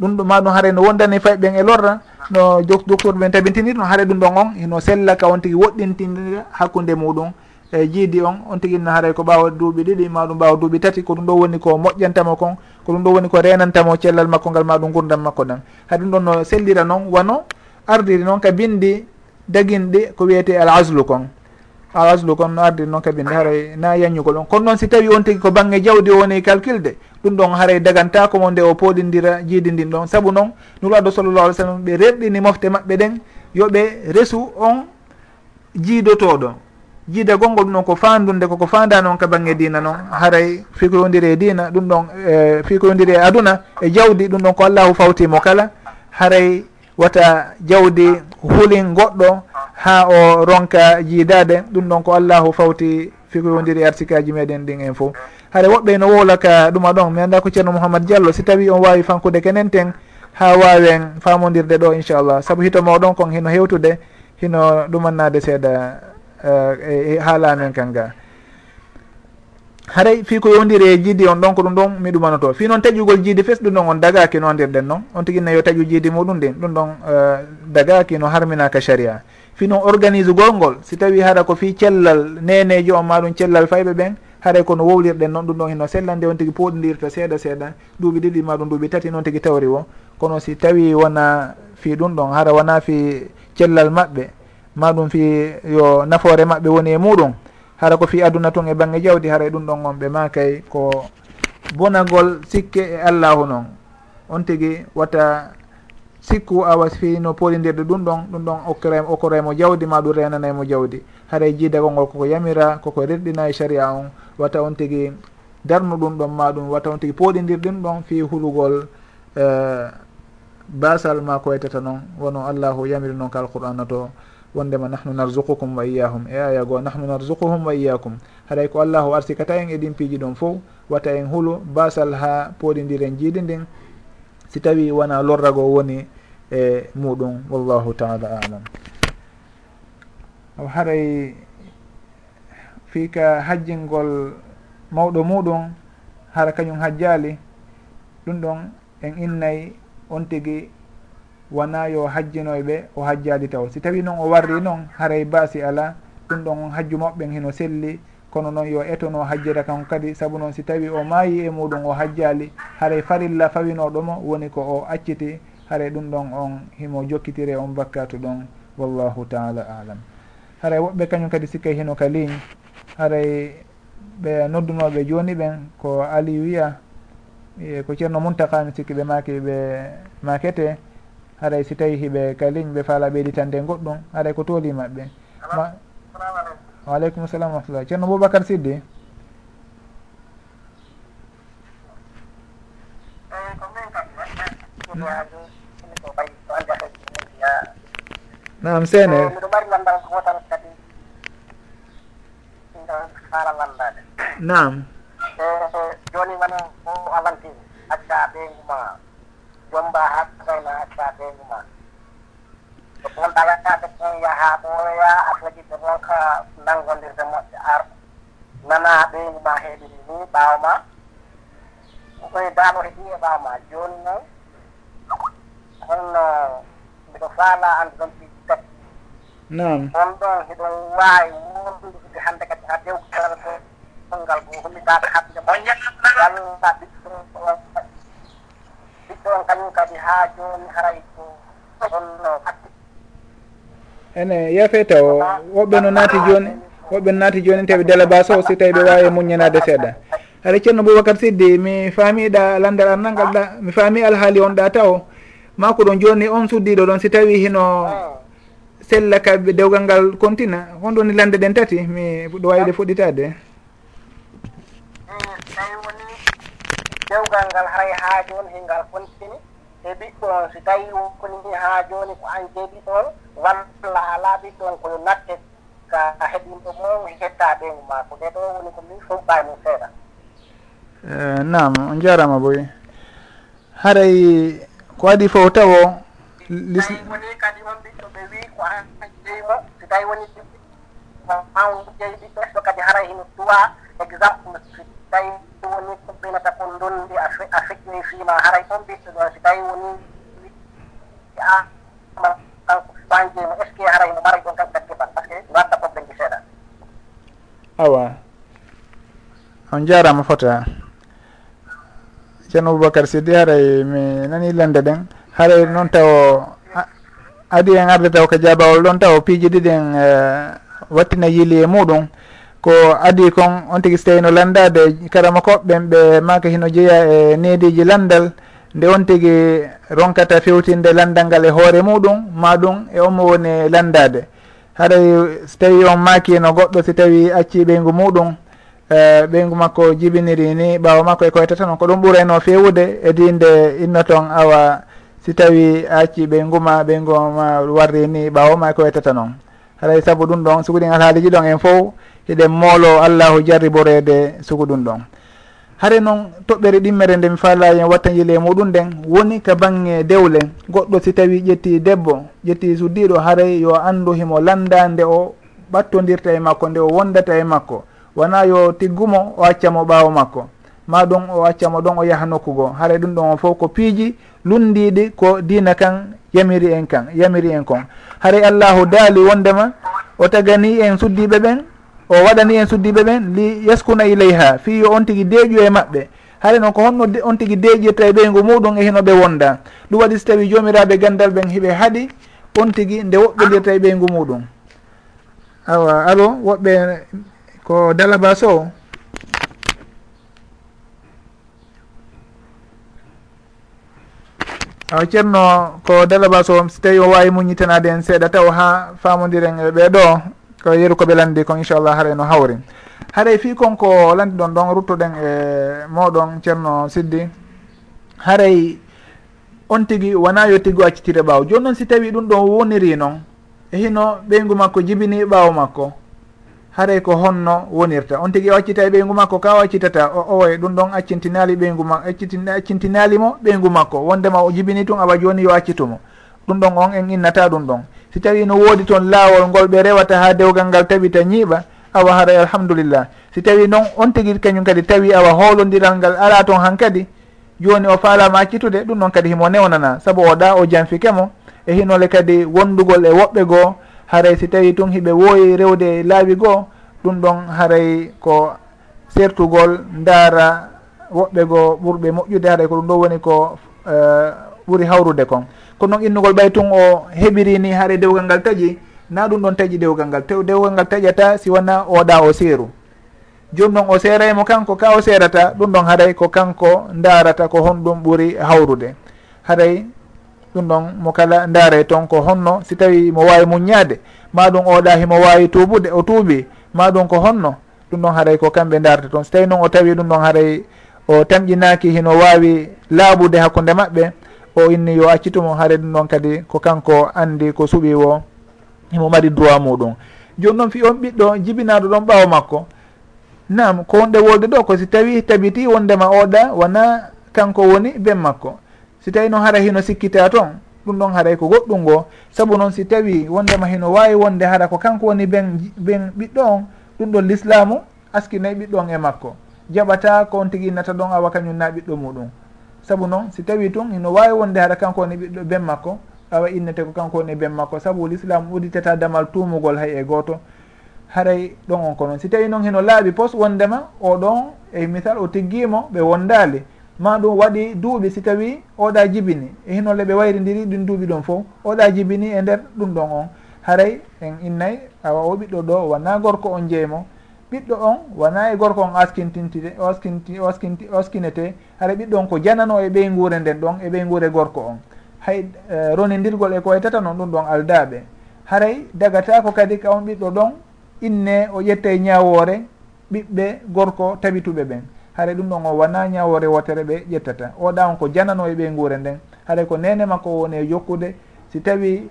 ɗum ɗo maɗum haray no wondani fayɓen e lorra no docteur ɓen tabintini ɗum haara ɗum ɗon on hino sellaka on tigui woɗɗintinira hakkude muɗum. E jiidi on on tigui no haaray ko ɓawa duuɓi ɗiɗi maɗum ɓawa duuɓi tati ko ɗum ɗo woni ko moƴƴantamo kon ko ɗum ɗo woni ko renantamo cellal makko ngal maɗum gurdam makko ɗan hay ɗum ɗon no sellira noon wano ardiri noon ka bindi daguinɗi ko wiyete al aslu kon. Al aslu kon no ardiri noon ka bindi haray na yañugol on kono noon si tawi on tigui ko banggue jawdi woni calculde ɗum ɗon haray dagantako mo nde o poɗidira jiidi ndin ɗon. Saabu noon nuraɗo sallallah alih w sallam ɓe reɗɗini mofte maɓɓe ɗen yoɓe resu on jiidotoɗo. Jiida gongol ɗum ɗon ko fandunde koko fanda noon ka banggue dina noon haray fikoyodiri e dina ɗum ɗon eh, fikoyodiri e aduna e jawdi ɗum ɗon ko allahu fawtimo kala. Haray wata jawdi hulin goɗɗo ha o ronka jiidade. Ɗum ɗon ko allahu fawti fikoyodiri artikaji meɗen ɗin en fof haɗa woɓɓe no wowlaka ɗuma ɗon. Mi anda ko ceerno mouhammad diallo. Si tawi on wawi fankude kenen ten ha wawen famodirde ɗo inchallah. Saabu hito mawɗon kon hino hewtude hino ɗumannade seeɗa eh, e, e haala amen kan ga haray fi ko yowdiri e jiidi on ɗon ko ɗum ɗon mi ɗumanoto. Fi noon taƴugol jiidi fes ɗum ɗon on dagaki no andirɗen noon. On tigui yo taƴu jiidi muɗum ndin ɗum ɗon eh, dagaki no harminaka sharia. Fi noon organise gol ngol si tawi haɗa ko fi cellal nenejo on maɗum cellal fayɓe ɓen haray kono wowlirɗen noon ɗum ɗon hino sellande on tigui poɗodirta seeɗa seeɗa. Duuɓi ɗiɗi maɗum duuɓi tati noon tigui tawri o kono si tawi wona fi ɗum ɗon hara wona fi cellal maɓɓe maɗum fi yo nafoore maɓɓe woni e muɗum hara ko fi aduna ton e bangge jawdi haray e ɗum ɗon on ɓe makay ko bonagol sikke e allahu noon on tigui watta sikku awa fi no polidirde ɗum ɗon ɗum ɗon okkore okkoremo jawdi ma ɗum renanaymo jawdi. Haray e jiidagol ngol koko yamira koko rerɗina e saria on. Watta on tigui darnu ɗum ɗon ma ɗum wata on tigui poɗidir ɗum ɗon fi hulugol eh, uh, basal ma ko waytata noon wono allahu yamiri noon ka alqur'ana to wondema nahnu narzukukum wa iyahum e aya goo nahnu narzukuhum wa iyakum haɗay ko allahu arsikata en e ɗin piiji ɗon fof wata en huulo basal ha poɗidiren jiiɗi ndin si tawi wona lorrago woni e muɗum wallahu taala alam. Haray fiika hajjingol mawɗo muɗum hara kañum hajjali ɗum ɗon en innayi on tigi wona yo hajjinoyɓe o hajjali taw. Si tawi noon o warri noon haray baasi ala ɗum ɗon hajju moɓɓen hino selli kono noon yo etono hajjira kan kadi. Saabu noon si tawi o maayi e muɗum o hajjali haray farilla fawinoɗomo woni ko o acciti haray ɗum ɗon on himo jokkitire on bakkatu ɗon wallahu taala alam haray woɓɓe kañum kadi sikkay hino ka ligne haray ɓe noddunoɓe joni ɓen ko ali wiya e ko ceerno muntakami sikki ɓe maki ɓe makete haray si tawi hiɓe ka ligne ɓe faala ɓeyɗitande goɗɗum haray ko tooli maɓɓe. Ma waaleykum salam rahmatullah ceerno boubacar siddi. Naam seene. Nam joni woni ko avantage acca ɓe guma jom mba hakkayna acca beeñu ma so ɗon ɗagatade ton yaha ɓooya a fodide ɗon ka nanngondirde moƴƴe ar nana ɓeeñu ma heeɗiri ni ɓaawo ma. Koye daano heɗi e ɓaawo ma jooni noon holno mbiɗo faala anndu ɗon piiji tati. Nam on ɗon hiɗon waawi wurdude hannde kadi ha dew kalal to ngal goo hollitaade haɓde moƴƴa walla ɓiɗɗo ɗon kañum kadi haa jooni haray ko ɗonno fatti ene yafeta o woɓɓe no naati jooni woɓɓe no naati jooni tawi délébation o si tawi ɓe wawi muñanade seeɗa. Aɗa ceerno boubacar siddi mi faamiɗa landal arnalngal ɗa mi faami alhaali on ɗa taw ma ko ɗon joni on suddiɗo ɗon si tawi hino sella kaɓe dewgal ngal contina honɗoni lande ɗen tati mi ɗo wawide fuɗɗitade eh, tawi dewgal ngal haray haa jooni hingal kontini e ɓiɗɗon si tawi woni haa jooni ko an jeeɗi ɗon walla alaa ɓiɗɗon koyo natte ka heɗinɗo mum hetta ɓeygu maako nde ɗo woni ko min fuɗɗa mum seeɗa nam on jarama boy haray ko waɗi fof tawo woni kadi on ɓiɗɗo ɓe wi ko an jeymo so tawi woni an jeyi ɓiɗɗo so kadi haray hino duwa exemple si tawi woni binnata konndon ndi a feƴƴini fiima haray on mbiɗɗoɗon si tawi woni a banque no est ce que haray no maray ɗon kam gat keɓal par ce que wadda probléme ji seeɗa. Awa. On jarama fota. Ceerno boubacar siddi haray mi nani lande ɗen. Haray noon taw adi en arde taw ko jabawol ɗon taw piiji ɗiɗi en eh, wattina yiili e muɗum. ko adi kon on tigui so tawi no landade karama koɓɓen ɓe maka hino jeeya e nediji landal nde on tigui ronkata fewtinde landal ngal e hoore muɗum ma ɗum e omo woni landade. Haɗay so tawi on makino goɗɗo si tawi acci ɓeygu muɗum e ɓeygu makko jibiniri ni ɓawa makko e koytata tan ko ɗum ɓurayno fewude e dinde inno toon awa si tawi a acci ɓeyguma ɓeyguma warri ni ɓawoma e koytata noon haɗay saabu ɗum ɗon sukuɗin alhaaliji ɗon en fof eɗen moolo allahu jarriborede sugu ɗum ɗon. Hare noon toɓɓere ɗimmere nde mi faalayi en wattan yile muɗum nden woni ka bange dewle goɗɗo si tawi ƴetti debbo ƴetti suddiɗo haray yo andu himo landa nde o ɓattodirta e makko nde o wondata e makko. Wona yo tiggumo o accamo ɓaawo makko. Ma ɗum o accamo ɗon o yaha nokkugo. Haara ɗum ɗon on fof ko piiji lundiɗi ko dina kan yamiri en kan yamiri en kon. Haara allahu daali wondema o tagani en suddiɓe ɓen o waɗani en suddiɓe ɓen li yaskuna ileyha fi yo on tigui deeƴu e maɓɓe. Haare noon ko honno on tigui deeƴirta e ɓeygu muɗum e hino ɓe wonda. Ɗum waɗi so tawi jomiraɓe gandal ɓen hiɓe haaɗi on tigui nde woɓɓodirta e ɓeygu muɗum. Awa alo woɓɓe ko dalabas o awa ceerno ko dalabas o so tawi o wawi muñitanade en seeɗa taw ha famodiren e ɓeɗo. ko yeru koɓe landi kon inchallah haare no hawri. Haray fi konko landi ɗon ɗon ruttoɗen e moɗon ceerno siddi. Haaray on tigui wona yo tigui accitire ɓaawo. Joni noon si tawi ɗum ɗon woniri noon e hino ɓeygu makko jibini ɓaawo makko haaray ko honno wonirta. On tigui o accita e ɓeygu makko ka o accitata o owoye ɗum ɗon accintinali ɓeygu ma accintinalimo ɓeygu makko. Wondema o jibini tun awa joni yo accitumo ɗum ɗon on en innata ɗum ɗon. Si tawi no woodi toon laawol ngol ɓe rewata ha dewgal ngal tabita ñiiɓa awa haray alhamdulillah. Si tawi noon on tigi kañum kadi tawi awa hoolodiral ngal ala toon han kadi joni o faalama accitude ɗum ɗon kadi himo newnana. Saabu o ɗa o janfike mo e hinole kadi wondugol e woɓɓe goo haray si tawi tun hiɓe wooyi rewde laawi goo ɗum ɗon haray ko sertugol ndaara woɓɓe goo ɓurɓe moƴƴude haray ko ɗum ɗo woni ko eh, ɓuuri hawrude kon. Kono noon innugol ɓay tun o heɓiri ni haare dewgal ngal taƴi na ɗum ɗon taƴi dewgal ngal. Tew dewgal ngal taƴata si wona oɗa o seeru. Joni noon o seeraymo kanko ka o seerata ɗum ɗon haray ko kanko darata ko honɗum ɓuuri hawrude. Haray ɗum ɗon mo kala ndaare toon ko honno si tawi mo wawi muññade ma ɗum oɗa himo wawi tuubude o tuubi ma ɗum ko honno ɗum ɗon haray ko kamɓe darata toon so tawi noon o tawi ɗum ɗon haray o tamƴinaki hino wawi laaɓude hakkude maɓɓe o inni yo accitumo haare ɗum ɗon kadi ko kanko andi ko suuɓi o imo mari droit muɗum. Joni noon fi on ɓiɗɗo jibinaɗo ɗon ɓaawo makko. Nam ko wonde wolde ɗo ko si tawi tabiti wondema oɗa wona kanko woni ben makko. Si tawi noon hara hino sikkita toon ɗum ɗon haray ko goɗɗum ngo. Saabu noon si tawi wondema hino wawi wonde hara ko kanko woni ben ben ɓiɗɗo on ɗum ɗon l'islamu askinayi ɓiɗɗo on e makko. Jaɓata ko on tigui innata ɗon awa kañum na ɓiɗɗo muɗum. saabu noon si tawi tun hino wawi wonde hara kanko woni ɓiɗɗo ben makko awa innete ko kanko woni ben makko. Saabu l'islam uditata damal tumugol hay e goto. Haray ɗon on ko noon si tawi noon hino laaɓi pos wondema oɗon e misal o tiggimo ɓe wondali. Ma ɗum waɗi duuɓi si tawi oɗa jibini. E hinolle ɓe wayrindiri ɗin duuɓi ɗon fof oɗa jibini e nder ɗum ɗon on. Haray en innayi awa o ɓiɗɗo ɗo wona gorko on jeymo ɓiɗɗo on wona e gorko on askintintide askinti askinti askinete hara ɓiɗɗo on ko janano e ɓeygure nden ɗon e ɓeygure gorko on. Hay uh, ronidirgol e ko e waytata noon ɗum ɗon aldaɓe haray dagatako kadi ka on ɓiɗɗo ɗon inne o ƴetta e ñawore ɓiɓɓe gorko tabituɓe ɓen. Haray ɗum ɗon o wona ñawore wotere ɓe ƴettata oɗa on ko janano e ɓeygure nden. Haray ko nene makko woni e jokkude si tawi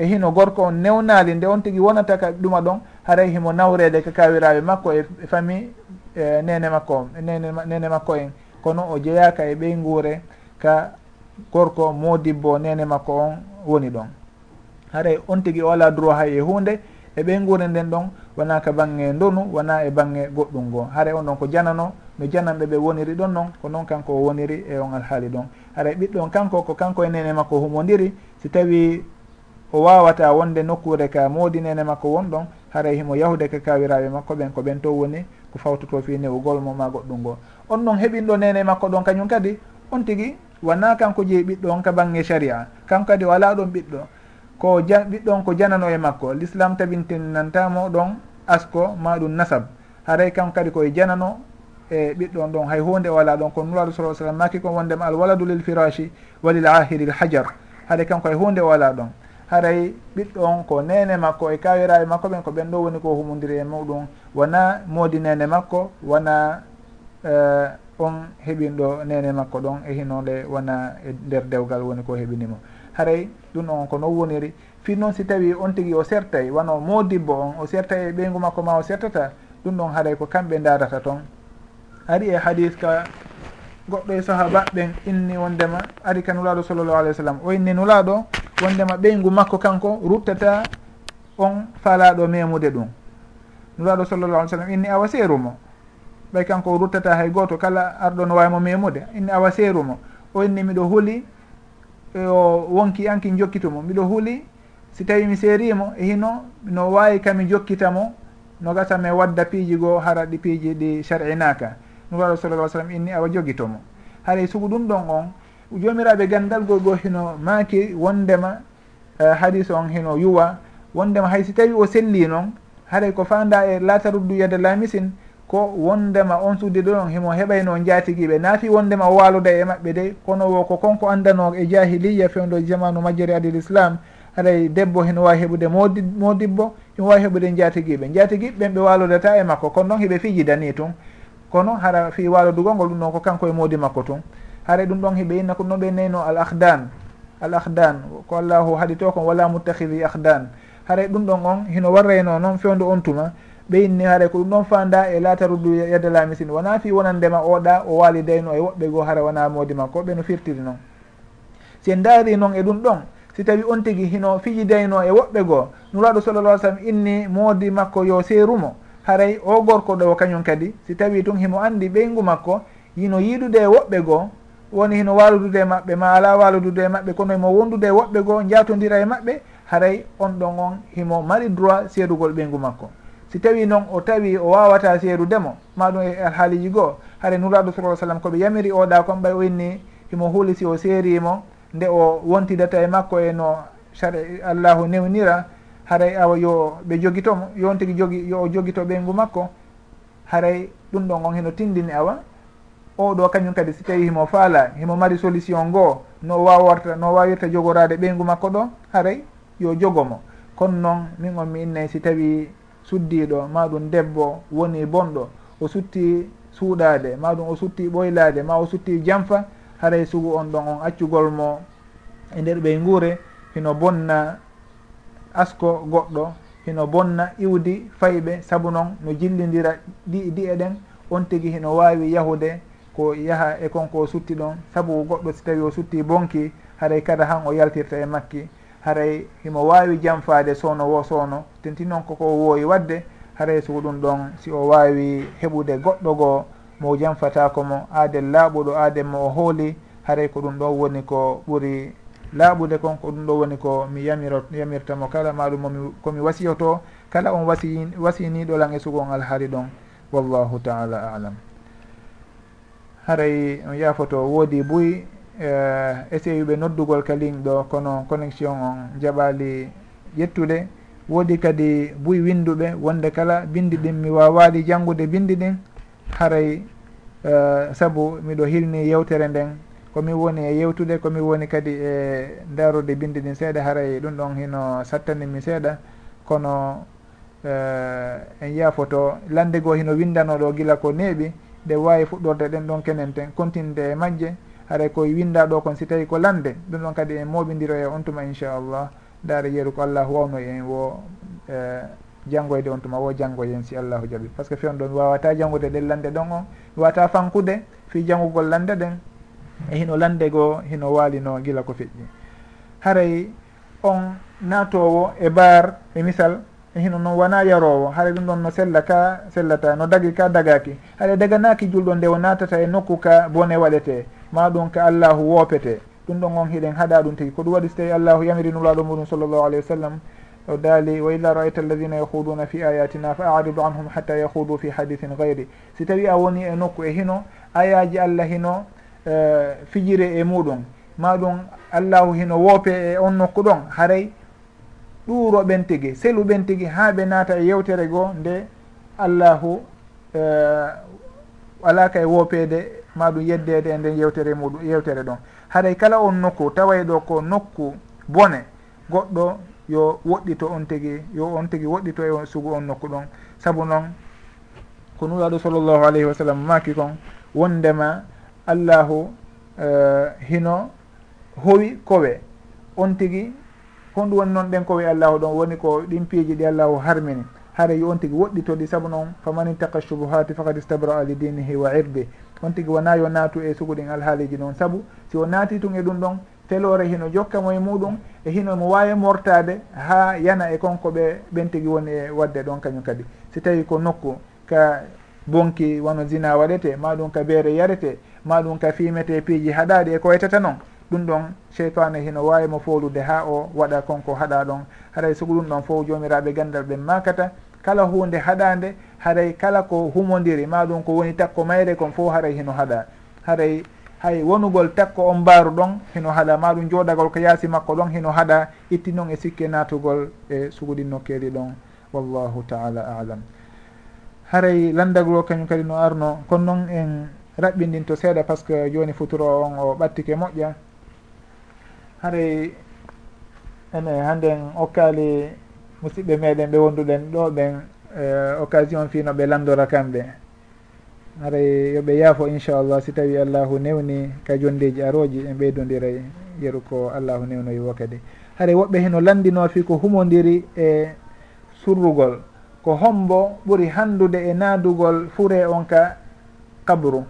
e hino gorko on newnali nde on tigui wonata ka ɗuma ɗon haray himo nawrede ka kawiraɓe makko e, e famille e nene makko on e nene, nene makko en. Kono o jeeyaka e ɓey guure ka gorko modibbo nene makko on woni ɗon. Haray on tigui o ala droit hay e hunde e ɓey guure nden ɗon wona ka bangge ndonu wona e bangge goɗɗum ngo. Haray on ɗon ko janano no jananɓe ɓe woniri ɗon noon ko noon kanko o woniri e on alhaali ɗon. Haray ɓiɗɗon kanko ko kanko e nene makko humodiri si tawi o wawata wonde nokkure ka modinene makko won ɗon haray himo yahude ka kawiraɓe makko ɓen ko ɓen to woni ko fawtoto fi newugol mo ma goɗɗum ngo. On noon heɓinɗo nene makko ɗon kañum kadi on tigui wona kanko jeeyi ɓiɗɗo on ka bangge sharia. Kanko kadi o ala ɗon ɓiɗɗo ko ja, on ko janano e makko. L'islam tabintinantamo ɗon asko ma ɗum nasab. Haray kanko kadi koye janano e ɓiɗɗo on ɗon hay hunde o ala ɗon ko nuraɗo sa sallam maki kon wondema al waladu lil firashi walil ahiri l hajar. Haade kanko hay hunde o ala ɗon. haray ɓiɗɗo on ko nene makko e kawiraɓe makko ɓen ko ɓen ɗo woni ko humodiri e muɗum. Wona moodi nene makko wona uh, on heɓinɗo nene makko ɗon e hinole wona e nder dewgal woni ko heɓinimo. Haray ɗum on ko non woniri. Fi noon si tawi on tigui o sertay wano modibbo on o sertay e ɓeygu makko ma o sertata ɗum ɗon haray ko kamɓe darata toon ari e hadis ka goɗɗo e sahaba ɓen inni wondema ari ka nulaɗo sallllahu alih w sallam o inni nulaɗo wondema ɓeygu makko kanko ruttata on falaɗo memude ɗum. Nuraɗo sallallah alih sallam inni awa seerumo ɓay kanko ruttata hay goto kala arɗo no wawimo memude. Inni awa seerumo o inni miɗo huuli e o wonki anki jokkitumo mbiɗo huuli si tawi mi seerimo e hino no wawi kami jokkitamo no gasa mi wadda piiji goo hara ɗi piiji ɗi sar'inaka nuraɗo sallallah alih sallam inni awa jogitomo haray sugu ɗum ɗon on jomiraɓe gandal gol goo hino maaki wondema e, uh, hadis on hino yuwa wondema hay si tawi o selli noon haray ko fanda e lataruddu yade lamisin ko wondema on sudde ɗo on himo heɓayno jaatigiɓe naafi wondema o waluda e maɓɓe de kono wo ko konko andano e jahiliya fewdo jamanu majjere adil islam haɗay debbo heno wawi heɓude modi modibbo himo wawi heɓude jaatigiɓe jaatigiɓen ɓe walodata e makko kono noon hiɓe fiijida ni tun. Kono hara fi walodugo ngol ɗum ɗon ko kanko e modi makko tun. haare ɗum ɗon heɓe inna ko noon ɓe nayno al ahdan al ahdan ko allahu haɗi to kon wala muttahidi ahdan haare ɗum ɗon on hino warrayno noon fewdo on tuma ɓe inni haare ko ɗum ɗon fanda e lataruddu yedda lamisin wona fi wonandema oɗa o waalidayno e woɓɓe goo hara wona modi makko ɓe no firtiri noon. Si en daari noon e ɗum ɗon si tawi on tigui hino fijidayno e woɓɓe goo nuraɗo sallallah sallam inni moodi makko yo seerumo haray o gorko ɗo kañum kadi si tawi tun himo andi ɓeyngu makko yino yiidude e woɓɓe goo woni hino waludude e maɓɓe ma ala waludude e maɓɓe kono himo wondude e woɓɓe goo jatodira e maɓɓe haray on ɗon on himo mari droit seedugol ɓeygu makko. Si tawi noon o tawi o wawata seedudemo maɗum e haaliji goo hare nuraɗo sa sallam koɓe yamiri oɗa kon ɓay o inni himo huuli si o seerimo nde o wontidata e makko e no sare allahu newnira haray awa yo ɓe jogitomo yon tigui jogi yo o jogito ɓeygu makko haray ɗum ɗon on heno tindini awa oɗo kañum kadi si tawi himo faala himo mari solution ngoo no wawarta no wawirta jogorade ɓeygu makko ɗo haray yo jogomo. Kono noon min on mi innay si tawi suddiɗo maɗum debbo woni bonɗo o sutti suuɗade maɗum o sutti ɓoylade ma o sutti janfa haray sugu on ɗon on accugol mo e nder ɓey nguure hino bonna asko goɗɗo hino bonna iwdi fayɓe saabu noon no jillidira ɗi di'e ɗen on tigi hino wawi yahude ko yaha e konko sutti ɗon saabu goɗɗo si tawi o sutti bonki haray kada han o yaltirta e makki. Haray himo wawi jamfade sowno wo sowno tenti noon koko wowi wadde haray so ɗum ɗon si o wawi heɓude goɗɗo goo mo janfatako mo aaden laaɓuɗo aaden mo o hooli haray ko ɗum ɗon woni ko ɓuuri laaɓude kon ko ɗum ɗo woni ko mi yamiro yamirtamo kala maɗum momi komi wasiyoto kala on wasi wasiniɗolan e sugon alhaali ɗon. Wallahu taala alam. haray on yaafoto woodi buy e, essayiɓe noddugol ka ligne ɗo kono connexion on jaɓali ƴettude woodi kadi buy winduɓe wonde kala bindi ɗin mi wawali janggude bindi ɗin. Haray e, uh, saabu miɗo hilni yewtere nden. Komin woni e yewtude komin woni kadi e darude bindi ɗin seeɗa. Haray ɗum ɗon hino sattanimi seeɗa. Kono uh, en yaafoto lande goo hino windanoɗo gila ko neeɓi. ɗe wawi fuɗɗorde ɗen ɗon kenen ten. Continde e majje haɗa koye winda ɗo kon si tawi ko lande ɗum ɗon kadi en moɓidiro e on tuma inchallah. Daare yeeru ko allah wawno en wo e, janggoyde on tuma wo janggoye si allahu jaaɓi par ce que fewn ɗon wawata janngude ɗen lande ɗon on wawata fankude fi janngugol lande ɗen e hino lande goo hino walino gila ko feƴƴi. Haray on natowo e bar e misal Eh, hino noon wona yarowo haɗa ɗum ɗon no sella ka sellata no dagi ka dagaki haɗa daganaki julɗo nde o natata e nokku ka bone waɗete. Ma ɗum ka allahu woopete. Ɗum ɗon on hiɗen haɗa ɗum tigui ko ɗum waɗi so tawi allahu yamiri nulaɗo muɗum sallllahu alayhi wa sallam o daali wa illa raayta alladina yahuduna fi ayatina fa aridu anhum hatta yahudu fi hadithin gayri si tawi a woni e nokku e hino ayaji allah hino eh, uh, fijire e muɗum ma ɗum allahu hino woope e on nokku ɗon haray ɗuuroɓen tigi seluɓen tigi ha ɓe naata e yewtere goo nde allahu eh, ala ka e woopede maɗum yeddede e nden yewtere muɗum yewtere ɗon. Haɗay kala on nokku taway ɗo ko nokku bone goɗɗo yo woɗɗito on tigi yo on tigi woɗɗito e sugu on nokku ɗon. Saabu noon ko nuraɗo sallllahu alayhi wa sallam maki kon wondema allahu uh, hino howi kowe. On tigi kon ɗum woni noon ɗen ko wi allahu ɗon woni ko ɗin piiji ɗi allahu harmini. Haara yo on tigi woɗɗitoɗi saabu noon faman taqa subuhati fakad istabraa li dinihi wa irdi on tigi wona yo naatu e suguɗin alhaaliji noon saabu si o naati tun e ɗum ɗon felore hino jokkamo e muɗum e hino mo wawi mortade ha yana e konko ɓe ɓen tigi woni e wadde ɗon kañum kadi. Si tawi ko nokku ka bonki wono zina waɗete maɗum ka beere yarete maɗum ka fimete piiji haɗaɗi e ko waytata noon ɗum ɗon cheytane hino wawi mo fowlude ha o waɗa konko haɗa ɗon. Haray sogo ɗum ɗon fof jomiraɓe gandal ɓe makata. Kala hunde haɗande haray kala ko humodiri. Maɗum ko woni takko mayre kon fof haray hino haɗa. Haray hay wonugol takko on mbaaru ɗon hino haɗa. Maɗum jooɗagol ko yaasi makko ɗon hino haɗa. Itti noon e sikke natugol e sugudin nokkeli ɗon. Wallahu taala alam. Haray landagol o kañum kadi no arno. Kono noon en raɓɓindin to seeɗa par ce que joni futuro on o ɓattike moƴƴa. haray ene hannden okkali musidɓe meɗen ɓe wonduɗen ɗo ɓen e, occasion fino ɓe landora kamɓe. Haray yoɓe yaafo inchallah si tawi allahu newni ka jondeji aroji en ɓeydodiray yeru ko allahu newnoyi wo kadi haray woɓɓe heno landino fi ko humodiri e surrugol ko hombo ɓuri handude e naadugol fure on ka kabru.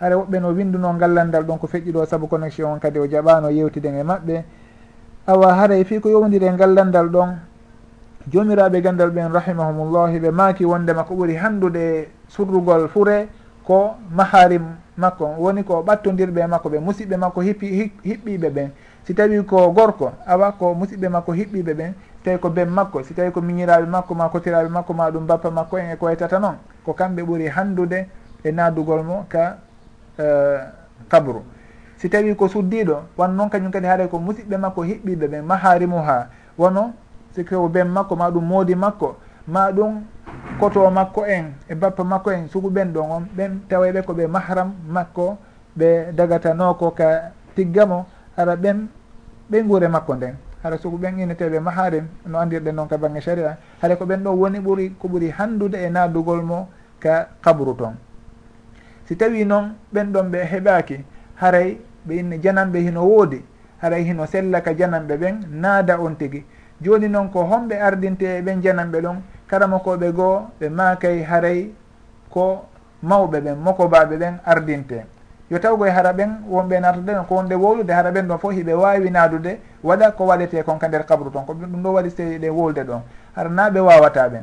hare woɓɓe no winduno ngallandal ɗon ko feƴƴi ɗo saabu connexion on kadi o jaɓano yewtiden e maɓɓe. Awa haray fi ko yowdiri e ngallandal ɗon jomiraɓe gandal ɓen rahimahumullahi ɓe maaki wondema ko ɓuri handude surrugol fure ko maharim makko. Woni ko ɓattodirɓe makko ɓe musidɓe makko hippi hiɓɓiɓe ɓen. Si tawi ko gorko awa ko musidɓe makko hiɓɓiɓe ɓen si tawi ko ben makko si tawi ko miñiraɓe makko ma kotiraɓe makko ma ɗum bappa makko en e ko waytata noon ko kamɓe ɓuri handude e nadugol mo ka Eh, kabru si tawi ko suddiɗo wan noon kañum kadi haaɗay ko musidɓe makko hiɓɓiɓe ɓe maharimu ha wono siko ben makko ma ɗum moodi makko ma ɗum koto makko en e bappa makko en sugu ɓen ɗon on ɓen taweɓe ko ɓe mahram makko ɓe dagatanoko ka tiggamo hara ɓen ɓe guure makko nden. Hara sugu ɓen ineteɓe maharim no andirɗen noon ka bange sharia. Haɗa ko ɓen ɗo woni ɓuuri ko ɓuuri handude e nadugol mo ka kabru toon. si tawi noon ɓen ɗon ɓe heɓaki haray ɓe inne jananɓe hino woodi haray hino sella ka jananɓe ɓen naada on tigi. Joni noon ko homɓe ardinte e ɓen jananɓe ɗon karama koɓe goo ɓe maakay haray ko mawɓe ɓen mokobaɓe ɓen ardinte. Yo tawgoye hara ɓen wonɓe natade ko wonde wowlude hara ɓen ɗon fof hiɓe wawi naadude waɗa ko waɗete kon ka nder kabru ton. Ko ɗum ɗo waɗi so ɗe wolde ɗon. Hara na ɓe wawata ɓen.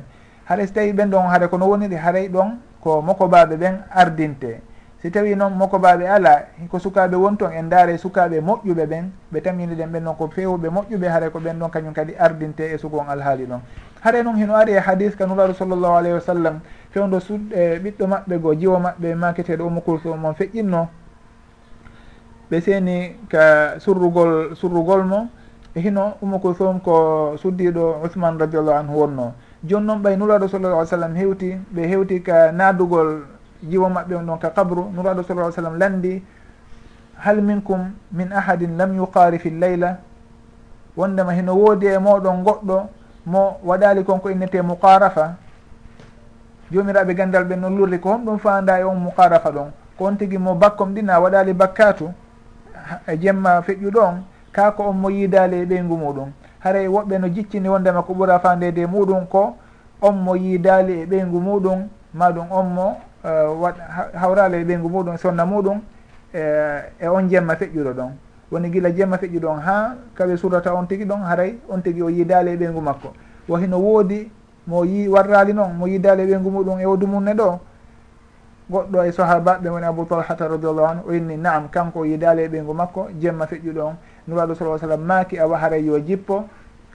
Haɗa so tawi ɓen ɗon haɗa kono woniri haray ɗon ko mokobaɓe ɓen ardinte. Si tawi noon mokobaɓe ala ko sukaɓe won toon en daare sukaɓe moƴƴuɓe ɓen ɓe taminiɗen ɓen ɗon ko fewɓe moƴƴuɓe haara ko ɓen ɗon kañum kadi ardinte e sugon alhaali ɗon haare noon hino ari e hadis ka nuraru sallllahu alayhi wa sallam fewdo suɗe ɓiɗɗo maɓɓe goo jiwo maɓɓe maketeɗo ummu kulsum on feƴƴinno ɓe seeni ka surrugol surrugol mo e hino ummu kulsum ko suddiɗo ousmane radiallahu anhu wonno. joni noon ɓay nuraɗo sallallah alih sallam hewti ɓe hewti ka naadugol jiwo maɓɓe on ɗon ka kabru nuraɗo sallah alih sallam landi hal minkum min ahadin lam yuqari fi leyla wondema hino woodi e moɗon goɗɗo mo waɗali konko innete muqarafa. Jomiraɓe gandal ɓe noon lurri ko honɗum fanda e on muqarafa ɗon? Ko on tigui mo bakkom ɗina waɗali bakkatu e jemma feƴƴuɗo on kako on mo yidali e ɓeygu muɗum. haray woɓɓe no jiccini wondema ko ɓura fandede muɗum ko on mo yiidali e ɓeygu muɗum maɗum on mo e, waɗ hawrali e ɓeygu muɗum sonna muɗum e, e on jemma feƴƴuɗo ɗon. Woni gila jemma feƴƴuɗo on ha kaɓe surata on tigui ɗon haray on tigui o yiidali e ɓeygu makko. Wahino woodi mo yi warrali noon mo yiidali e ɓeygu muɗum e wodu munne ɗo goɗɗo e sahabaɓe woni abou talhata radiallahu anu o inni naam kanko o yiidali e ɓeygu makko jemma feƴƴuɗo on. nuraɗo sa sallam maaki awa haray yo jippo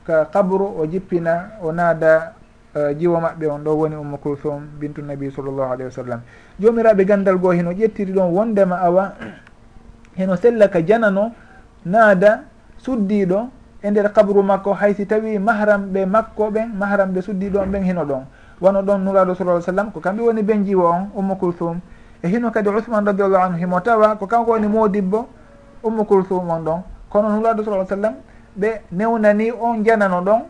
ka kabru o jippina o naada uh, jiwo maɓɓe on. Ɗo woni ummu kulthum bintu nabi sallllahu alayhi wa sallam jomiraɓe gandal goo heno ƴettiri ɗon wondema awa heno sella ka janano naada suddiɗo e nder kabru makko. Haysi tawi mahram ɓe makko ɓen mahram ɓe suddiɗon ɓen heno ɗon. Wano ɗon nuraɗo sa sallam ko kamɓe woni ɓen jiwo on ummu kulthum. E hino kadi usman radiallahu anhu himo tawa ko kanko woni modibbo ummu kulthum on ɗon. kono nulaɗo sa sallam ɓe newnani on janano ɗon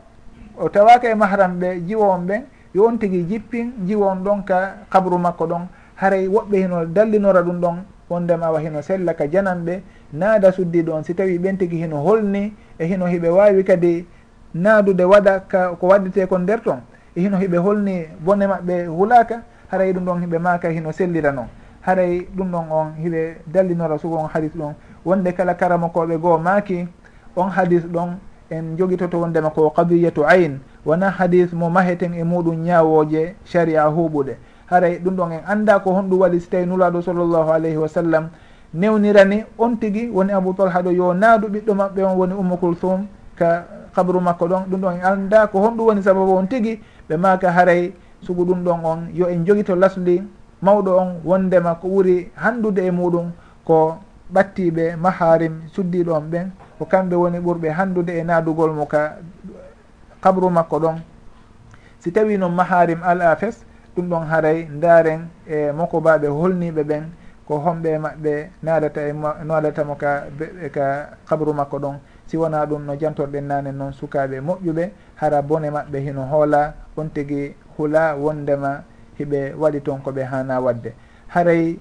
o tawaka e mahram ɓe jiwon ɓen yo on tigui jippin jiwon ɗon ka kabru makko ɗon haray woɓɓe hino dallinora ɗum ɗon wondema awa hino sella ka janan ɓe naada suddiɗo on si tawi ɓen tigui hino holni e hino hiɓe wawi kadi naadude waɗa ka ko waddete kon nder ton e hino hiɓe holni bone maɓɓe hulaka haray ɗum ɗon hiɓe maka hino sellira noon haray ɗum ɗon on hiɓe dallinora sugo on hadis ɗon wonde kala karamokoɓe goo maaki on hadis ɗon en jogitoto wondema ko qadiyatu ayn wona hadis mo maheten e muɗum ñawoje sharia huɓuɗe haray e ɗum ɗon en anda ko honɗum waɗi so tawi nulaɗo sallllahu alayhi wa sallam newnirani on tigui woni abou talha ɗo yo naadu ɓiɗɗo maɓɓe on woni ummu kulthum ka kabru makko ɗon ɗum ɗon en anda ko honɗum woni sababu on tigui ɓe maka haray e sugu ɗum ɗon on yo en jogito lasli mawɗo on wondema ko ɓuuri handude e muɗum ko ɓattiɓe maharim suddiɗo on ɓen ko kamɓe woni ɓurɓe handude e naadugol mo ka kabru makko ɗon. Si tawi noon maharim al afes ɗum ɗon haray ndaren e moko baɓe holniɓe ɓen ko homɓe maɓɓe naadata e naadata mo ka e ka kabru makko ɗon. Si wona ɗum no jantorɗen nane noon sukaɓe moƴƴuɓe hara bone maɓɓe hino hoola on tigui hula wondema hiɓe waɗi toon koɓe hana wadde. Haray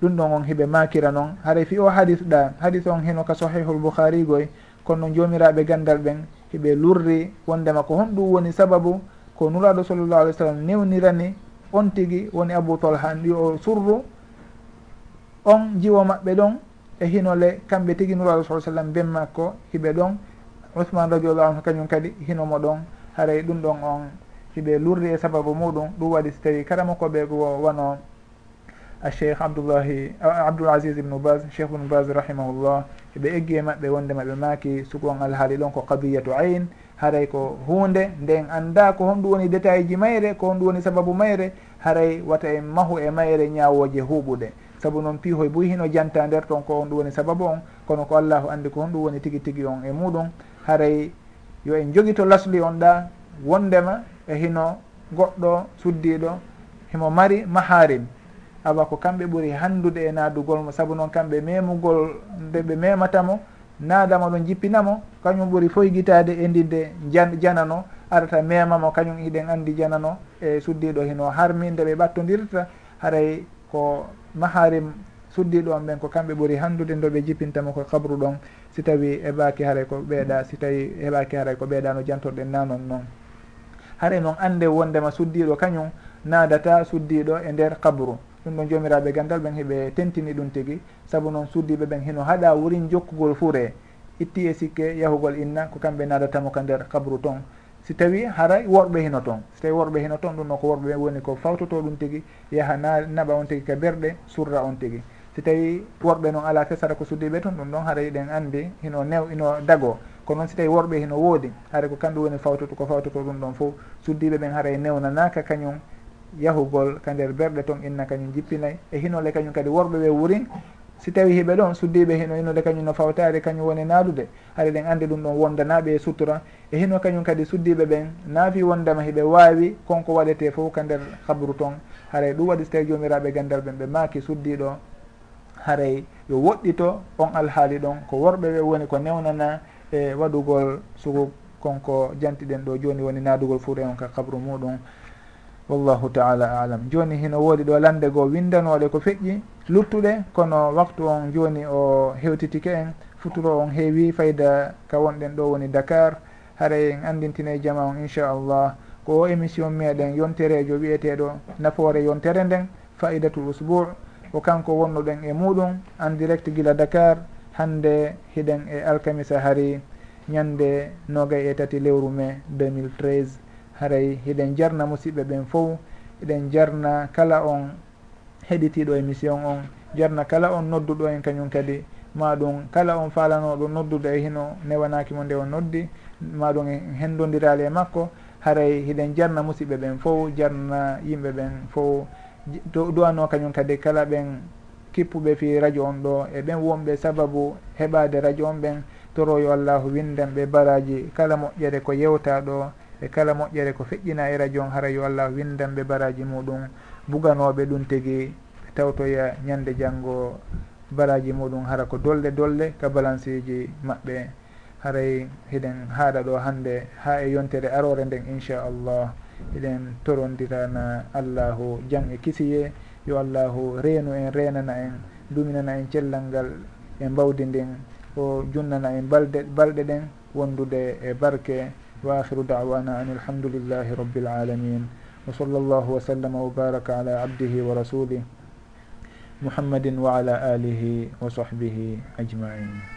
ɗum ɗon on heɓe makira noon haray fi o hadis ɗa hadis on heno ka sahihul bouhari goy kono noon jomiraɓe gandal ɓen heɓe lurri wondema ko honɗum woni sababu ko nuraɗo sallllahu alih w sallam newnirani on tigui woni abou tolha yo surru on jiwo maɓɓe ɗon e hinole kamɓe tigui nuraɗo sa sallam ben makko hiɓe ɗon usmane radiallahu anhu kañum kadi hinomo ɗon. Haray ɗum ɗon on hiɓe lurri e sababu muɗum ɗum waɗi so tawi kala makko ɓe wano acheikh abdoullahi abdoul asis ibnu bas cheikh ibnu bas rahimahullah eɓe eggi e maɓɓe wondema ɓe maaki suku alhaali ɗon ko qadiyatu ayn haray ko hunde nden anda ko honɗum woni détail ji mayre ko honɗum woni sababu mayre haray wata en mahu e mayre ñawoje huuɓuɗe saabu noon piihoye boyi hino janta nder ton ko honɗum woni sababu on kono ko allahu andi ko honɗum woni tigui tigui on e muɗum haray yo en joguito lasli on ɗa wondema e hino goɗɗo suddiɗo himo mari maharim. awa ko kamɓe ɓuuri handude e naadugol mo. Saabu noon kamɓe memugol nde ɓe mematamo naadama ɗo jippinamo kañum ɓuuri foye gitade e ndinde jan janano. Arata memamo kañum hiɗen andi janano e suddiɗo hino harmi nde ɓe ɓattodirta. Haray ko maharim suddiɗo on ɓen ko kamɓe ɓuuri handude ndo ɓe jippintamo ko kabru ɗon. Si tawi heɓaki haray ko ɓeeɗa si tawi heɓaki haray ko ɓeeɗa no jantorɗen nanon noon. Haray noon ande wondema suddiɗo kañum naadata suddiɗo e nder kabru. ɗum ɗon jomiraɓe gandal ɓen heeɓe tentini ɗum tigui saabu noon suddiɓe ɓen heno haɗa wurin jokkugol fuure. Itti e sikke yahugol inna ko kamɓe nadatamo ka nder kabru toon si tawi haray worɓe hino toon si tawi worɓe hino toon ɗum noon ko worɓe woni ko fawtoto ɗum tigui yaaha na naɓa on tigui ka berɗe surra on tigui si tawi worɓe noon ala fesara ko suddiɓe toon ɗum ɗon haray ɗen andi hino new ino dago. Ko noon si tawi worɓe hino woodi haara ko kamɓe woni fawtoto ko fawtoto ɗum ɗon fof suddiɓe ɓen haray newnanaka kañum. yahugol ka nder berɗe toon inna kañum jippinay. E hinole kañum kadi worɓe ɓe wurin. Si tawi hiɓe ɗon suddiɓe hino hinode kañum no fawtare kañum woni naadude. Haɗa ɗen andi ɗum ɗon wondanaɓe e sutura. E hino kañum kadi suddiɓe ɓen naafi wondema hiɓe wawi konko waɗete fof ka nder habru toon haray ɗum waɗi so tawi jomiraɓe gandal ɓen ɓe maaki suddiɗo. Haray yo woɗɗito on alhaali ɗon ko worɓe ɓe woni ko newnana e waɗugol sugu konko jantiɗen ɗo. Joni woni naadugol fuure on ka kabru muɗum wallahu taala alam. Joni hino woodi ɗo lande goo windanoɗe ko feƴƴi luttuɗe kono waktu on joni o hewtitike en futuro on heewi fayda ka wonɗen ɗo woni dakar haara en andintine jama on inchallah ko o émission meɗen yonterejo wiyeteɗo nafoore yontere nden faidatul usbou ko kanko wonnoɗen e muɗum en direct guila dakar hande hiɗen e alkamisa haari ñande nogay e tati lewru mai 2013 haray hiɗen jarna musidɓe ɓen fof eɗen jarna kala on heɗitiɗo e émission on jarna kala on nodduɗo en kañum kadi. Maɗum kala on falanoɗo noddude e hino newanaki mo nde o noddi maɗum en hendodirali e makko. Haray hiɗen jarna musidɓe ɓen fof jarna yimɓe ɓen fof duwano kañum kadi kala ɓen kippuɓe fi radio on ɗo e ɓen wonɓe sababu heɓade radio on ɓen. Toroyo allahu windan ɓe baraji kala moƴƴere ko yewta ɗo. e kala moƴƴere ko feƴƴina e radio on hara yo allah windan ɓe baraji muɗum buganoɓe ɗum tigui ɓe tawtoya ñande janggo baraji muɗum hara ko dolle dolle ka balanceji maɓɓe haray hiɗen haaɗa ɗo hande ha e yontere arore nden inchallah. Eɗen torondirana allahu jaam e kisiye yo allahu reenu en renana en duminana en cellal ngal e mbawdi ndin o junnana en balde balɗe ɗen wondude e barke. واخر دعوانا ان الحمد لله رب العالمين وصلى الله وسلم وبارك على عبده ورسوله محمد وعلى اله وصحبه اجمعين